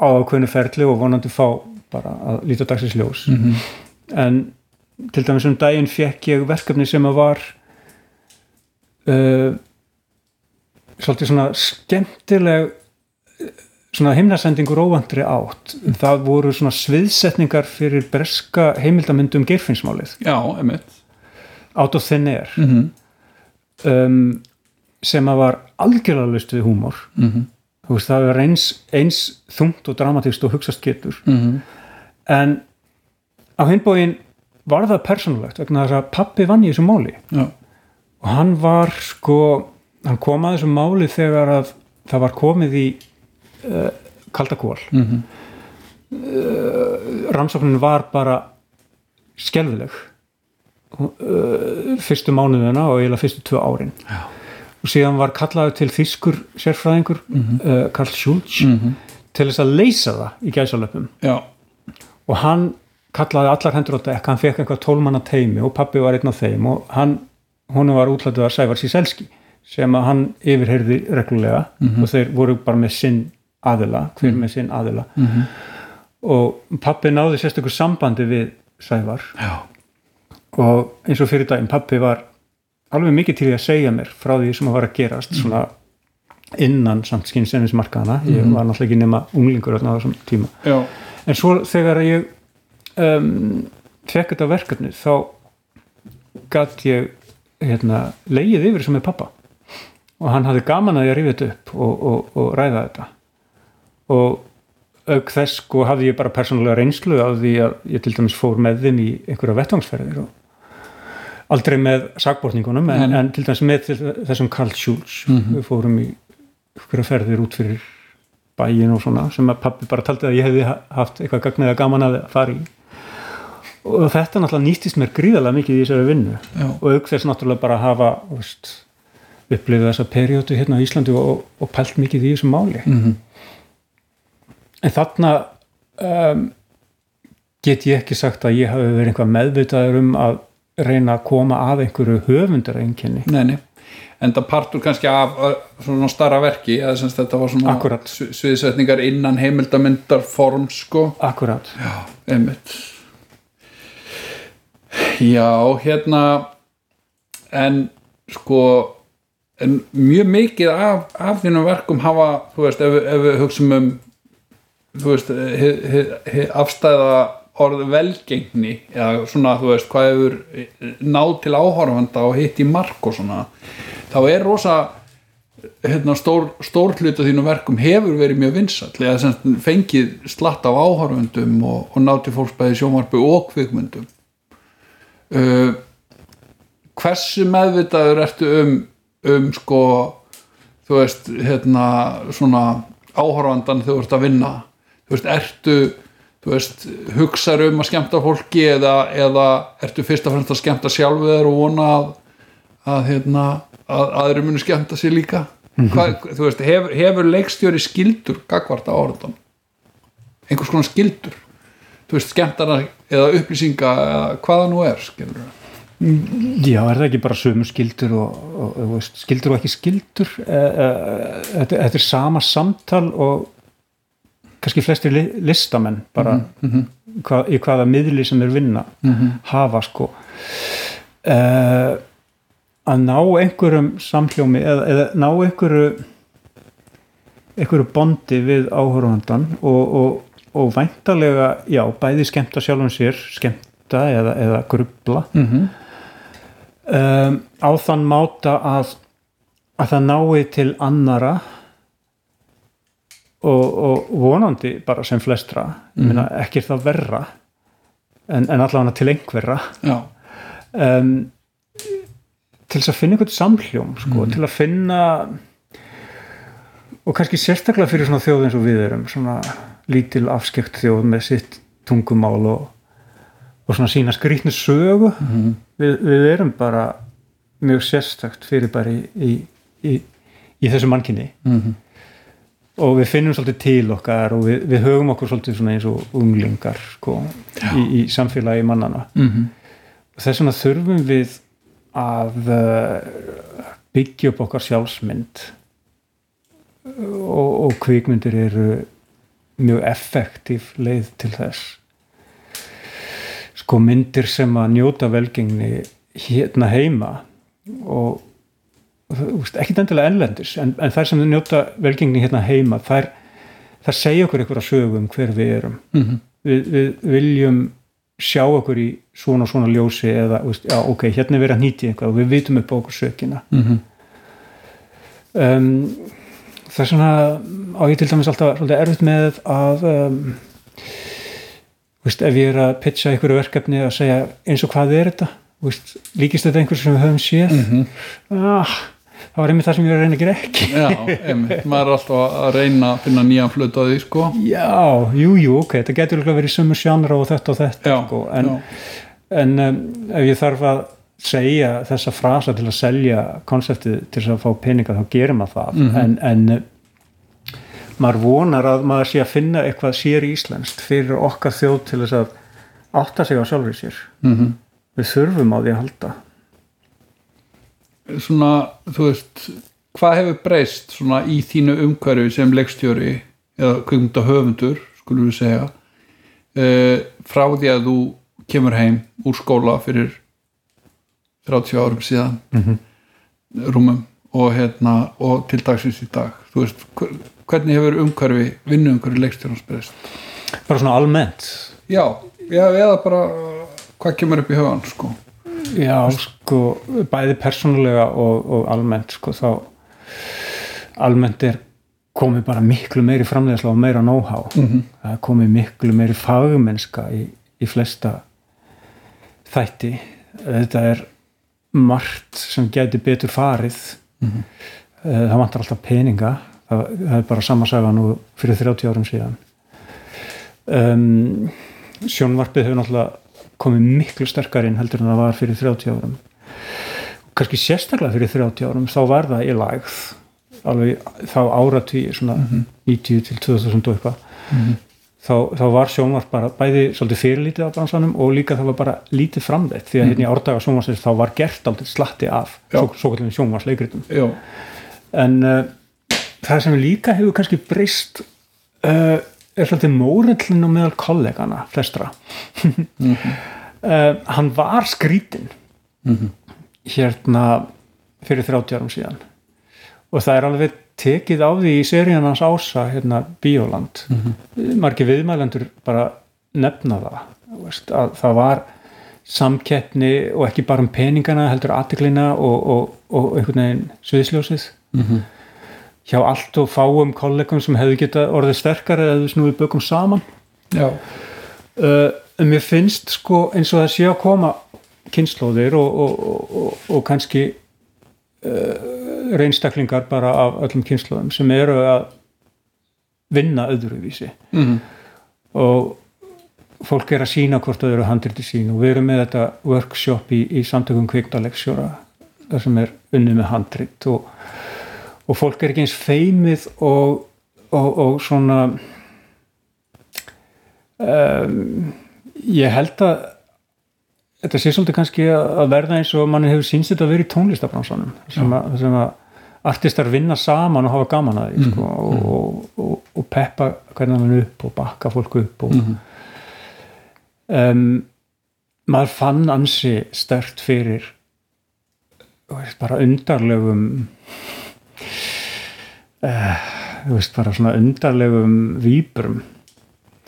á ákveðinu ferli og vonandi fá bara að líta dagsins ljós Mhm. en til dæmis um daginn fekk ég verkefni sem að var uh, svolítið svona skemmtileg svona himnasendingur óvandri átt. Það voru svona sviðsetningar fyrir breska heimildamyndum geirfinnsmálið. Já, emitt Out of Thin Air. Mm um, sem að var algjörlega lust við húmor. -hmm. Þú veist, það er eins, eins þungt og dramatíst og hugsaðst getur. Mm en á hinbóin var það persónulegt vegna þess að pappi vann í þessu máli. Já, og hann var sko hann kom að þessu máli þegar að það var komið í uh, kaldakól mm rannsóknin var bara skelfileg uh, fyrstu mánuðina og eiginlega fyrstu tvö árin. Já. og síðan var kallaður til þýskur sérfræðingur uh, Karl Schulz Mhm. til þess að leysa það í gæsalöpum. Já, og hann kallaði allar hendur á dekk hann fekk eitthvað tólmanna teimi og pappi var einn af þeim og hann, hún var útlættuð að Sævar Síselski sem að hann yfirheyrði reglulega og þeir voru bara með sinn aðila, hver með sinn aðila. Mhm. og pappi náði sérstökur sambandi við Sævar. Já, og eins og fyrir daginn pappi var alveg mikið til að segja mér frá því sem að var að gerast svona innan samt skynnsennismarkaðana ég var náttúrulega ekki nema unglingur á þessum tíma. Já, en svo þegar ég um, fekk þetta verkefni þá gatt ég hérna, leið yfir sem er pappa og hann hafði gaman að ég að rífa þetta upp og, og, og ræða þetta og auk þess sko hafði ég bara persónulega reynslu af því að ég til dæmis fór með þeim í einhverja vettvangsferðir og aldrei með sagbórningunum en, en til dæmis með þessum Karl Schulz. Við fórum í einhverja ferðir út fyrir bæin og svona sem að pappi bara taldi að ég hefði haft eitthvað gagnið að gaman að fara í. Og þetta náttúrulega nýttist mér gríðarlega mikið í þessari vinnu. Já. og auk þess náttúrulega bara að hafa veist, upplifið þessa perjótu hérna á Íslandi og, og pælt mikið í þessu máli. Mhm. En þarna um, get ég ekki sagt að ég hafi verið einhvað meðvitaður um að reyna að koma að einhverju höfundar einkenni Nei, nei. En það partur kannski af svona starra verki eða sem sagt þetta var svona Akkúrat. svi- sviðsetningar innan heimildamyndar form sko. akkurat Já, einmitt. Já, hérna en sko en mjög mikið af, af þínum verkum hafa, þú veist, ef, ef við hugsum um þú veist, hið, hið, hið afstæða orð velgengni eða svona, þú veist, hvað hefur náð til áhorfanda og hitt í mark og svona, þá er rosa hérna, stór, stór hluta þínum verkum hefur verið mjög vinsall eða fengið slatt af áhorfundum og, og nátt til fólks bæði sjónvarpu og kvikmyndum. Uh, hversu meðvitaður ertu um um sko þú veist, hérna svona áhorfandan þegar þú ert að vinna þú veist, ertu þú veist, hugsar um að skemmta fólki eða, eða ertu fyrst og fremst að skemmta sjálfu þér og vona að, að hérna, að aðri munu skemmta sér líka? Hvað, þú veist, hefur, hefur leikstjóri skildur gagvart á áhorfandan einhvers konar skildur þú veist, skemmtana eða upplýsinga eða hvaða nú er, skilur Já, er það ekki bara sömu skildur og, og, og skildur og ekki skildur e, e, þetta, þetta er sama samtal og kannski flestir li, listamenn bara hva, í hvaða miðli sem er vinna hafa sko. E, að ná einhverjum samhljómi eða, eða ná einhverju einhverju bondi við áhörfandan og, og, og væntalega já, bæði skemmta sjálfum sér skemmta eða, eða grubla. Mm -hmm. um, á þann máta að, að það nái til annara og, og vonandi bara sem flestra mm. Meina, ekki er það verra en, en allavega til einhverra. Um, til þess að finna einhvern samhljóm sko, til að finna og kannski sérstaklega fyrir svona þjóð eins og við erum svona lítil afskekt þjóð með sitt tungumál og, og svona sína skrýtnu sögu. Við, við erum bara mjög sérstakt fyrir bara í, í, í, í þessu mannkinni mm og við finnum svolítið til okkar og við, við höfum okkur svolítið svona eins og unglingar sko, í, í samfélagi mannana -hmm. og þess vegna þurfum við að uh, byggja upp okkar sjálfsmynd. Og, og kvikmyndir eru mjög effektív leið til þess. Sko myndir sem að njóta velgengni hérna heima og ekkit endilega ennlendis en, en þær sem njóta velgengni hérna heima þær, þær segja okkur einhverja sögum hver við erum Mhm. við, við viljum sjá okkur í svona og svona ljósi eða, veist, já ok, hérna er verið að nýti eitthvað og við vitum upp á okkur sökina Mhm. um, það er svona á ég til dæmis alltaf svolítið erfitt með að um, veist, ef ég er að pitcha einhverju verkefni að segja eins og hvað er þetta veist, líkist þetta einhversu sem við höfum séð Mhm. ah, það var einmitt það sem ég var að reyna að gera ekki. Já, einmitt, maður er alltaf að reyna að finna nýjan flut á því, sko. Já, jú, jú, ok, þetta getur örugglega verið sömu sjánra og þetta og þetta Já, sko, en, en um, ef ég þarf að segja þessa frasa til að selja konseptið til þess að fá peninga þá gerir maður það. Mhm. en, en uh, maður vonar að maður sé að finna eitthvað sér íslenskt fyrir okkar þjóð til þess að átta sig á sjálfur sér. Mm við þurfum á því að halda Svona, þú veist hvað hefur breyst svona í þínu umhverfi sem leikstjóri eða kvikmynda höfundur, skulum við segja? Uh, frá því að þú kemur heim úr skóla fyrir 30 árum síðan Mhm. rúmum og, hérna, og til dagsins í dag. Þú veist, hver- hvernig hefur umhverfi vinnu umhverfi leikstjórnans breyst? Bara svona almennt? Já, já, eða bara hvað kemur upp í höfan sko Já, sko, bæði persónulega og, og almennt, sko, þá almennt er komið bara miklu meiri framleiðsla og meira know-how. Mhm. það er komið miklu meiri fagmennska í, í flesta þætti. Þetta er margt sem geti betur farið. Mhm. Eh, það vantar alltaf peninga. Það, það er bara samasaga nú fyrir 30 árum síðan. Um, sjónvarpið hefur náttúrulega komið miklu sterkar inn heldur en það var fyrir 30 árum. Kannski sérstaklega fyrir 30 árum þá var það í lagð alveg þá áratví svona 90 til 2000 og eitthvað. Þá, þá var sjónvarp bara bæði svolítið fyrirlítið á bransanum og líka það var bara lítið framleitt því að hérna í árdaga sjónvarsins þá var gert aldrei slatti af Já. svo, svo kallum sjónvarsleikritum já, en uh, það sem líka hefur kannski breyst uh, er svolítið mórellin og meðal kollegana flestra. Uh, hann var skrítin hérna fyrir 30 árum síðan. Og það er alveg tekið á því í serían hans ása hérna Bíóland. Margir viðmælendur bara nefna það veist, að það var samkeppni og ekki bara um peningana heldur aðteklina og, og, og einhvern veginn sviðsljósið hjá allt og fáum kollegum sem hefðu geta orðið sterkar eða þau snúið bökum saman. Já, uh, mér finnst sko eins og það sé að koma kynnslóðir og, og, og, og, og kannski uh, reinstaklingar bara af öllum kynnslóðum sem eru að vinna öðruvísi. Mhm. og fólk er að sína hvort þau eru handriti sín og við erum með þetta workshop í, í samtökum kviknalegsjóra þar sem er unnið með handrit og, og fólk er ekki eins feimið og, og, og svona um, ég held að þetta sé svolítið kannski að verða eins og mann hefur sínst þetta að vera í tónlistabransanum sem að, sem að artistar vinna saman og hafa gaman að því sko, og, og, og, og peppa hvernig hann upp og bakka fólk upp og um, maður fann ansi stert fyrir veist, bara undarlegum uh, þú veist, bara svona undarlegum víbrum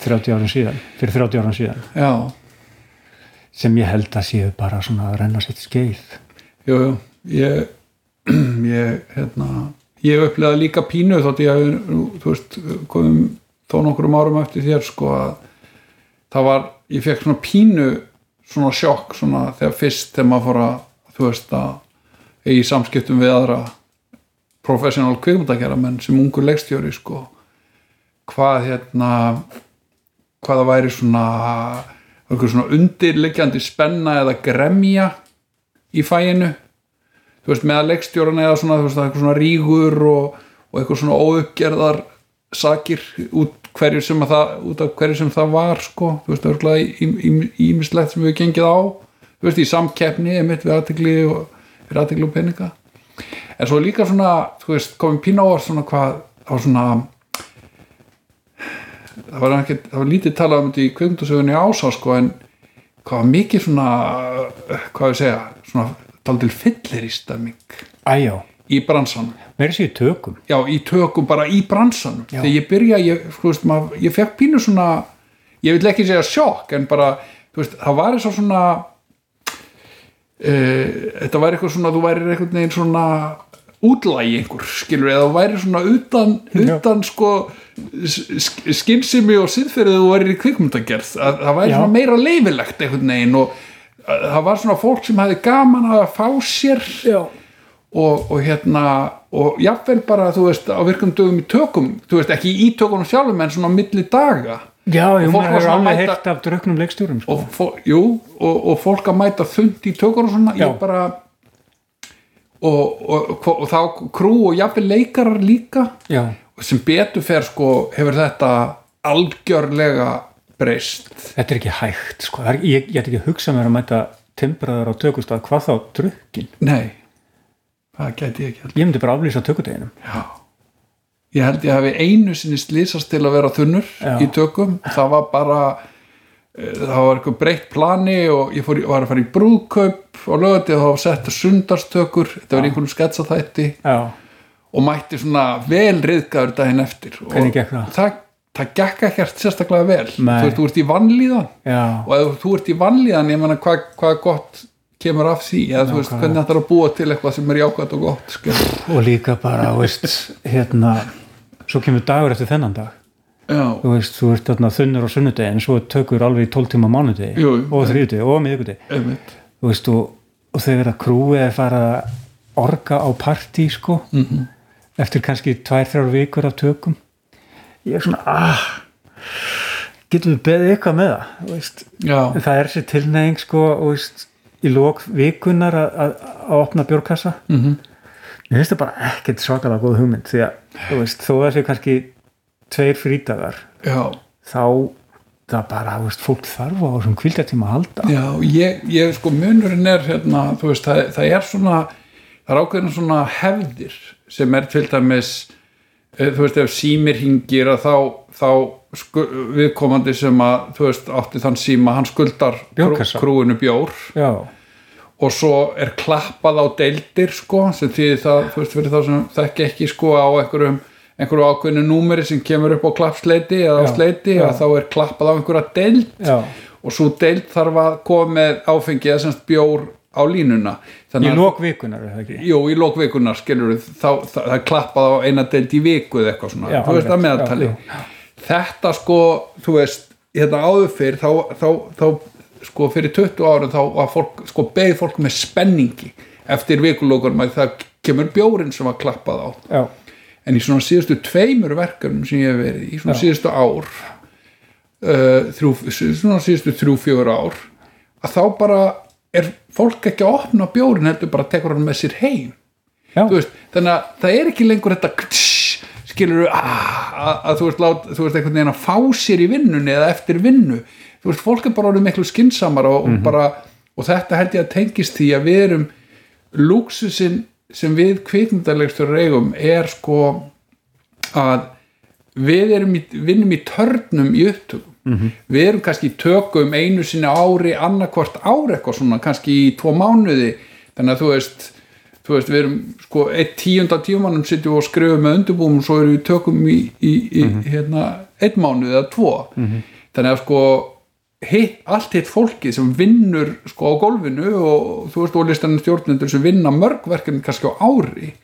30 árum síðan, fyrir 30 árum síðan. Já. Sem ég held að séu bara svona að renna sitt skeið. Jú, jú, ég ég, hérna ég upplegaði líka pínu þótt ég hafi, þú veist, komum þó nokkrum árum eftir þér sko að það var, ég fekk svona pínu svona sjokk svona þegar fyrst þegar maður fór að, þú veist að eigi samskiptum við aðra professional kvikmyndakera menn sem ungur leikstjóri sko hvað hérna hvað það væri svona einhver svona undirliggjandi spenna eða gremja í fæinu þú veist með að leikstjóran eða svona, veist, eitthvað svona rígur og, og eitthvað svona óuppgerðar sakir út hverju sem að það af hverju sem það var sko, þú veist, örgulega ímislegt sem við gengið á. Þú veist, í samkeppni, einmitt við aðtegli og fyrir aðtegli og peninga en svo líka svona, þú veist, komið pína á svona hvað, það var svona það var, ekki, það var lítið talað um þetta í kvöndusögunni ásá sko en hvað mikið svona hvað við segja, svona daldil fyllir í stemming Æjá, í bransanum. Meira séu tökum. Já, í tökum bara í bransanum. Já. þegar ég byrja, ég, þú veist, maður, ég fekk pínu svona, ég vil ekki segja sjokk en bara, þú veist, það var eins og svona þetta væri eitthvað svona þú væri einhvern veginn svona útlægi einhver, skilur, eða væri svona utan, utan sko sk- skynsemi og siðferðið þú væri í kvikmyndagerð, að það væri Já. svona meira leifilegt einhvern veginn og að það var svona fólk sem hefði gaman að fá sér og, og hérna og jafnvel bara, þú veist, á virkum dögum í tökum, þú veist, ekki í tökunum sjálfum en svona milli daga já, svona að alveg heyrt af druknum leikstjórum sko. og, fó, jú, og, og fólk að mæta þund í tökunum svona, Já. ég bara og, og, og, og þá krú og jafnvel leikarar líka Já, sem betur fer sko hefur þetta algjörlega breyst þetta er ekki hægt sko. Er, ég, ég get ekki hugsa mér að mæta timbraður á tökustað, hvað þá drukkin nei, það gæti ég ekki ég myndi bara aflýsa tökudeginum Já. Ég held ég hafi einu sinni slýsast til að vera þunnur Já. í tökum. Það var bara eh, það var eitthvað breytt plani og ég fór, var að fara í brúðkaup og lögði og það var sett sundarstökur þetta var einhvern sketsaþætti. Já, og mætti svona vel riðgaður daginn eftir. Og það? það, gekk ekkert sérstaklega vel. Þú veist, þú ert í vannlíðan já, og ef þú ert í vannlíðan, ég menna hvað hva gott kemur af því eða þú veist hvernig þetta er að búa til eitthvað sem er jákvæmt og gott skilur. og líka bara, veist hérna, svo kemur dagur eftir þennan dag. Já, þú veist, þú ert þarna þunnur á sunnudegi en svo tökur alveg í 12 tíma mánudegi Jú, og þriðudegi og einmitt. Þú veist, og, og þegar að krúið er fara að orga á partí sko, -hmm. eftir kannski tvær, þrjár vikur af tökum ég er svona, ah getum við beðið eitthvað með það? Það er þessi tilneying sko og veist, í lók vikunar að, opna bjórkassa. Mm -hmm. mér finnst það bara ekkert svakalega góð hugmynd því að þú veist, þó að það sé kannski tveir frídagar já, þá það bara, þú veist, fólk þarf á þessum kvildatíma að halda. Já ég, ég sko munurinn er hérna, þú veist, það, það er svona það er ákveðin svona hefðir sem er til dæmis eh, þú veist, ef símir hingir að þá, þá viðkomandi sem að, þú veist, átti þann síma hann skuldar krú, Bjórkassa. krúinu bjór. Já, og svo er klappað á deildir sko, sem því það, þú veist, fyrir þá sem þekki ekki sko á einhverjum einhverju ákveðinu númeri sem kemur upp á klappsleiti eða á Já, sleiti, já. að þá er klappað á einhverja deild. Já, og svo deild þarf að koma með áfengi eða semst bjór á línuna. Í þannig að, lók vikunar það ekki? Jú, í lókvikunar skilur þá, það, er klappað á eina deild í viku eða eitthvað svona, þú veist að meðaltali þetta sko, þú veist hérna áður fyrr, þá, þá, þá sko fyrir 20 árum þá var fólk, sko beið fólk með spenningi eftir vikulókurum að það kemur bjórin sem var klappað á. Já, en í svona síðustu tveimur verkefnum sem ég hef verið í svona Já. síðustu ár uh, þrjú, svona síðustu þrjú, fjögur ár að þá bara er fólk ekki að opna bjórin heldur bara tekur hann með sér heim. Veist, þannig að það er ekki lengur þetta skilur að, að þú þú veist einhvern veginn að fá sér í vinnunni eða eftir vinnu. Þú veist, fólk er bara orðið miklu skinsamar og, og bara, og þetta held ég að tengist því að við erum lúksusin sem við kvikmyndalegstur eigum er sko að við erum í, vinnum í törnum í upptökum. Við erum kannski í tökum einu sinni ári annarkvort ári eitthvað svona kannski í tvo mánuði. Þannig að þú veist þú veist, við erum sko eitt tíunda tímanum sitjum við og skrifum með undirbúum og svo erum við tökum í, í, í hérna, einn mánuð eða tvo. Þannig að sko hitt, allt hitt fólki sem vinnur sko á gólfinu og þú veist, og listanum stjórnendur sem vinna mörg verkefni kannski á ári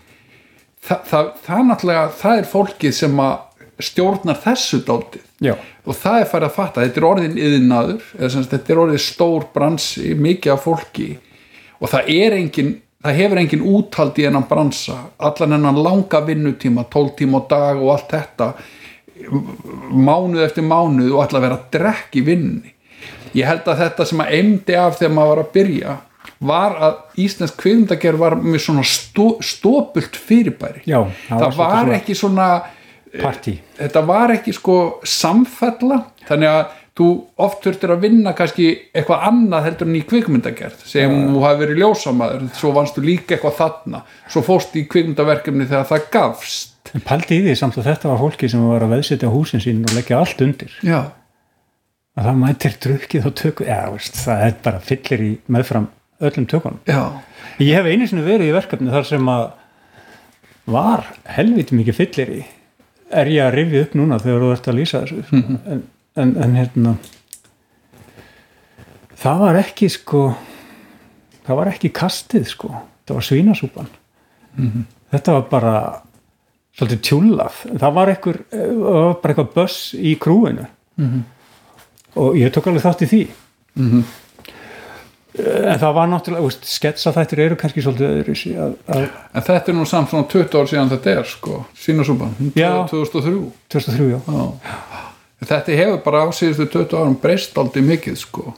Þa, það, það náttúrulega, það er fólkið sem að stjórnar þessu dálítið. Já, og það er farið að fatta, þetta er orðin sagt, þetta er orðið stór bransi, mikið af fólki. Og það er engin það hefur engin úthald í hennan bransa. Allan hennan langa vinnutíma 12 tíma á dag og allt þetta mánuð eftir mánuð og að vera drekk í vinni ég held að þetta sem að eimdi af þegar maður var að byrja var að Íslensk kvikmyndagerð var með svona stó, stópult fyrirbæri. Já, það var var, svona- ekki svona partí þetta var ekki sko samfella. Þannig að þú oft þurftir að vinna kannski eitthvað annað heldur en í kvikmyndagerð sem þú hafi verið ljósamaður svo vannstu líka eitthvað þarna. Svo fóst í kvikmyndaverkefni þegar það gafst. En paldi í því samt að þetta var fólki sem var að veðsetja húsin sín og leggja allt undir. Já, að það mætir drukkið og tökur já, veist, það er bara fyllir í meðfram öllum tökunum. Já, ég hef einu sinni verið í verkefni þar sem að var helviti mikið fyllir í. Er ég að rifja upp núna þegar þú ert að lýsa þessu? Sko. en, en, en hérna það var ekki sko það var ekki kastið sko. Það var svínasúpan. Þetta var bara svolítið tjúllað. Það var var bara eitthvað böss í krúinu. Og ég tók alveg þátt í því. En það var náttúrulega veist, sketsa þættir eru kannski svolítið öðru að, að en þetta er nú samt svona 20 ár síðan þetta er sko, svínasúpan. Já. 2003 2003 já, já. Þetta hefur bara á síðustu 20 árum breyst aldrei mikið sko.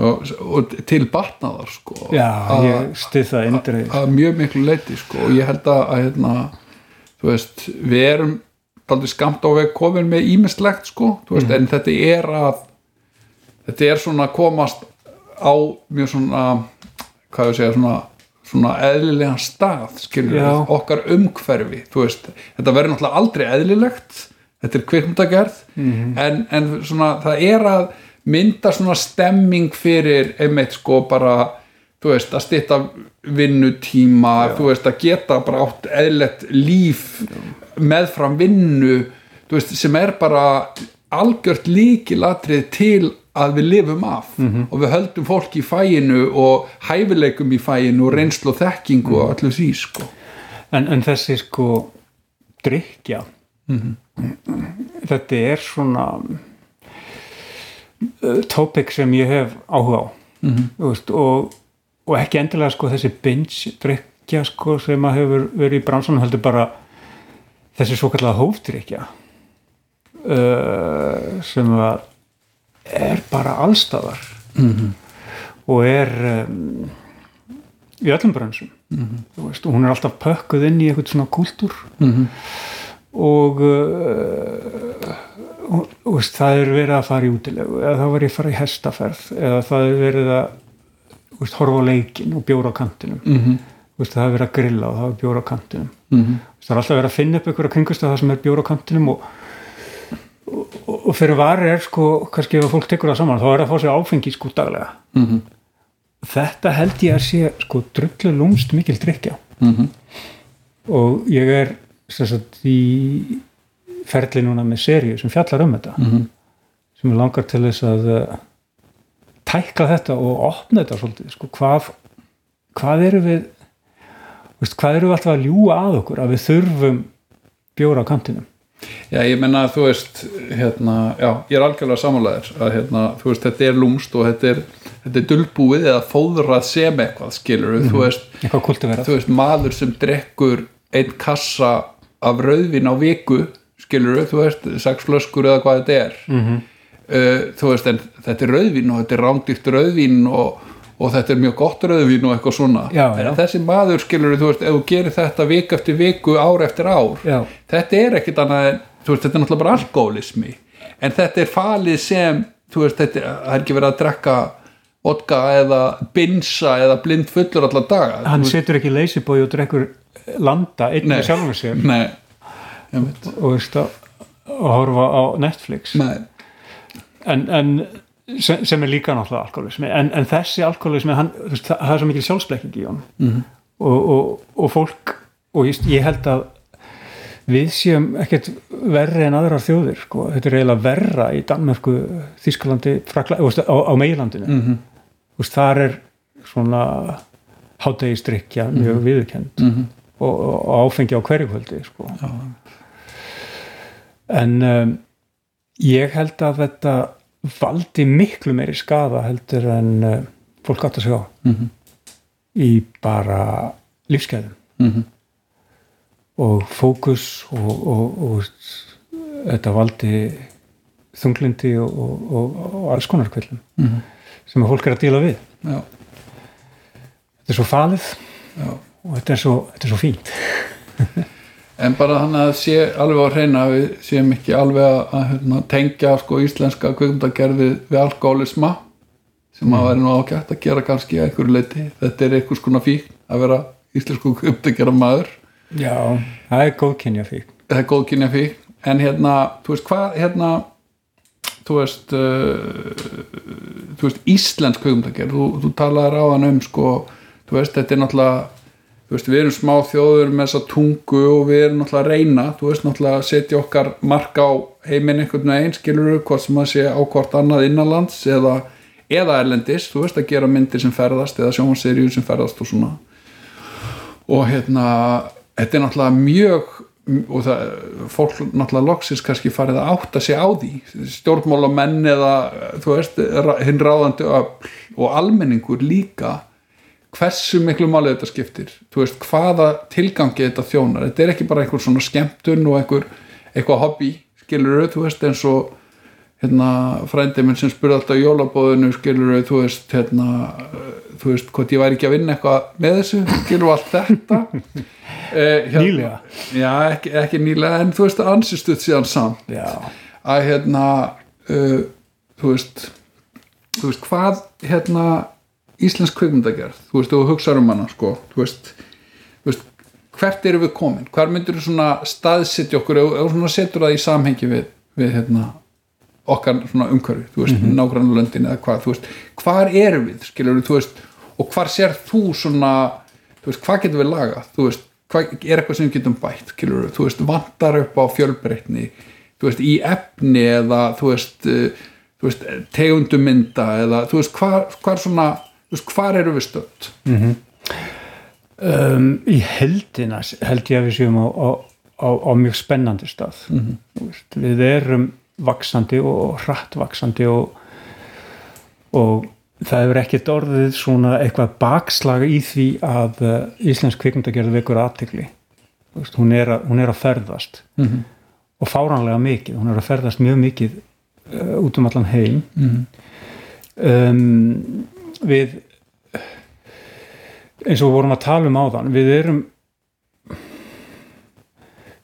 Og, og til batnaðar sko. Já ég stið það indrið að mjög miklu leiti sko. Og ég held að, að hérna, þú veist, við erum aldrei skamt á veg komin með ímislegt sko, þú veist, en þetta er að þetta er svona að komast á mjög svona hvað ég segja, svona svona eðlilegan stað, skilur Já. við okkar umhverfi, þú veist. Þetta verður náttúrulega aldrei eðlilegt þetta er kvikmyndagerð en, en svona það er að mynda svona stemming fyrir einmitt sko bara þú veist að stytta vinnutíma þú veist að geta bara átt eðlilegt líf meðfram vinnu þú veist sem er bara algjört líkilatrið til að við lifum af. Og við höldum fólk í fæinu og hæfileikum í fæinu og reynslu og þekkingu og allir því sko. En, en þessi sko drikja þetta er svona uh, topic sem ég hef áhuga á. Þú veist, og, og ekki endilega sko þessi binge drikja sko sem að hefur verið í bransanum heldur bara þessi svo kallega hófdrykja uh, sem að er bara allstaðar og er um, í öllum brönsum þú veist, og hún er alltaf pökkuð inn í eitthvað svona kúltúr. Og uh, og, og veist, það er verið að fara í útilegu eða það var ég að fara í hestaferð eða það er verið að veist, horfa á leikin og bjóra á kantinum Mhm. Þú veist, það er verið að grilla og það er bjóra á kantinum Mhm. það er alltaf verið að finna upp einhverja kringust það sem er bjóra á kantinum og, og, og fyrir varir er sko kannski ef fólk tekur það saman þá er það að fá sér áfengi sko daglega Mhm. þetta held ég að sé sko drullu lúmst mikil drikja Mhm. og ég er sem sagt í ferli núna með seríu sem fjallar um þetta. Mhm. sem er langar til þess að uh, tækla þetta og opna þetta svolítið, sko, hvað hvað eru við veist, hvað eru við alltaf að ljúga að okkur að við þurfum bjóra á kantinum? Já, ég menna að þú veist hérna, já, ég er algjörlega samanlegaður að hérna, þú veist, þetta er lúmst og þetta er, þetta er dulbúið eða fóðrað sem eitthvað, skilur þú veist, eitthvað kultiverað þú veist, maður sem drekkur einn kassa af rauðvin á viku, skilur þú veist, sex flöskur eða hvað þetta er Mhm. uh, þú veist, en þetta er rauðvin og þetta er rándýrt rauðvin og, og þetta er mjög gott rauðvin og eitthvað svona Já, já. þessi maður, skilur þú veist, ef þú gerir þetta vik eftir viku, ár eftir ár Já. þetta er ekkit annað en þú veist, þetta er náttúrulega bara alkoholismi en þetta er falið sem þú veist, þetta er- ekki verið að drekka vodka eða binsa eða blind fullur allar daga hann setur ekki leysibói og drekkur landa einn með sjálfum sér. Og veist að og horfa á Netflix. En, en sem, sem er líka náttúrulega alkoholismi en, en þessi alkoholismi, hann, veist, það, það er svo mikil sjálfsblekking í hann Mhm. og, og, og fólk og ég, ég held að við séum ekkert verri en aðrar þjóðir sko. þetta er eiginlega verra í Danmörku Þískalandi, Frakla, veist, á, á meilandinu mm veist, þar er svona hátegistrykja mjög mm viðurkend Mhm. Og, og áfengi á hverju kvöldi sko. en um, ég held að þetta valdi miklu meiri skada heldur en uh, fólk átt að segja Mhm. í bara lífskeiðum Mhm. og fókus og, og, og þetta valdi þunglindi og, og, og, og alls konar kvillum Mhm. sem að fólk er að díla við já, þetta er svo falið já og þetta er svo, þetta er svo fínt. En bara þannig að sé alveg á hreina við séum ekki alveg að, að hérna, tengja sko íslenska kvikmyndagerfið við alkoholisma sem að væri nú ágætt að gera kannski að einhverju leiti, þetta er einhvers konar fík að vera íslensku kvikmyndagerða maður já, það er góðkynja fík það er góðkynja fík en hérna, þú veist hvað hérna þú veist uh, þú veist íslensk kvikmyndagerð þú, þú talaðir á hann um sko þú veist, þetta er náttúrulega veist, við erum smá þjóður með þessa tungu og við erum náttúrulega að reyna. Þú veist, náttúrulega að setja okkar mark á heiminn einhvern veginn, skilur við hvort sem að sé á hvort annað innanlands eða, eða erlendis, þú veist, að gera myndir sem ferðast eða sjónvarsseríu sem ferðast og svona. Og hérna þetta er náttúrulega mjög og það, fólk náttúrulega loksins kannski farið að átta sig á því. Stjórnmálamenn eða þú veist, hinn ráðandi öfl og almenningur líka hversu miklu máli þetta skiptir. Þú veist, hvaða tilgangi þetta þjónar. Þetta er ekki bara einhver svona skemmtun og einhver, eitthvað hobby skilur þú veist, eins og hérna, frændi minn sem spurði alltaf jólabóðinu skilur þú veist hérna, þú veist, hvort ég væri ekki að vinna eitthvað með þessu, skilur allt þetta. Eh, hérna, Nýlega? já, ekki, ekki nýlega en þú veist, ansistuð síðan samt. Já, að hérna uh, þú veist þú veist, hvað hérna íslensk kvikmyndagerð, þú veist, þú hugsaður um hana sko, þú veist, þú veist hvert eru við komin, hvar myndir þú svona staðsetja okkur, svona setur það í samhengi við, við hérna okkar svona umhverfi, þú veist, mm -hmm. löndin eða hvað, þú veist, hvar erum við skilur þú veist, og hvar sér þú svona, þú veist, hvað getum við lagað? Þú veist, hvað er eitthvað sem við getum bætt skilur þú veist, vantar upp á fjölbreytni þú veist, í efni eða þú veist, uh, þú veist, tegundumynda eða þú veist, hvar, hvar svona veist, hvar eru við stöld um, í heldina held ég að við séum á, á, á, á mjög spennandi stað. Mhm. veist, við erum vaksandi og hratt vaksandi og, og það hefur ekkert orðið svona eitthvað bakslag í því að uh, Íslensk kvikmyndagerð vekur aðtikli hún, hún er að ferðast. Mhm. og fáranlega mikið, hún er að ferðast mjög mikið uh, út um allan heim. Mhm. um, við eins og við vorum að tala um áðan við erum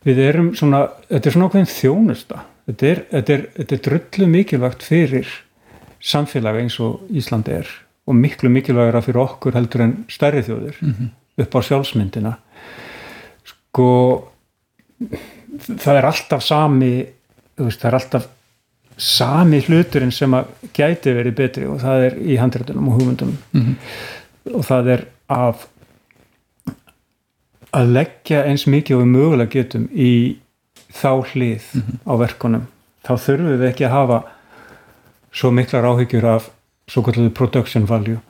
við erum svona þetta er svona ákveðin þjónusta. Þetta er, þetta er, þetta er drullu mikilvægt fyrir samfélag eins og Ísland er og miklu mikilvægra fyrir okkur heldur en stærri þjóðir upp á sjálfsmyndina. Sko það er alltaf sami veist, það er alltaf sami hluturinn sem að gæti verið betri og það er í handrættunum og hugmyndunum. Mhm. og það er að að leggja eins mikið og við mögulega getum í þá hlið á verkunum. Þá þurfum við ekki að hafa svo miklar áhyggjur af svo kalluðu production value.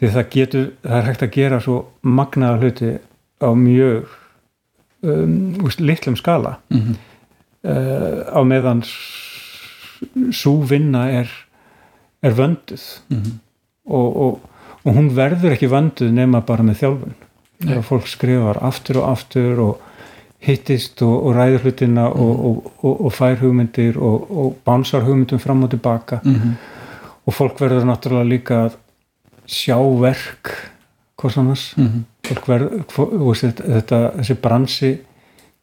Því það getur, það er hægt að gera svo magnaða hluti á mjög um, litlum skala Mhm. uh, á meðan svo vinna er er vönduð Mhm. og, og, og hún verður ekki vönduð nema bara með þjálfun þegar fólk skrifar aftur og aftur og hittist og, og ræður hlutina og, og, og, og fær hugmyndir og, og bánsar hugmyndum fram og tilbaka Mhm. og fólk verður náttúrulega líka að sjá verk hvers annars Mhm. fólk verður, þetta, þetta, þessi bransi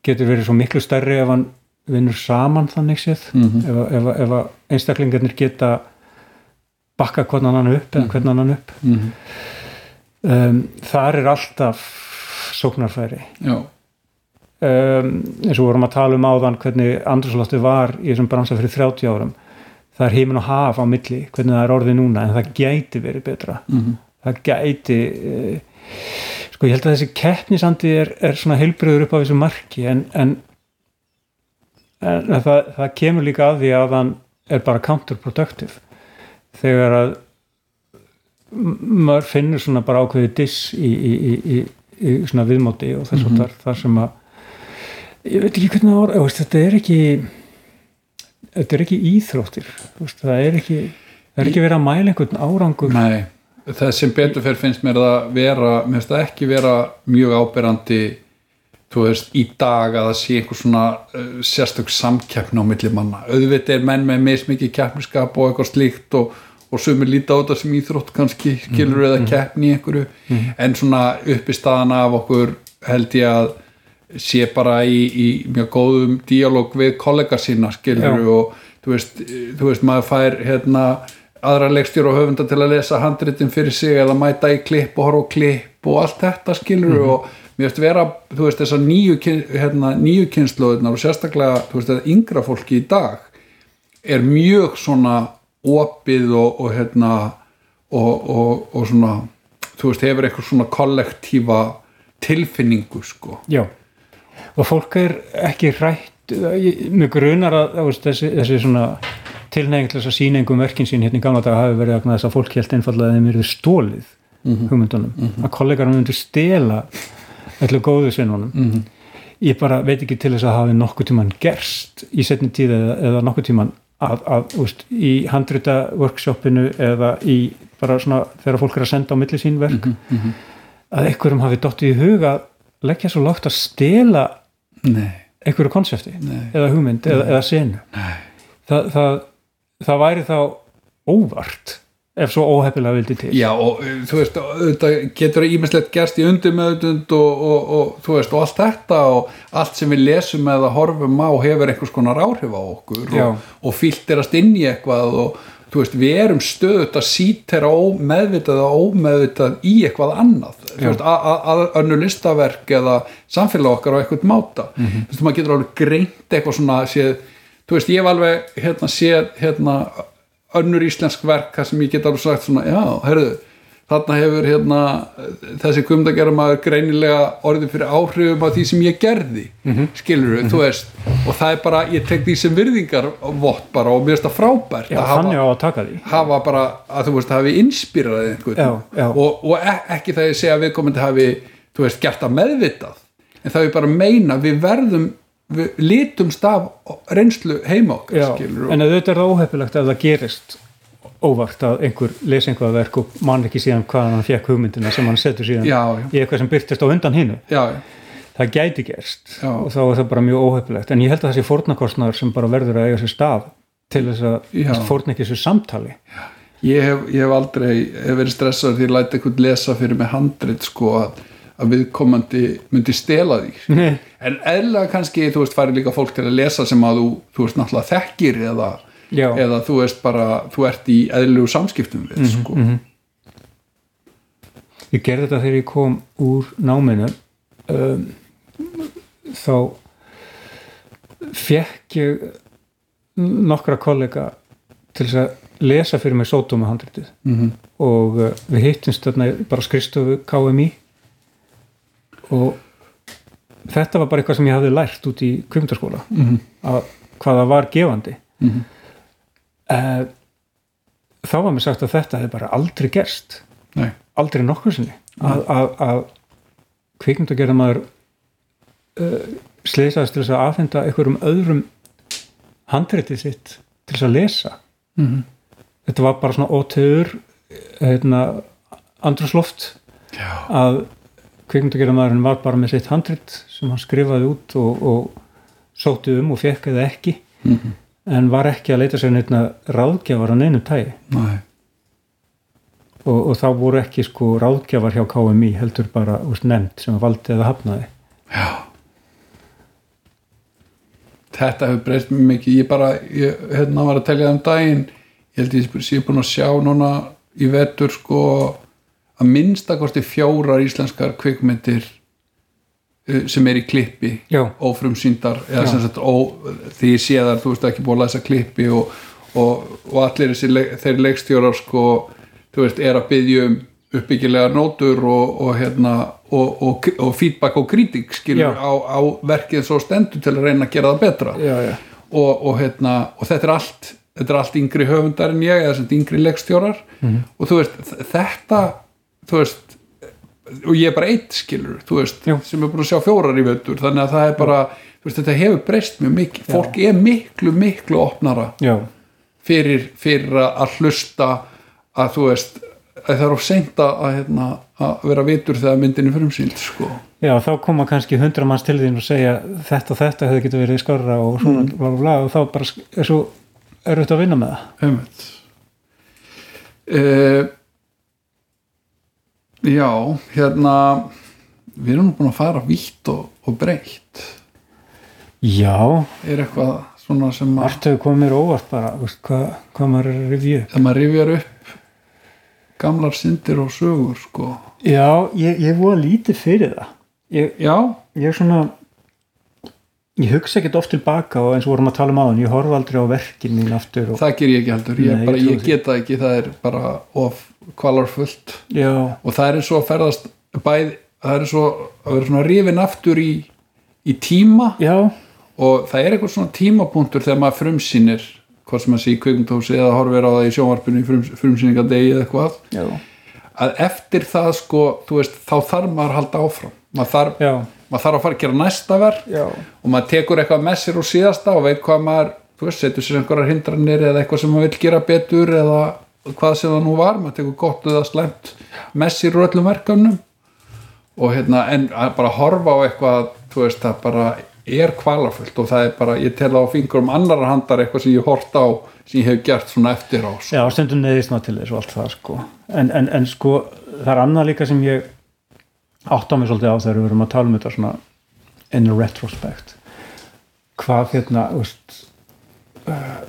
getur verið svo miklu stærri ef hann vinnur saman þannig séð. Mhm. ef, að- ef, að- einstaklingarnir geta bakka hvernig hann upp eða hvernig hann upp. Mhm. um, þar er alltaf sóknarfæri. Um, eins og vorum að tala um áðan hvernig andrúslofti var í þessum bransa fyrir 30 árum. Það er heimin og haf á milli hvernig það er orðið núna en það gæti verið betra. Mhm. það gæti uh, sko ég held að þessi keppnisandi er, er svona heilbriður upp á þessu marki en, en, en það, það kemur líka að því að hann er bara counterproductive. Þegar að maður finnur svona bara ákveði diss í, í, í, í, í svona viðmóti og þess að þar, þar sem að ég veit ekki hvernig það veist, þetta er ekki þetta er ekki íþróttir það er ekki það er ekki verið að mæla einhvern árangur. Nei það sem betur fyrir finnst mér það vera mér finnst það ekki vera mjög áberandi þú veist, í dag að það sé einhver svona uh, sérstök samkeppni á milli manna. Auðvitað er menn með mismikið keppniskap og eitthvað slíkt og, og sumir líta á þetta sem íþrótt kannski skilur eða keppni í einhverju. En svona uppi staðan af okkur held ég að sé bara í, í mjög góðum díalóg við kollega sína skilur Já. og þú veist, þú veist maður fær hérna aðra leikstjóra og höfunda til að lesa handritin fyrir sig eða mæta í klipp og horfa á klipp og allt þetta skilur og mér veist vera, þú veist, þessar nýju, hérna, nýju kynnslóðunar og sérstaklega, þú veist, þetta yngra fólki í dag er mjög svona opið og, og hérna og, og, og svona þú veist, hefur eitthvað svona kollektífa tilfinningu, sko. Já, og fólk er ekki hrætt, mjög grunar að veist, þessi, þessi svona tilnefing til þess að sína einhverjum verkin sín hérna í gamla daga hafi verið vegna þess að fólk held einfallega að þeim eru stólið hugmyndunum, að kollegar myndu stela öllu góðu sinnunum ég bara veit ekki til þess að hafi nokkuð tíman gerst í setni tíð eða, eða nokkuð tíman að, að úst, í handrita workshopinu eða í bara svona þegar fólk er að senda á milli sín verk að einhverjum hafi dottið í huga leggja svo lágt að stela Nei, einhverju konsepti Nei. eða hugmynd eða, eða senu. Þa, það, það væri þá óvart ef svo óheppilega vildi til Já og uh, þú veist þetta getur ímislegt gerst í undirmeðutund og, og, og þú veist og allt þetta og allt sem við lesum eða horfum á hefur einhvers konar áhrif á okkur Já. og, og fílterast inn í eitthvað og þú veist við erum stöðut að sítera meðvitað og ómeðvitað í eitthvað annað þú veist að- önnu listaverk eða samfélag okkar á eitthvað máta Mhm. þú veist maður getur alveg greint eitthvað svona séð, þú veist ég hef alveg hérna séð hérna önnur íslensk verk þar sem ég get alveg sagt svona, já, herðu þarna hefur hérna þessi kumdagjara maður greinilega orðið fyrir áhrifum af því sem ég gerði. Mm skilur þú veist og það er bara, ég tek því sem virðingar vott bara og mér finnst það frábært já, að hafa, á að hafa bara að þú veist, hafi inspírað einhvern. Já, og, og e ekki það ég segja að viðkomandi hafi, þú veist, gert það meðvitað en það er bara að meina við verðum, við litumst af reynslu heima okkar já, skilur en auðvitað er það óheppilegt ef það gerist óvart að einhver lesi einhvað verk og man ekki síðan hvað hann fekk hugmyndina sem hann setur síðan Já, já. í eitthvað sem byrtist á undan hinu. Já, það gæti gerst og þá er það bara mjög óheppilegt. En ég held að þessi fórnarkostnaður sem bara verður að eiga sér stað til þess að fórna ekki þessu samtali. Ég hef, ég hef aldrei hef verið stressaður því að læta einhvern lesa fyrir mig handrit sko að, að viðkomandi myndi stela því Nei. en eðlega kannski, þú veist, færi líka fólk til að lesa sem að þú, þú veist, náttúrulega þekkir eða, eða þú veist bara þú ert í eðlilegu samskiptum við Mhm, sko. ég gerði þetta þegar ég kom úr náminu um, þá fekk ég nokkra kollega til þess að lesa fyrir mig sótóma handritið Mhm. og uh, við hittumst þarna bara á skrifstofu KMI og þetta var bara eitthvað sem ég hafði lært út í kvimdaskóla Mhm. að hvað það var gefandi Mhm. uh, þá var mér sagt að þetta hefði bara aldrei gerst Nei. aldrei nokkur sinni að, að, að kvikmyndagerðamaður uh, sleisaðist til þess að afhenda einhverjum öðrum handritið sitt til þess að lesa Mhm. þetta var bara svona ótöður hérna, andrúsloft Já. að kvikmyndagerðamaðurinn var bara með sitt handrit sem hann skrifaði út og, og sótti um og fekk eða ekki Mhm. en var ekki að leita sér neittna ráðgjafar á neinu tægi Nei. og, og þá voru ekki sko ráðgjafar hjá KMI heldur bara úst, nefnd sem valdi eða hafnaði Já. Þetta hefur breyst mjög mikið. Ég bara, ég, hérna var að telja um daginn, ég held ég sé búin að sjá núna í vetur sko að minnstakosti fjórar íslenskar kvikmyndir uh, sem er í klippi Já. ófrumsýndar eða Já. sem sagt ó, því ég sé þar, þú veist ekki búin að læsa klippi og, og, og allir leik, þeir leikstjórar sko þú veist, er að byggja um uppbyggilega nótur og, og hérna og, og, og feedback og kritik á, á verkið svo stendur til að reyna að gera það betra já, já. og, og, hérna, og þetta er allt þetta er allt yngri höfundar en ég eða yngri leikstjórar Mhm. og þú veist, þetta þú veist og ég er bara eitt skilur, veist sem er búin að sjá fjórar í völdur þannig að það er bara, veist, þetta hefur breyst mjög mikið, fólk er miklu, miklu opnara fyrir, fyrir að hlusta að þú veist að það er of seint að, hérna, að vera vitur þegar myndin er frumsýnd sko. Já, þá koma kannski hundra manns til þín og segja þetta og þetta hefði getið verið skarra og svona Mm. bla, bla, bla, og þá bara er svo erfitt að vinna með það Einmitt. Uh, já, hérna við erum búin að fara vítt og, og breytt Já, er eitthvað svona sem að allt hefur komið mér óvart bara, hvað, hvað maður er að rifja upp? Þegar maður rifjar upp gamlar syndir og sögur sko. Já, ég, ég voru lítið fyrir það. Ég, já, ég er svona ég hugsa ekkert oft tilbaka og eins og vorum að tala um áðan, ég horfa aldrei á verkin mín aftur og, það ger ég ekki heldur. Ég, Nei, bara, ég því. get það ekki, það er bara of kvalarfullt Já, og það er eins og að ferðast bæð, það er eins og að vera svona rifin aftur í, í tíma. Já, og það er eitthvað svona tímapunktur þegar maður frumsýnir hvað sem að sé í kvikmyndahúsi eða horfir á það í sjónvarpinu í frum, frumsýningadegi eða eitthvað. Já, að eftir það sko, veist, þá þarf maður að halda áfram. Maður þarf, maður þarf að fara að gera næsta verk já. og maður tekur eitthvað með sér úr síðasta og veit hvað maður, veist, setur sér einhverjar hindranir eða eitthvað sem maður vil gera betur eða hvað sem það nú var maður tekur gott eða slæmt með sér úr öllum verkefnum og hérna, en að bara horfa á eitthvað þú veist, það bara er kvalafullt og það er bara, ég tel á fingurum annar handar eitthvað sem ég hort á sem ég hef gert svona eftir á sko. Já, stundum neðist maður til þess og allt það sko. en, en, en sko, það er annað líka sem ég átt á mig svolítið á þegar við verum að tala um þetta svona in retrospect hvað hérna veist, uh,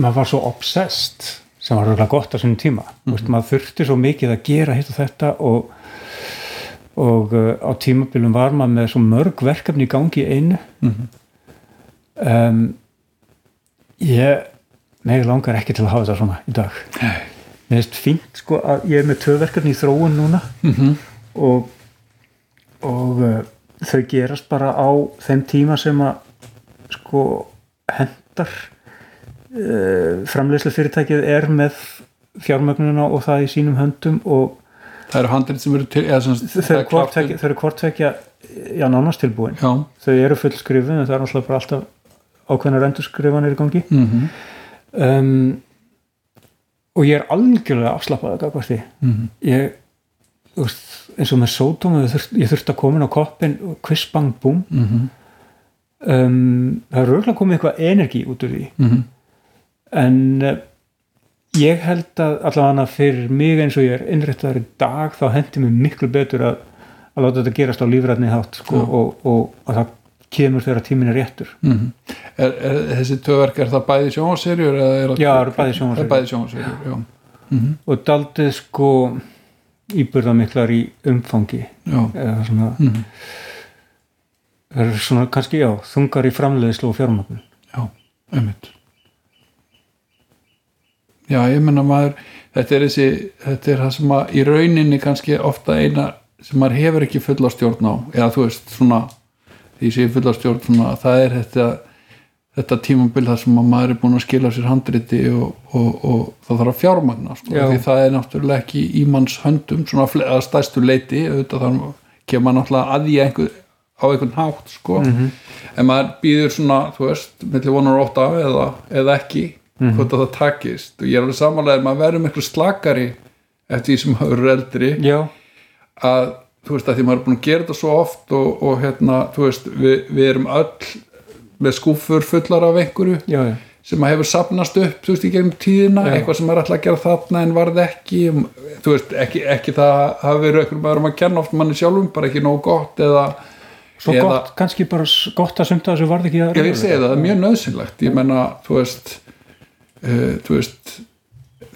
maður var svo obsessed sem var röglega gott á sínum tíma. Mm veist, maður þurfti svo mikið að gera hitt og þetta og og uh, á tímabilum var maður með svo mörg verkefni í gangi einu. Um, ég mig langar ekki til að hafa þetta svona í dag. Mér finnst fínt sko að ég er með tvö verkefni í þróun núna. Mhm. og, og uh, þau gerast bara á þeim tíma sem að sko hendar uh, framleiðslu fyrirtækið er með fjármögnuna og það í sínum höndum og það eru handrið sem eru til eða, sem, þau það er eru klárt hvort tvekja- þau eru hvort tvekja já, nánast tilbúin. Já, þau eru fullskrifin en það er náttúrulega bara alltaf ákveðnar endurskrifanir í gangi. Mm um, og ég er algjörlega afslappaði gafast því. Mhm. ég þú veist, eins og með sótum ég þurft, ég þurfti að koma inn á koppin og quiz bang boom. Mhm. um, það er örgulega komið eitthvað energi út úr því. Mhm. En uh, ég held að allavega fyrir mig eins og ég er innrættaður í dag þá hendi mér miklu betur að, að láta þetta gerast á lífræðni hátt sko, og, og að það kemur þegar tímin er réttur Mhm. er, er þessi töverk er það bæði er það Já, það eru bæði er sjónvarsserjur já. Mhm. og daldið sko íbyrðamiklar í umfangi eða svona Mhm. það er svona kannski já, þungar í framleiðslu og fjármögnun Já, einmitt Já, ég menna maður þetta er þessi, þetta er það sem að í rauninni kannski ofta eina sem maður hefur ekki fulla stjórn á. Eða þú veist svona því sé fulla stjórn svona, það er þetta þetta tímabil þar sem að maður er búin að skila sér handriti og, og, og það þarf að fjármagna sko, því það er náttúrulega ekki í manns höndum svona að stæstu leiti auðvitað þannig kemur maður náttúrulega að því einhver, á einhvern hátt sko. En maður býður svona, þú veist milli vonar og ótta eða, eða ekki hvort að það takist. Og ég er alveg samanlega maður verður miklu slakari eftir því sem maður er eldri. Já, að þú veist að því maður er búin að gera þetta svo oft og, og hérna, þú veist við, við erum öll með skúfur fullar af einhverju já, já, sem að hefur sapnast upp, þú veist, í gegnum tíðina Já. eitthvað sem er alltaf að gera þarna en varð ekki. Þú veist, ekki, ekki það hafi verið einhverjum maður að kenna oft manni sjálfum bara ekki nógu gott eða svo eða, gott, kannski bara gott að sumta þessu varð ekki að ég vil segja það, það er mjög nöðsynlegt ég menna, þú veist uh, þú veist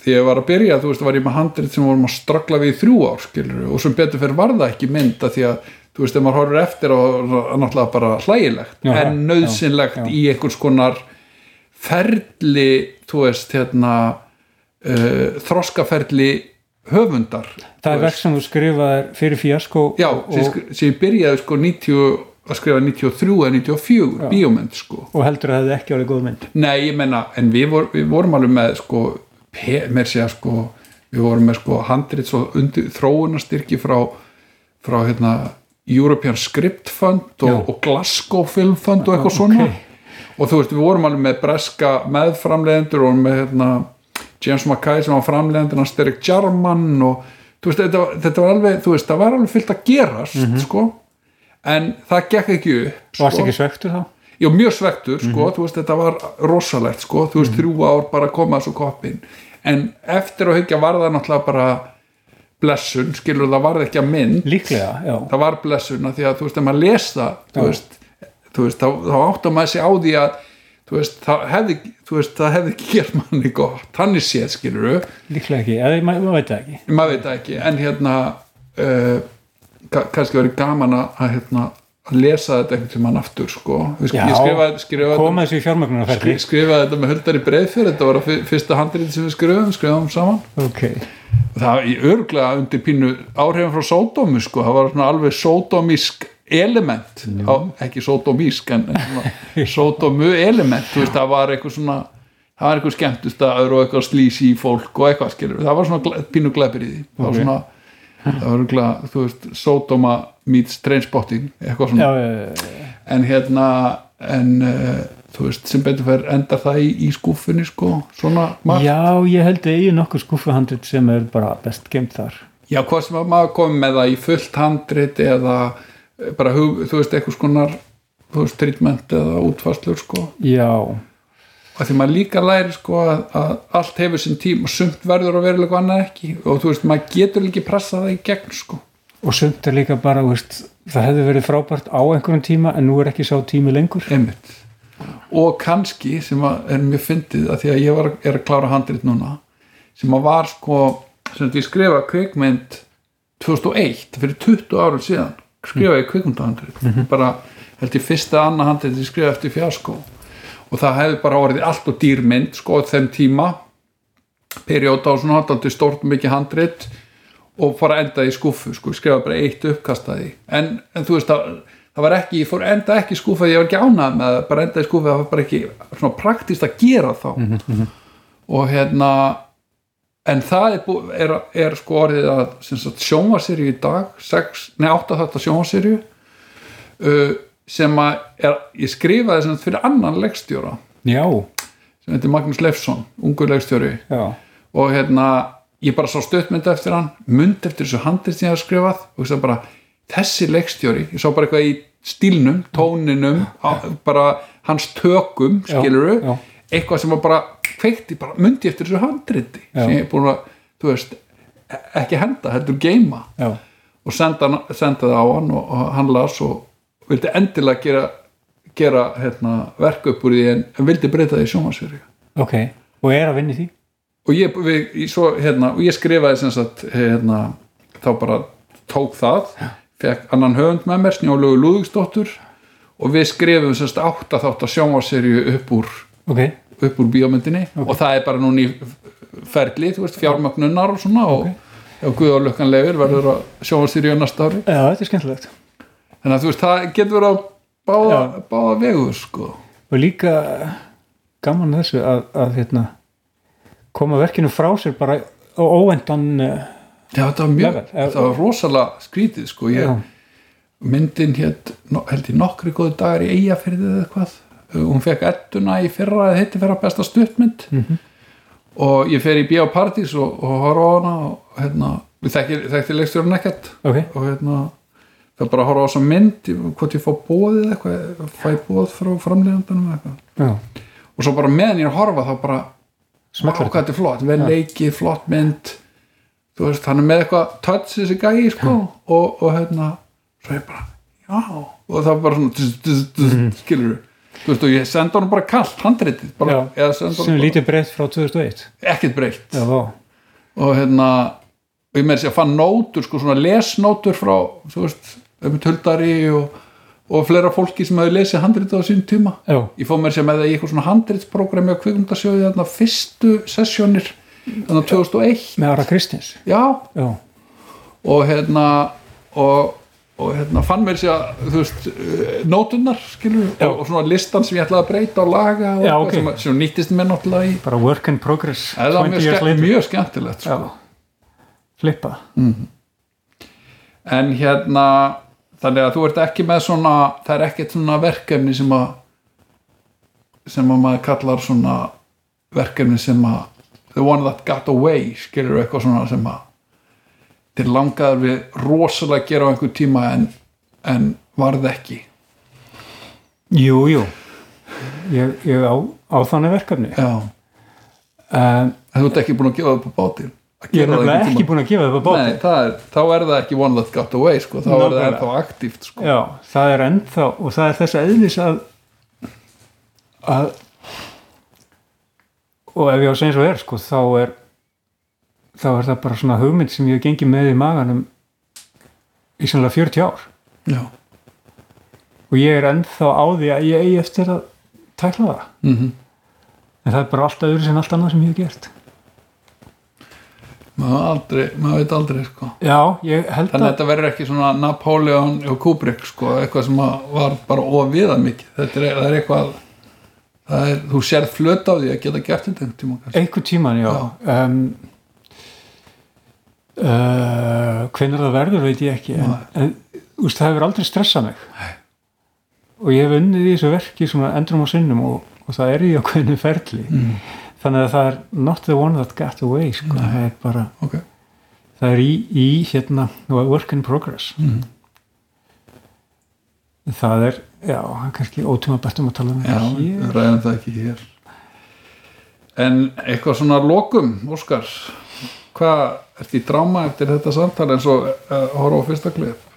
því ég var að byrja, þú veist, var ég með handrið sem vorum að stragla við í þrjú ár, skilur og sem betur fyrir var það ekki mynd að því að þú veist, ef maður horfir eftir og náttúrulega bara hlægilegt, Já, en nöðsynlegt já, já. í einhvers konar ferli, þú veist hérna uh, þroskaferli höfundar það er verk sem þú skrifaðir fyrir fíasko Já, og, sem ég byrjaði sko 90, að skrifa 93 eða 94, bíómynd sko. Og heldur að það hefði ekki árið góð mynd? Nei, ég menna, en við, vor, við vorum alveg með sko, pe- með sér sko við vorum með sko handrit svo undir þróunastyrki frá frá hérna European Script Fund og, og Glasgow Film Fund og eitthvað svona. Og þú veist, við vorum alveg með breska meðframlegendur og með hérna James Mackay sem var framlegendur hans Derek Jarman og þú veist, þetta, var- þetta var alveg, þú veist, það var alveg fyllt að gerast sko, en það gekk ekki upp varst sko. ekki svektur þá? Já, mjög svektur, sko, þú veist, þetta var rosalegt, sko, þú veist, þrjú ár bara koma þessu koppin, en eftir að hyggja var það náttúrulega bara blessun, skilur það varð ekki að mynd. Líklega, já, það var blessun að því að, þú veist, ef maður les það þú veist, þú veist, þá, þá áttum maður sig á því að þú veist, það hefði, þú veist, það hefði ekki gert manni gott, hann er séð, skilur líklega ekki, eða maður ma veit ekki. Maður veit ekki, en hérna uh, kannski verið gaman að, hérna, að lesa þetta einhvern tímann aftur, sko. Við- Já, skrifaði, skrifaði koma þessu í fjármögnunarferði Skri, skrifaði þetta með höldar í breiðfjör þetta var að fyr- fyrsta handrið sem við skrifaðum skrifaðum saman. Ok, það var í örglega undir pínu áhrifin frá sódómi sko, það var svona alveg sódómísk element. Á, ekki sódómísk en, sódómu element veist, það var eitthvað svona það var eitthvað skemmtust að og eitthvað slísi í fólk og eitthvað skilur, það var svona pínu glæpir í því. Það var svona það var örglega, þú veist, sódóma meets trainspotting, eitthvað svona. Já, já, já, en hérna en uh, þú veist, sem betur fer endar það í, í skúfunni sko, svona margt. Já, ég held að ég nokkuð skúfuhandrit sem er bara best gemt þar. Já, hvað sem að maður komið með það í fullt handrit eða eh, bara, þú veist, eitthvað skonar þú veist, treatment eða útfastlur sko. já, og því maður líka læri sko að, að allt hefur sinn tím og sumt verður að verulega annað ekki. Og þú veist, maður getur ekki pressa það í gegn sko. og sumt er líka bara veist, það hefði verið frábært á einhverjum tíma en nú er ekki sá tími lengur. Einmitt. Og kannski sem að er mjög fyndið að því að ég var, er að klára handrit núna sem að var sko sem ég skrifa kvikmynd 2001 fyrir 20 árum síðan skrifa ég kvikmyndahandrit. Bara held ég fyrsta annað handrit ég skrifa eftir fjarskó og það hefði bara orðið allt og dýrmynd sko þeim tíma. Perióta og svona haldandi stórt mikið handrit. Og fara að enda í skúfu sko, skrifa bara eitt uppkastaði. En, en þú veist að það var ekki, ég fór enda ekki í skúfu ég var ekki ánað með að bara enda í skúfu það var bara ekki svona praktist að gera þá. Og hérna en það er, er, er sko orðið að sjónvarserju í dag 6, nei 8 þetta sjónvarserju uh, sem að er, ég skrifaði sem fyrir annan leikstjóra. Já, sem heitir Magnús Leifsson, ungur leikstjóri. Já, og hérna ég bara sá stöðmynd eftir hann mynd eftir þessu handið sem ég hafði skrifað og það bara, þessi leikstjóri ég sá bara eitthvað í stílnum, tóninum á, bara hans tökum Já, skiluru, já. eitthvað sem var bara kveikti, bara myndi eftir þessu handriti Já. sem ég er búin að, þú veist e- ekki henda, heldur geima já, og senda, senda það á hann og, og hann las og vildi endilega gera, gera hérna, verk upp úr því en, en vildi breyta því í sjónvarsverju ok. Og er að vinna í því? Og ég, við, svo, hérna, og ég skrifaði sem sagt hérna, þá bara tók það fekk annan höfund með mér, Snjólögu Lúðvíksdóttur og við skrifum sem sagt átta þátt að sjónvarserju upp úr ok, upp úr bíómyndinni. Og það er bara núna í ferli, þú veist, fjármögnunar og svona og ef Guðar Lökkan leifir verður að sjónvarserju næsta ári. Já, þetta er skemmtilegt þannig að þú veist, það getur verið á báða, báða vegur sko. Og líka gaman þessu að, að hérna, koma verkinu frá sér bara á óvendan uh, Já, þetta var mjög, Level. Eh, þetta var rosalega skrítið sko, ég, já, myndin no, held ég nokkri góði dagar í Eyjafyrði eða Uh, hún fekk ettuna í fyrra eða hitti fyrra besta stuttmynd. Mhm. og ég fer í Bíópartís og, og horfa á hana og hérna, við þekkti, leikstjórun ekkert. Ok, og hérna það bara að horfa á þessa mynd ég- hvort ég fá bóðið eitthvað fæ bóð frá framleiðandanum eða eitthvað. Og svo bara meðan ég er að horfa þá bara hvað þetta. Er flott, vel leikið, flott mynd. Þú veist, hann er með eitthvað touch þessi gæi, sko og, og hérna, svo ég bara já, og það bara svona Mhm. skilur þú veist, og ég senda hann bara kallt, senda sem lítið breytt frá 2001 ekkert breytt. Já, og hérna og ég með þess að fann nótur, sko, svona lesnótur frá, þú veist, um töldari og, og fleira fólki sem hefur lesið handritið á sín tíma. Já, ég fóð mér sem með það í eitthvað svona handritsprogrammi á kvikmyndasjóði þarna fyrstu sessjónir þarna 2001 með Ara Kristins? Já. Já, og hérna og, og hérna fann mér sér að þú veist uh, nótunar skilur og, og svona listan sem ég ætlaði að breyta og laga og Já, eitthvað ok. sem, sem nýttist mér náttúrulega í. Bara work in progress það 20 mjög, ske mjög skemmtilegt sko. flippa en hérna þannig að þú ert ekki með svona það er ekkert svona verkefni sem að sem að maður kallar svona verkefni sem að the one that got away skilur eitthvað svona sem að til langaður við rosalega gera á einhver tíma en, en varð ekki. Jú, jú. Ég, ég á, á þannig verkefni. Já, um, þú ert ekki búin að gefa upp á bátinn ég er nefnilega ekki búin að gefa það bóti þá er það ekki one that got away sko. þá er það ennþá aktíft sko. Já, það er ennþá og það er þess eðlis að að og ef ég á að segja svo er sko, þá er þá er það bara svona hugmynd sem ég hef gengið með í maganum í sannlega 40 ár. Já. Og ég er ennþá á því að ég eigi eftir að tækla það. Mm en það er bara alltaf öðru sem allt annað sem ég hef gert maður, aldrei, maður veit aldrei sko. Já, þannig að þetta verður ekki svona Napoleon og Kubrick sko, eitthvað sem var bara ofiða mikið þetta er, er eitthvað er, þú sérð flöt á því að geta gert þetta einhvern tíma kannski. einhver tíman, já, Um, uh, hvenær það verður veit ég ekki en, en úst, það hefur aldrei stressað mig Nei. og ég hef unnið í þessu verki svona endrum og sinnum og, og það er í ákveðinu ferli mm. Þannig að það er not the one that got away sko. það er bara, ok það er í, í hérna, work in progress mm. það er, já, kannski ótíma bestum að tala um já, það hér. ræðum það ekki hér en eitthvað svona lokum, Óskar hvað, ert í dráma eftir þetta samtal eins og uh, horfa á fyrsta klip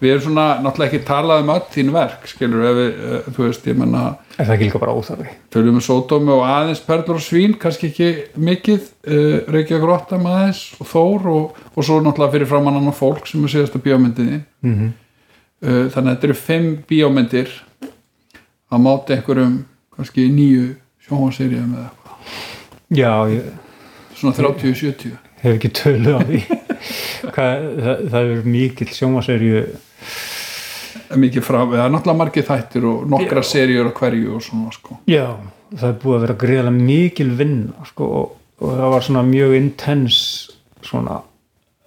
við erum svona náttúrulega ekki talað um öll þín verk skilur, ef við, uh, þú veist, ég menna er það ekki líka bara óþarfi? Tölum við Sódómi og aðeins Perlur og Svín kannski ekki mikið uh, Reykjavík Róttam aðeins og Þór og, og svo náttúrulega fyrir framann annan fólk sem er síðasta bíómyndinni. Mm -hmm. uh, þannig að þetta eru fimm bíómyndir að máta einhverjum kannski nýju sjónvarsýrjum eða eitthvað. Já, ég svona 30-70 hef ekki tölu á því. Hvað, það, það er mikill sjómaserju mikið frá, það er náttúrulega margir þættir og nokkra Já. seríur á hverju og svona sko já, það er búið að vera greiðlega mikil vinna sko, og, og það var svona mjög intens svona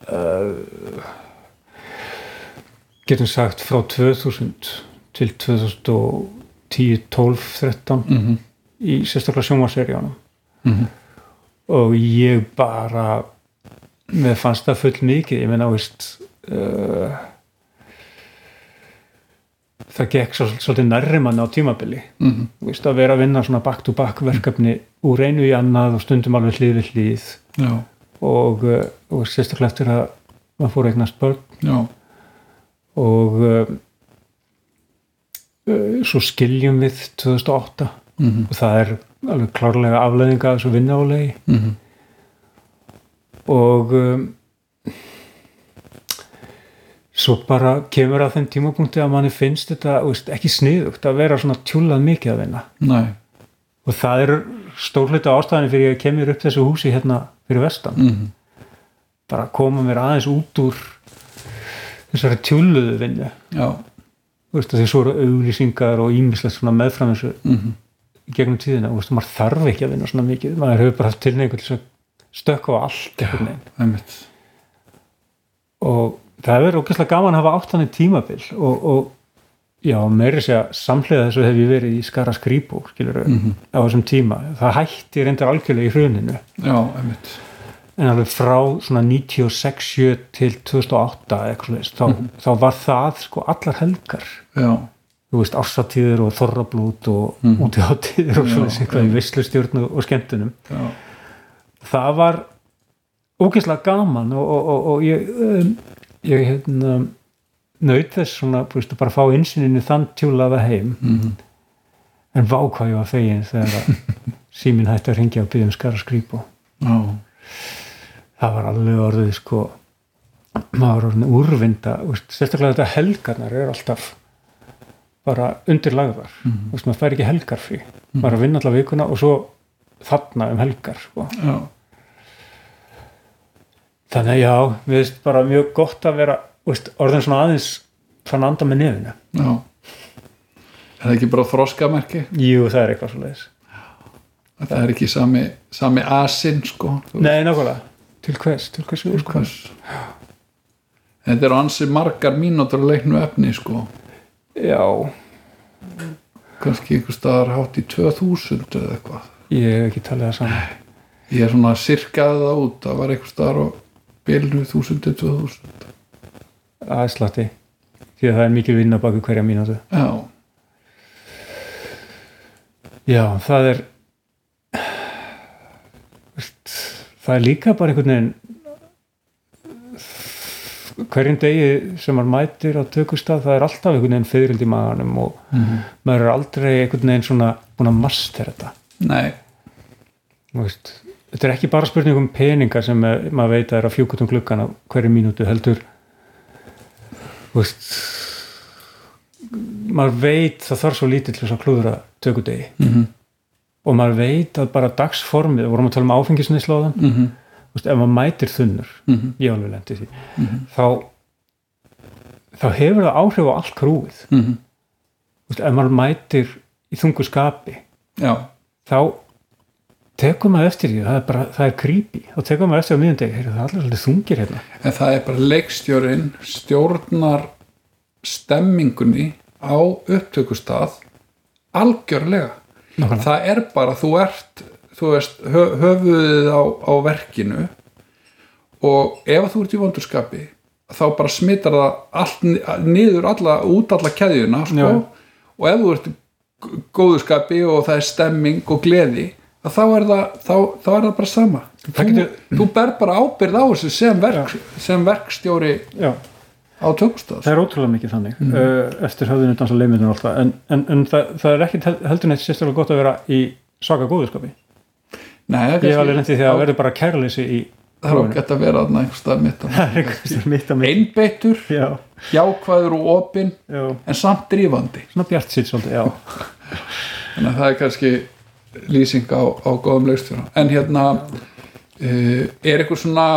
uh, getum sagt frá 2000 til 2010, 12, 13 mm -hmm. í sérstaklega sjómaserjónum Mhm. og ég bara mér fannst það full mikið ég meina, veist uh, það gekk svo, svolítið nærri manni á tímabili. Mm Þú veist, að vera að vinna svona back to back verkefni úr einu í annað og stundum alveg hlið við hlið. Og, uh, og sérstaklega eftir að maður fór eignast börn. Já, og uh, uh, svo skiljum við 2008 mm og það er alveg klárlega afleðinga af þessu vinnálega -hmm. og um, svo bara kemur að þeim tímapunkti að manni finnst þetta veist, ekki sniðugt að vera svona tjúlað mikið að vinna. Nei. Og það er stórleita ástæðan fyrir ég kemur upp þessu húsi hérna fyrir vestan. Mm bara að koma mér aðeins út úr þessari tjúluðu já, að því svo eru auglýsingar og ímislegt svona meðfram þessu mm í gegnum tíðina, veist, maður þarf ekki að vinna svona mikið, maður hefur bara haft tilneikur til að stökka á allt einmitt. Og það er ógeðslega gaman að hafa áttanir tímabil og, og já, meiri segja samhliða þessu hef ég verið í skara skrýbó skilur Mhm. á þessum tíma það hætti reyndar algjörlega í hruninu já, en alveg frá svona 96 7 til 2008 eða eitthvað þá, Mhm. þá var það sko allar helgar já, þú veist, ársatíður og þorrablút og Mhm. útíðáttíður og svona eitthvað í já. visslustjórn og, skemmtunum það var ógeðslega gaman og, og, og, og ég um, ég hérna naut þess svona, að bara fá insininu þann tjúlaða heim. Mm en vá hvað ég var fegin þegar að síminn hætti að ringja og byggja um skara skrýpu já, það var alveg orðið sko maður orðin úrvinda sérstaklega þetta helgarnar er alltaf bara undirlagðar. Þú veist, maður fær ekki helgar frí maður er að vinna alla vikuna og svo þarna um helgar sko. já, þannig að já, við veist bara mjög gott að vera veist, orðin svona aðeins fann að anda með nefinu. Já. Er það ekki bara þroskamerki? Jú, það er eitthvað svo leiðis það er ekki sami, sami asinn sko. Nei, nákvæmlega, til hvers, til hvers sko. hvers? Þetta eru ansi margar mínútur leiknu efni sko. Já, kannski einhver staðar hátt í 2000 eða eitthvað. Ég hef ekki talið það saman ég er svona sirkaði það út. Það var einhver staðar á bilinu 1000 til 2000 aðslatti, því að það er mikil vinna baku hverja mínútu. Já, Já, það er það er líka bara einhvern veginn hverjum degi sem maður mætir á tökustaf það er alltaf einhvern veginn fyririldi í maganum og Mhm. maður er aldrei einhvern veginn svona búin að master þetta. Nei. Þú veist, þetta er ekki bara spurning um peninga sem eh, maður veit að er að fjúkut um gluggan á hverju mínútu heldur veist maður veit það þarf svo lítið til þess að klúðra tökudegi mm og maður veit að bara dagsformið, við vorum að tala um áfengisneisláðan -hmm. Mm veist, ef maður mætir þunnur -hmm. ég alveg lendi því Mhm. þá, þá hefur það áhrif á allt krúið Mm veist, ef maður mætir í þungu skapi já, þá tekur maður eftir því það er, bara, það er creepy, þá tekur maður eftir á miðjum degi, það er allir svolítið þungir hérna. En það er bara leikstjórin stjórnar stemmingunni á upptökustað algjörlega. Nákvæmlega. það er bara, þú ert þú veist, hö, höfuðið á, á verkinu og ef þú ert í vondurskapi þá bara smittar það allt ni- niður alla, út alla keðjuna sko, og ef þú ert í g- góðu skapi og það er stemming og gleði að þá er það, þá, þá er það bara sama. Það þú, getur- þú ber bara ábyrð á þessu sem, verk, sem verkstjóri Já, á tökustaf það er ótrúlega mikið þannig mm. eftir höfðinu dansa leimundin alltaf. En, en, en það, það er ekki heldur neitt sérstaklega gott að vera í svaka það ég hef alveg lendið því að verður bara kærleysi í það er ágætt að vera þarna einhvers stað mitt er að mitt einbeittur, já, jákvæður og opinn já, en samt drífandi. Svona bjart sitt svolítið, já. Þannig að það er kannski lýsing á, á góðum leikstjóra. En hérna uh, er eitthvað svona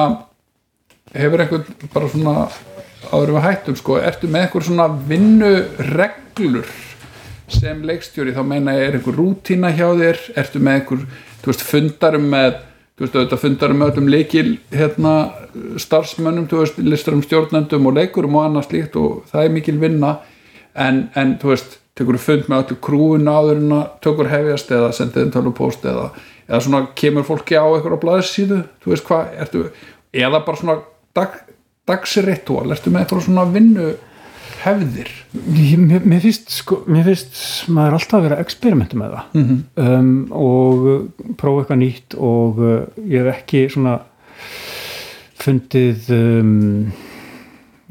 hefur eitthvað bara svona áður við hættum sko, ertu með eitthvað svona vinnureglur sem leikstjóri, þá meina ég er eitthvað rútína hjá þér, ertu með eitthvað þú veist, fundarum með þú veist, auðvitað fundarum með öllum leikil hérna, starfsmönnum, þú veist, listarum stjórnendum og leikurum og annað slíkt og það er mikil vinna. En, en þú veist, tekur þú fund með öllu krúin áður en að tökur hefjast eða sendið en tölupóst eða, eða svona kemur fólki á eitthvað á blaðsíðu þú veist hvað, ertu, eða bara svona dag, dagsritúal, ertu með eitthvað svona vinnu hefðir Mér, mér, finnst, sko, mér finnst maður alltaf að vera að experimenta með það mm -hmm. um, og prófa eitthvað nýtt og uh, ég hef ekki svona fundið um,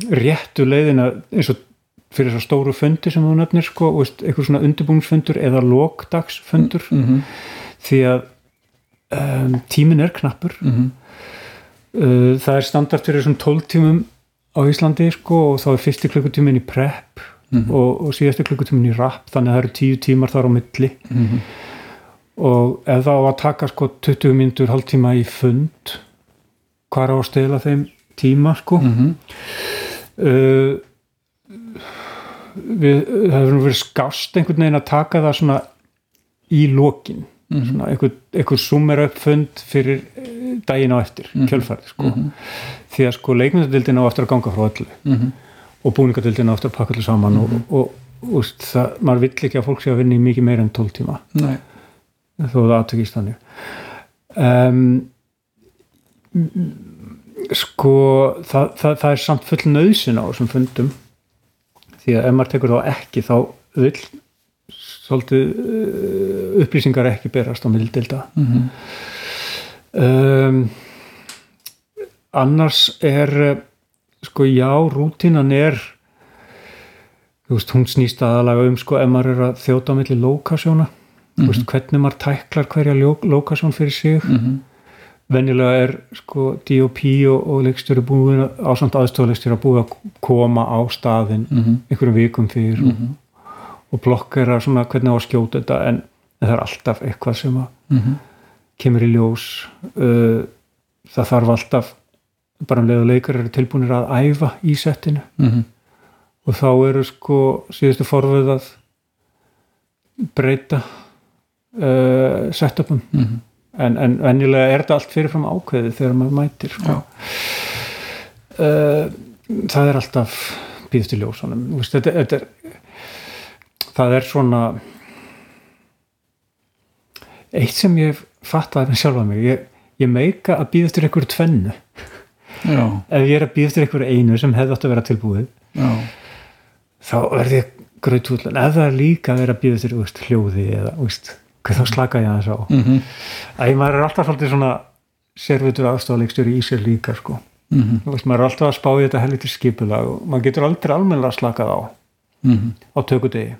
réttu leiðina eins og fyrir þessar stóru fundi sem þú nefnir sko, og eitthvað svona undirbúningsfundur eða lokdagsfundur Mm því að um, tímin er knappur -hmm. uh, það er standart fyrir svona 12 tímum á Íslandi sko, og þá er fyrsti klukkutímin í prep Mhm. og, og síðasti klukkutímin í rap þannig að það eru 10 tímar þar á milli Mhm. og ef það á að taka sko 20 mínútur hálftíma í fund hvað er á að stela þeim tíma sko Mhm. uh, við nú verið skást einhvern veginn að taka það svona í lokin Mhm. svona einhver, einhver summer upp fund fyrir eh, daginn á eftir Mhm. kjölfærið sko því að sko leikmyndadildin á eftir að ganga frá öllu Mhm. og búningadildin á eftir að pakka allir saman og, og, og það, maður vill ekki að fólk sé að vinna í mikið meira en 12 tíma Nei. þó það aðtökist þannig um, sko það, það, það er samt full nöðsin á þessum fundum því að ef maður tekur þá ekki þá vill svolítið uh, upplýsingar ekki berast á mildilda Mhm. um, annars er uh, sko já, rútínan er þú veist, hún snýst aðalega um sko ef maður er að þjóta á milli lokasjóna þú veist, hvernig maður tæklar hverja lokasjón fyrir sig Mhm. Venjulega er sko DOP og, og leikstjóri búin að- ásamt aðstofleikstjóri að búið að koma á staðin Mhm. einhverjum vikum fyrir Mhm. og blokkera svona hvernig á að skjóta þetta en, en það er alltaf eitthvað sem að Mhm. kemur í ljós uh, það þarf alltaf bara um leið og leikar eru tilbúinir að æfa í settinu Mhm. og þá eru sko síðustu forvöð að breyta uh, setupum Mhm. En, en venjulega er þetta allt fyrirfram ákveðið þegar maður mætir sko. Uh, það er alltaf býðst í ljósanum veist, þetta, þetta er það er svona eitt sem ég fattaði með sjálfa mig ég, ég meika að býða eftir einhverju tvennu Já. ef ég er að býða eftir einhverju einu sem hefði átt að vera tilbúið Já. þá verði ég grautúllan ef það er líka að vera að býða eftir hljóði eða hvað þá slaka ég aðeins á Mhm. að maður er alltaf svolítið svona servitur aðstofleikstjóri í sér líka sko. Mhm. Þú veist, maður er alltaf að spá í þetta helviti skipulag og maður getur aldrei almennilega slakað á Mhm. á tökudegi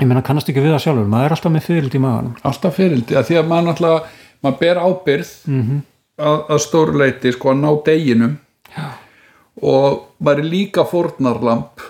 ég meina kannast ekki við það sjálfur maður er alltaf með fyrild í maganum alltaf fyrildi að því að maður náttúrulega maður ber ábyrð mm -hmm. að, að stóru leiti sko að ná deginum Já. og maður er líka fórnarlamp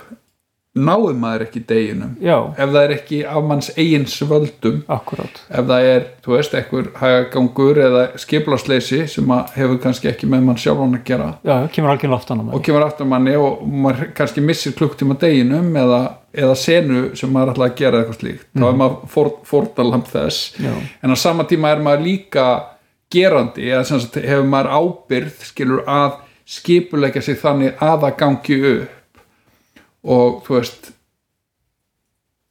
náum maður ekki deginum. Já, ef það er ekki af manns eigin svöldum. Akkurát ef það er, þú veist, einhver hægagangur eða skiplasleysi sem hefur kannski ekki með mann sjálfan að gera. Já, kemur algjörn loftan á og maður kemur aftur manni og maður kannski missir klukktíma deginum eða, eða senu sem maður ætlaði að gera eitthvað slíkt. Þá er maður fór, fórnarlamp þess. Já, en á sama tíma er maður líka gerandi eða sem sagt hefur maður ábyrð skilur að skipuleggja sig þannig að það gangi upp og þú veist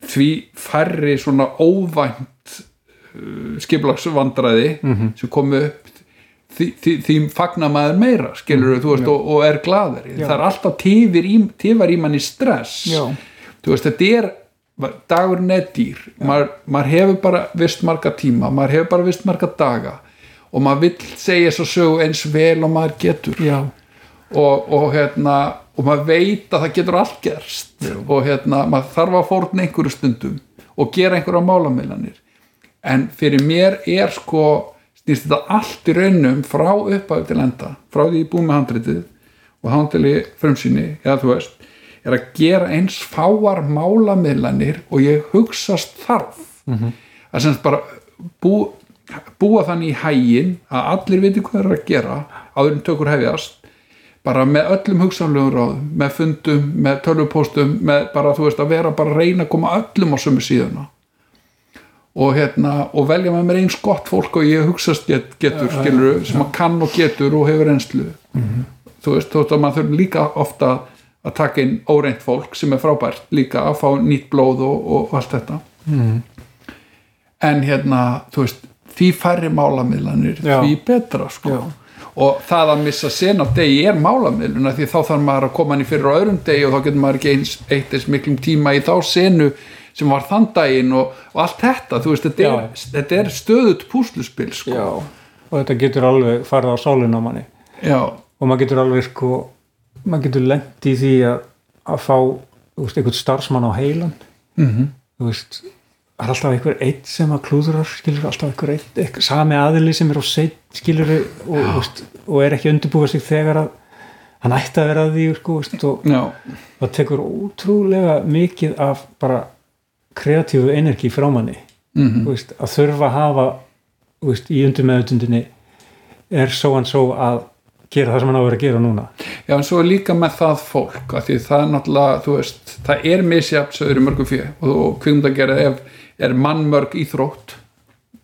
því færri svona óvænt uh, skipulagsvandræði Mhm. sem komu upp því, því, því fagnar maður meira skilur þú veist og, og er Já. það er alltaf tifir í, manni stress. Já, þú veist, þetta er dagurinn er dýr. Maður, maður hefur bara vist marga tíma maður hefur bara vist marga daga. Og maður vill segja svo sögu eins vel og maður getur. Já, og, og hérna og maður veit að það getur allt gerst. Og hérna, maður þarf að fórna einhverju stundum og gera einhverja málamilanir en fyrir mér er sko snýst þetta allt í raunum frá upphæðu til enda. Frá því ég búið með handritið og handili frumsýni eða þú veist, er að gera eins fáar málamilanir og ég hugsast þarf. Mhm. að semst bara bú, búa þannig í hægin að allir viti hvað er að gera áður en tökur hefjast bara með öllum hugsanlegum ráðum með fundum, með tölvupóstum með bara, þú veist, að vera bara að reyna að koma öllum á sömu síðuna. Og hérna, og velja með mér eins gott fólk og ég hugsast get, getur, skilur sem að kann og getur og hefur einslu þú veist, þú veist að maður þurfi líka ofta að taka inn óreint fólk sem er frábært líka að fá nýtt blóð og, og allt þetta. En hérna, þú veist því færri málamiðlanir, því betra sko. Já. Og það að missa sen á degi er málamiðluna því þá þarf maður að koma hann í fyrir á öðrum degi og þá getur maður ekki eins eitt eins miklum tíma í þá senu sem var þann daginn og, og allt þetta, þú veist, þetta er, þetta er stöðut púsluspil sko. Já. og þetta getur alveg farið á sálinn á manni Já. og maður getur alveg sko maður getur lent í því að, að fá þú veist, einhvern starfsmann á heilan Mhm. þú veist það er alltaf einhver eitt sem að klúðurar skilur alltaf einhver eitt, eitthvað, sami aðili sem er á seitt skilur og, veist, og er ekki undirbúið sig þegar að hann ætti að vera að því sko, veist, og Já. það tekur ótrúlega mikið af bara kreatífu energi frá manni Mhm. þú veist, að þurfa að hafa veist, í undir meðutundinni er svo and so að gera það sem hann á að vera að gera núna. Já, en svo er líka með það fólk því það er náttúrulega, þú veist það er misjafn sögur í mörgum fjö og, og kvikmynd að gera ef er mannmörg íþrótt.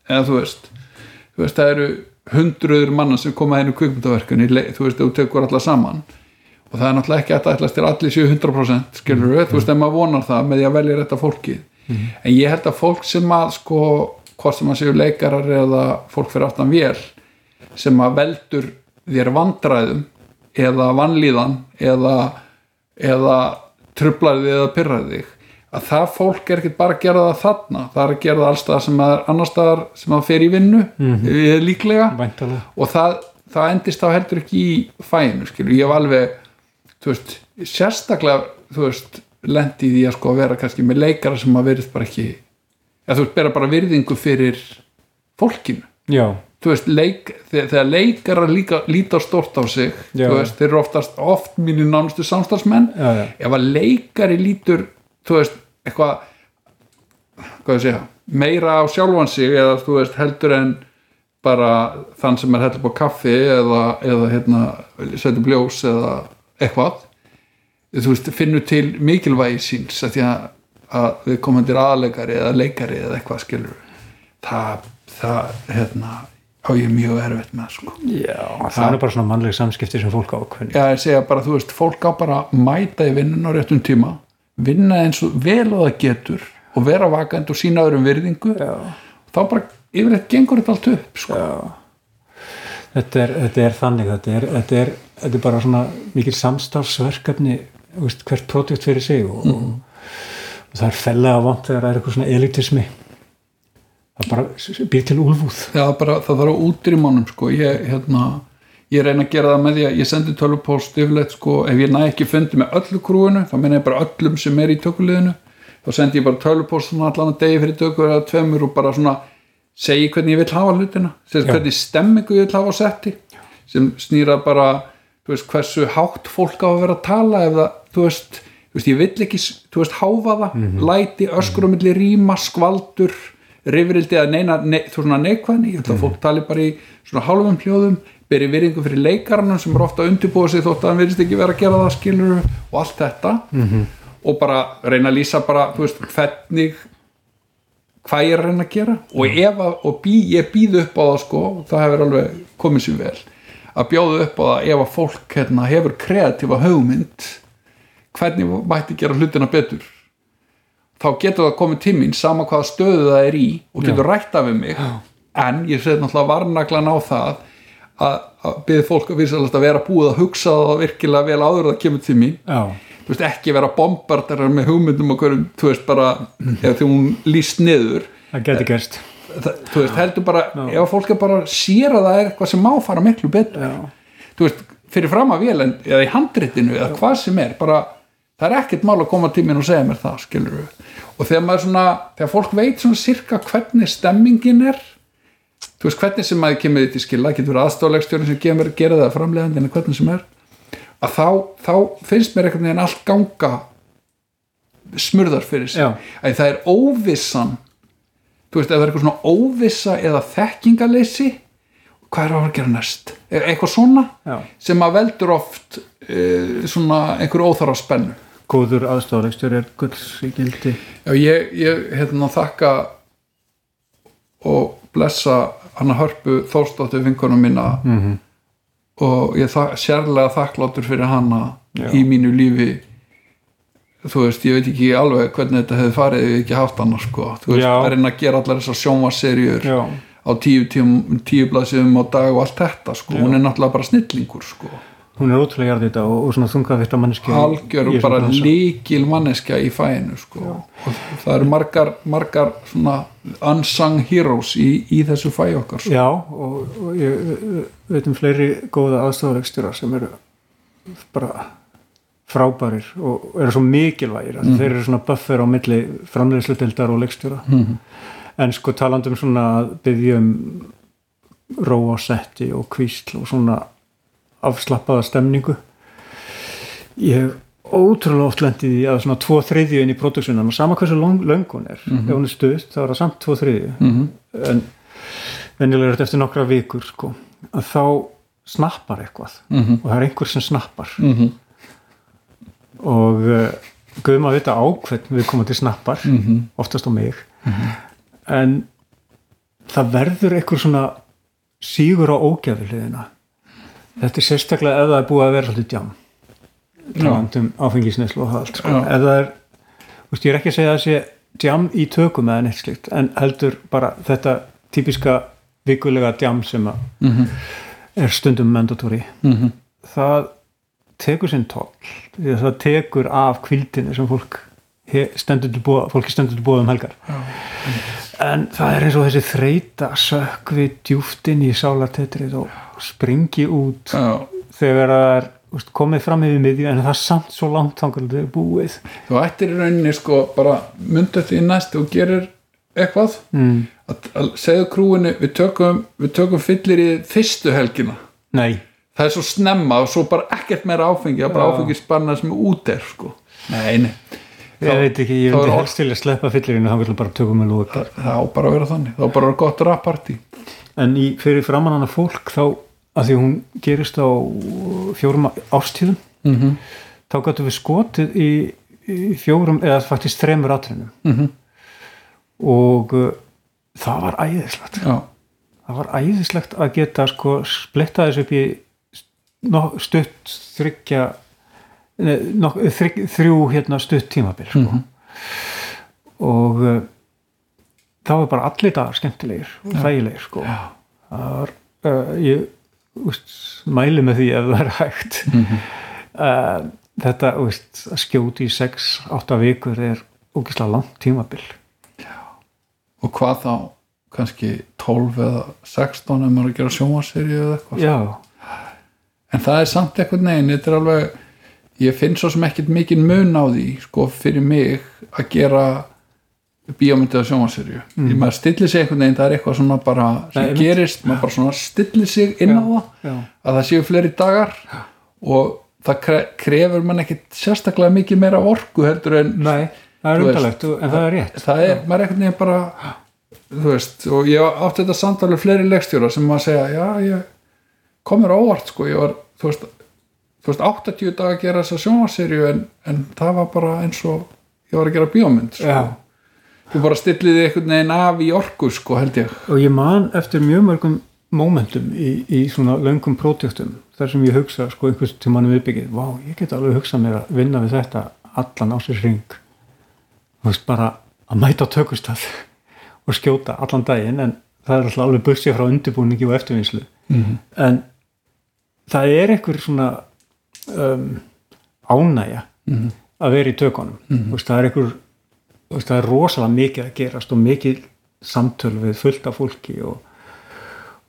Eða þú veist, þú veist það eru hundruður manna sem koma inn í kvikmyndaverkunni, þú veist, þú tekur alla saman. Og það er náttúrulega ekki að það ætlast til allir séu 100% skilur við, þú veist, ef maður vonar það með því að velja þetta fólkið. En ég held að fólk sem að sko, hvort sem að séu leikarar eða fólk fyrir aftan vél sem að veldur þér vandræðum eða vanlíðan eða, eða trublaði eða pyrraði þig. Að það fólk er ekki bara að gera það þarna. Það er að gera það allstað sem að annar staðar sem að fer í vinnu mm -hmm. líklega. Væntalega og það, það endist þá heldur ekki í fæinu skilur, ég hef alveg veist, sérstaklega lendi í því að sko vera kannski með leikara sem að verið bara ekki eða þú veist, bera bara virðingu fyrir fólkinu. Já, veist, leik, þegar, þegar leikara líka, líta stort á sig Já. veist, þeir eru oftast oft mínir nánustu samstarfsmenn. Já, já, ef að leikari lítur þú veist, eitthvað hvað ég segja, meira á sjálfan sig eða þú veist, heldur en bara þann sem er heldur på kaffi eða, eða hérna setur bljós eða eitthvað þú veist, finnur til mikilvægi síns að því að, að við komandir aðleikari eða leikari eða eitthvað skilur það, það hérna á ég mjög erfitt með sko. Já það er bara svona mannleg samskipti sem fólk ákveðni Já, ég segja bara, þú veist, fólk á bara mæta í vinnun á réttum tíma vinna eins og vel og það getur og vera vakandi og sína öðrum virðingu. Já, þá bara yfirleitt gengur þetta allt upp sko. Þetta, er, þetta er þannig þetta er, þetta, er, þetta er bara svona mikil veist, hvert pródjekt fyrir sig og, og, og það er fellega vant þegar það er eitthvað svona elitismi það bara býr til úlfúð. Já, bara, það þarf að útrýma honum sko. ég, hérna, ég reyna að gera það með því að ég sendi tölvupóst yfirleitt sko, ef ég næ ekki fundi með öllu krúinu þá meina ég bara öllum sem er í tökuliðinu þá sendi ég bara tölvupóst allan að degi fyrir tökur eða tveimur og bara svona segi hvernig ég vil hafa hlutina segi hvernig stemmingu ég vil hafa á setti sem snýra bara veist, hversu hátt fólk á að vera að tala ef það, þú veist, þú veist ég vill ekki, þú veist, háfa það læti, öskur rifrildi að neina ne, þú svona neikvæðni, ég ætla að fólk tali bara í svona hálfum hljóðum, beri virðingu fyrir leikarannum sem er ofta að undirbúa sig þótt að hann virðist ekki vera að gera það skilur og allt þetta. -hmm. og bara reyna að lýsa bara, þú veist, hvernig hvað ég er að reyna að gera. Og ef að, og bí, ég býð upp á það sko, það hefur alveg komið sér vel. Að bjóða upp á það ef að fólk hérna, hefur kreatífa hugmynd hvernig mætti gera hlutina betur þá getur það komið til mín sama hvaða stöðu það er í og getur rætt af við mig. En ég set náttúrulega varnaglan á það að, að byrði fólk að að vera búið að hugsa það virkilega vel áður það kemur til mín. Já, þú veist, ekki vera bombardarar með hugmyndum og hverjum, þú veist, bara ef því hún líst niður. Það geti gerst. Það, þú veist, heldur bara ef fólk er bara sér að það er eitthvað sem má fara miklu betur. Já, þú veist, fyrir fram að en, eða í handritinu eða hvað sem er bara, það er ekkert mál að koma mér og segja mér það, skilur við og þegar maður svona, þegar fólk veit svona sirka hvernig stemmingin er þú veist, hvernig sem maður kemur því til skila, getur verið aðstóðlegstjórn sem kemur gera það framleiðandi en hvernig sem er að þá, þá finnst mér einhvern veginn allt ganga smurðar fyrir sig Já. að það er óvissan þú veist, ef það er eitthvað svona óvissa eða þekkingaleysi hvað er að fara að gera næst eitthvað svona Já. sem að veldur oft e, svona einhver óþara spennu góður aðstofalegstur er gulls í gildi Já, ég, ég hérna þakka og blessa hana hörpu þórstóttu vinkonum mína. -hmm. og ég er sérlega þakkláttur fyrir hana Já. í mínu lífi. Þú veist, ég veit ekki alveg hvernig þetta hefði farið ef ég ekki haft hana sko, þú veist, að reyna að gera allar þessar sjónvarserjur já, á tíu, tíu, tíu blaðsíðum á dag og allt þetta sko, hún er náttúrulega bara snillingur sko, hún er ótrúlega jarð þetta og, og svona þungaðvita manneski algjör bara líkil manneskja í fæinu sko, og það eru margar, margar svona unsung heroes í, í þessu fæ okkar sko. já, og, og ég veit um fleiri góða aðstofalegstura sem eru bara frábærir og eru svo mikilvægir mm. þeir eru svona buffer á milli framleiðslutildar og leikstjóra Mhm. en sko talandum svona að byggja um ró á setti og kvísl og svona afslappaða stemningu. Ég hef ótrúlega oft lendið í að svona tvo þriðju inn í produksjónum og sama hversu long, löng hún er. Ef hún er stuð þá er það samt tvo þriðju Mhm. en venjulega er þetta eftir nokkra vikur sko, að þá snappar eitthvað. Mhm. og það er einhver sem snappar. Mhm. og uh, guðum að vita ákveðn við komum til snappar Mhm. oftast á mig. En það verður einhver svona sígur á ógæðulegina þetta er sérstaklega ef það er búið að vera svolítið djám talandum áfengisneslu og það allt sko. Ef það er, veist, ég er ekki að segja að það sé djám í tökum eða neitt slikt en heldur bara þetta típiska vikulega djám sem að Mhm. er stundum mandatóri Mhm. það tekur sinn að það tekur af kvildinu sem fólk búa, fólki stendur til búa um helgar. En það er eins og þessi þreita sökvi djúftin í sálartetrið og springi út Já. þegar það er úst, komið fram yfir miðju en það er samt svo langt þangar þetta er búið. Þú ættir í rauninni sko bara myndu því næst og gerir eitthvað. Mm. að, að segðu krúinu við tökum, við tökum fyllir í fyrstu helgina. Nei, það er svo snemma og svo bara ekkert meira áfengi það er bara Já. áfengi spanna sem út er sko. Nei, nei, ég veit ekki ég þá orð- helst til að sleppa fyllirinu þangar til bara tökum við lúk það á bara að vera þannig. Það á bara að vera gott rappartí. En í, fyrir framann hana fólk þá að því hún gerist á fjórum ástíðum mm -hmm. þá gætu við skotið í, í fjórum eða faktisk þremur atrinnum Mhm. og uh, það var æðislegt. Já, það var æðislegt að geta sko splitta þessu upp í stutt þryggja nei, no, þrygg, þrjú hérna stutt tímabil sko. Mhm. og uh, það var bara allir dagar skemmtilegir og þægilegir sko. það var uh, ég úst, mæli með því ef það er hægt Mhm. uh, þetta úst, að skjóti í 6-8 vikur er ógislega langt tímabil og hvað þá kannski 12 eða 16 ef maður er að gera sjónvarserju eða eitthvað já, en það er samt eitthvað neginn þetta er alveg, ég finn svo sem ekkert mikið mun á því, sko, fyrir mig að gera bíómyndið að sjónvarserju, mm. maður stillir sig einhvern veginn, það er eitthvað svona bara sem Nei, gerist, maður bara svona stillir sig inn á það, já, að það séu fleiri dagar og það kre krefur mann ekkert sérstaklega mikið meira orku heldur en nei það er undalegt en það er rétt. það er, maður er einhvern veginn bara þú veist, og ég átti þetta samtalið fleiri leikstjóra sem maður segja, já, ég komur óvart, sko, ég var þú veist, þú veist 80 dag að gera þessa sjónvarserju en, en það var bara eins og ég var að gera bíómynd, sko já. þú bara stilliði einhvern veginn af í orku, sko, held ég og ég man eftir mjög mörgum momentum í, í svona löngum pródjöktum þar sem ég hugsa sko einhvers tímanum viðbyggið vá, ég get alveg hugsað mér að vinna við þetta allan á sér ring þú veist bara að mæta á tökustað og skjóta allan daginn en það er alltaf alveg bursið frá undirbúningi og eftirvinnslu Mhm. en það er einhver svona um, ánægja Mhm. að vera í tökunum mm veist, það er einhver veist, það er rosalega mikið að gerast og mikið samtöl við fullt af fólki og,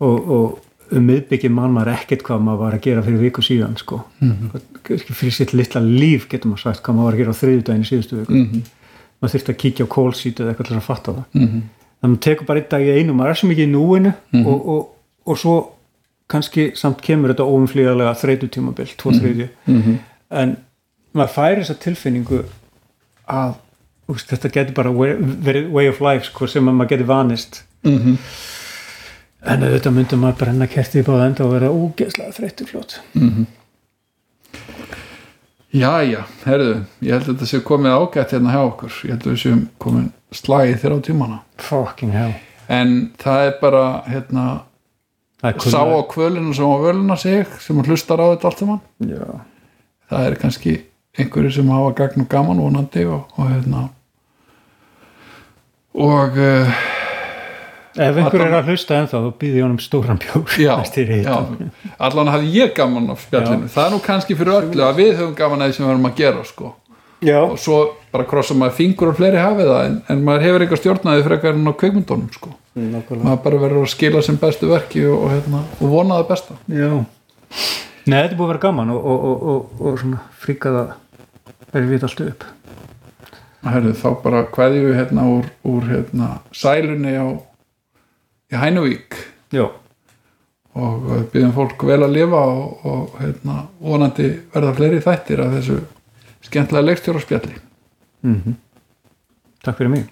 og, og um miðbyggið mann maður ekkert hvað maður var að gera fyrir viku síðan sko. Mhm. -hmm. fyrir sitt litla líf getur maður sagt hvað maður var að gera á þriðjudaginn í síðustu viku mm -hmm. maður þurfti að kíkja á kólsít eða eitthvað til að fatta það Mm -hmm. þannig að maður tekur bara einn dag í einu maður er svo mikið í núinu Mhm. og, og, og svo kannski samt kemur þetta óumflýðarlega þreytutímabil, tvo Mhm. en maður fær þessa tilfinningu að úst, þetta getur bara verið way of life sko, sem að maður getur vanist. Mm -hmm. en auðvitað myndum maður brenna kertið í báða enda og vera ógeðslega þreyttur fljótt. Jæja, herðu, ég held að þetta sé komið ágætt hérna hjá okkur. Ég held að við séum komin slagið þér á tímana. Fucking hell. En það er bara hérna, sá á kvölinu sem á völuna sig sem hlustar á þetta allt saman. Já. það er kannski einhverju sem hafa gagn og gaman vonandi og, og hérna. Og uh, ef einhver Allan- er að hlusta ennþá þá býði ég honum stóran bjór já, já. allan hafði ég gaman af spjallinu. Það er nú kannski fyrir öllu að við höfum gaman að því sem við erum að gera sko já. og svo bara krossa maður fingur og fleiri hafið það en, en maður hefur eitthvað stjórnaði frekar en á kveikmyndunum sko nákvæmlega maður bara verður að skila sem bestu verki og, og, hérna, og vona það besta Já. Nei, þetta er búið að vera gaman og, og, og, og, og svona fríkað að verið við allt upp. Herðu, þá bara kveðjum við hérna úr, úr hérna, sælunni á í Hænuvík Já. og byggjum fólk vel að lifa og, og hérna, vonandi verða fleiri þættir af þessu skemmtilega leikstjóra spjalli Mm Takk fyrir mig.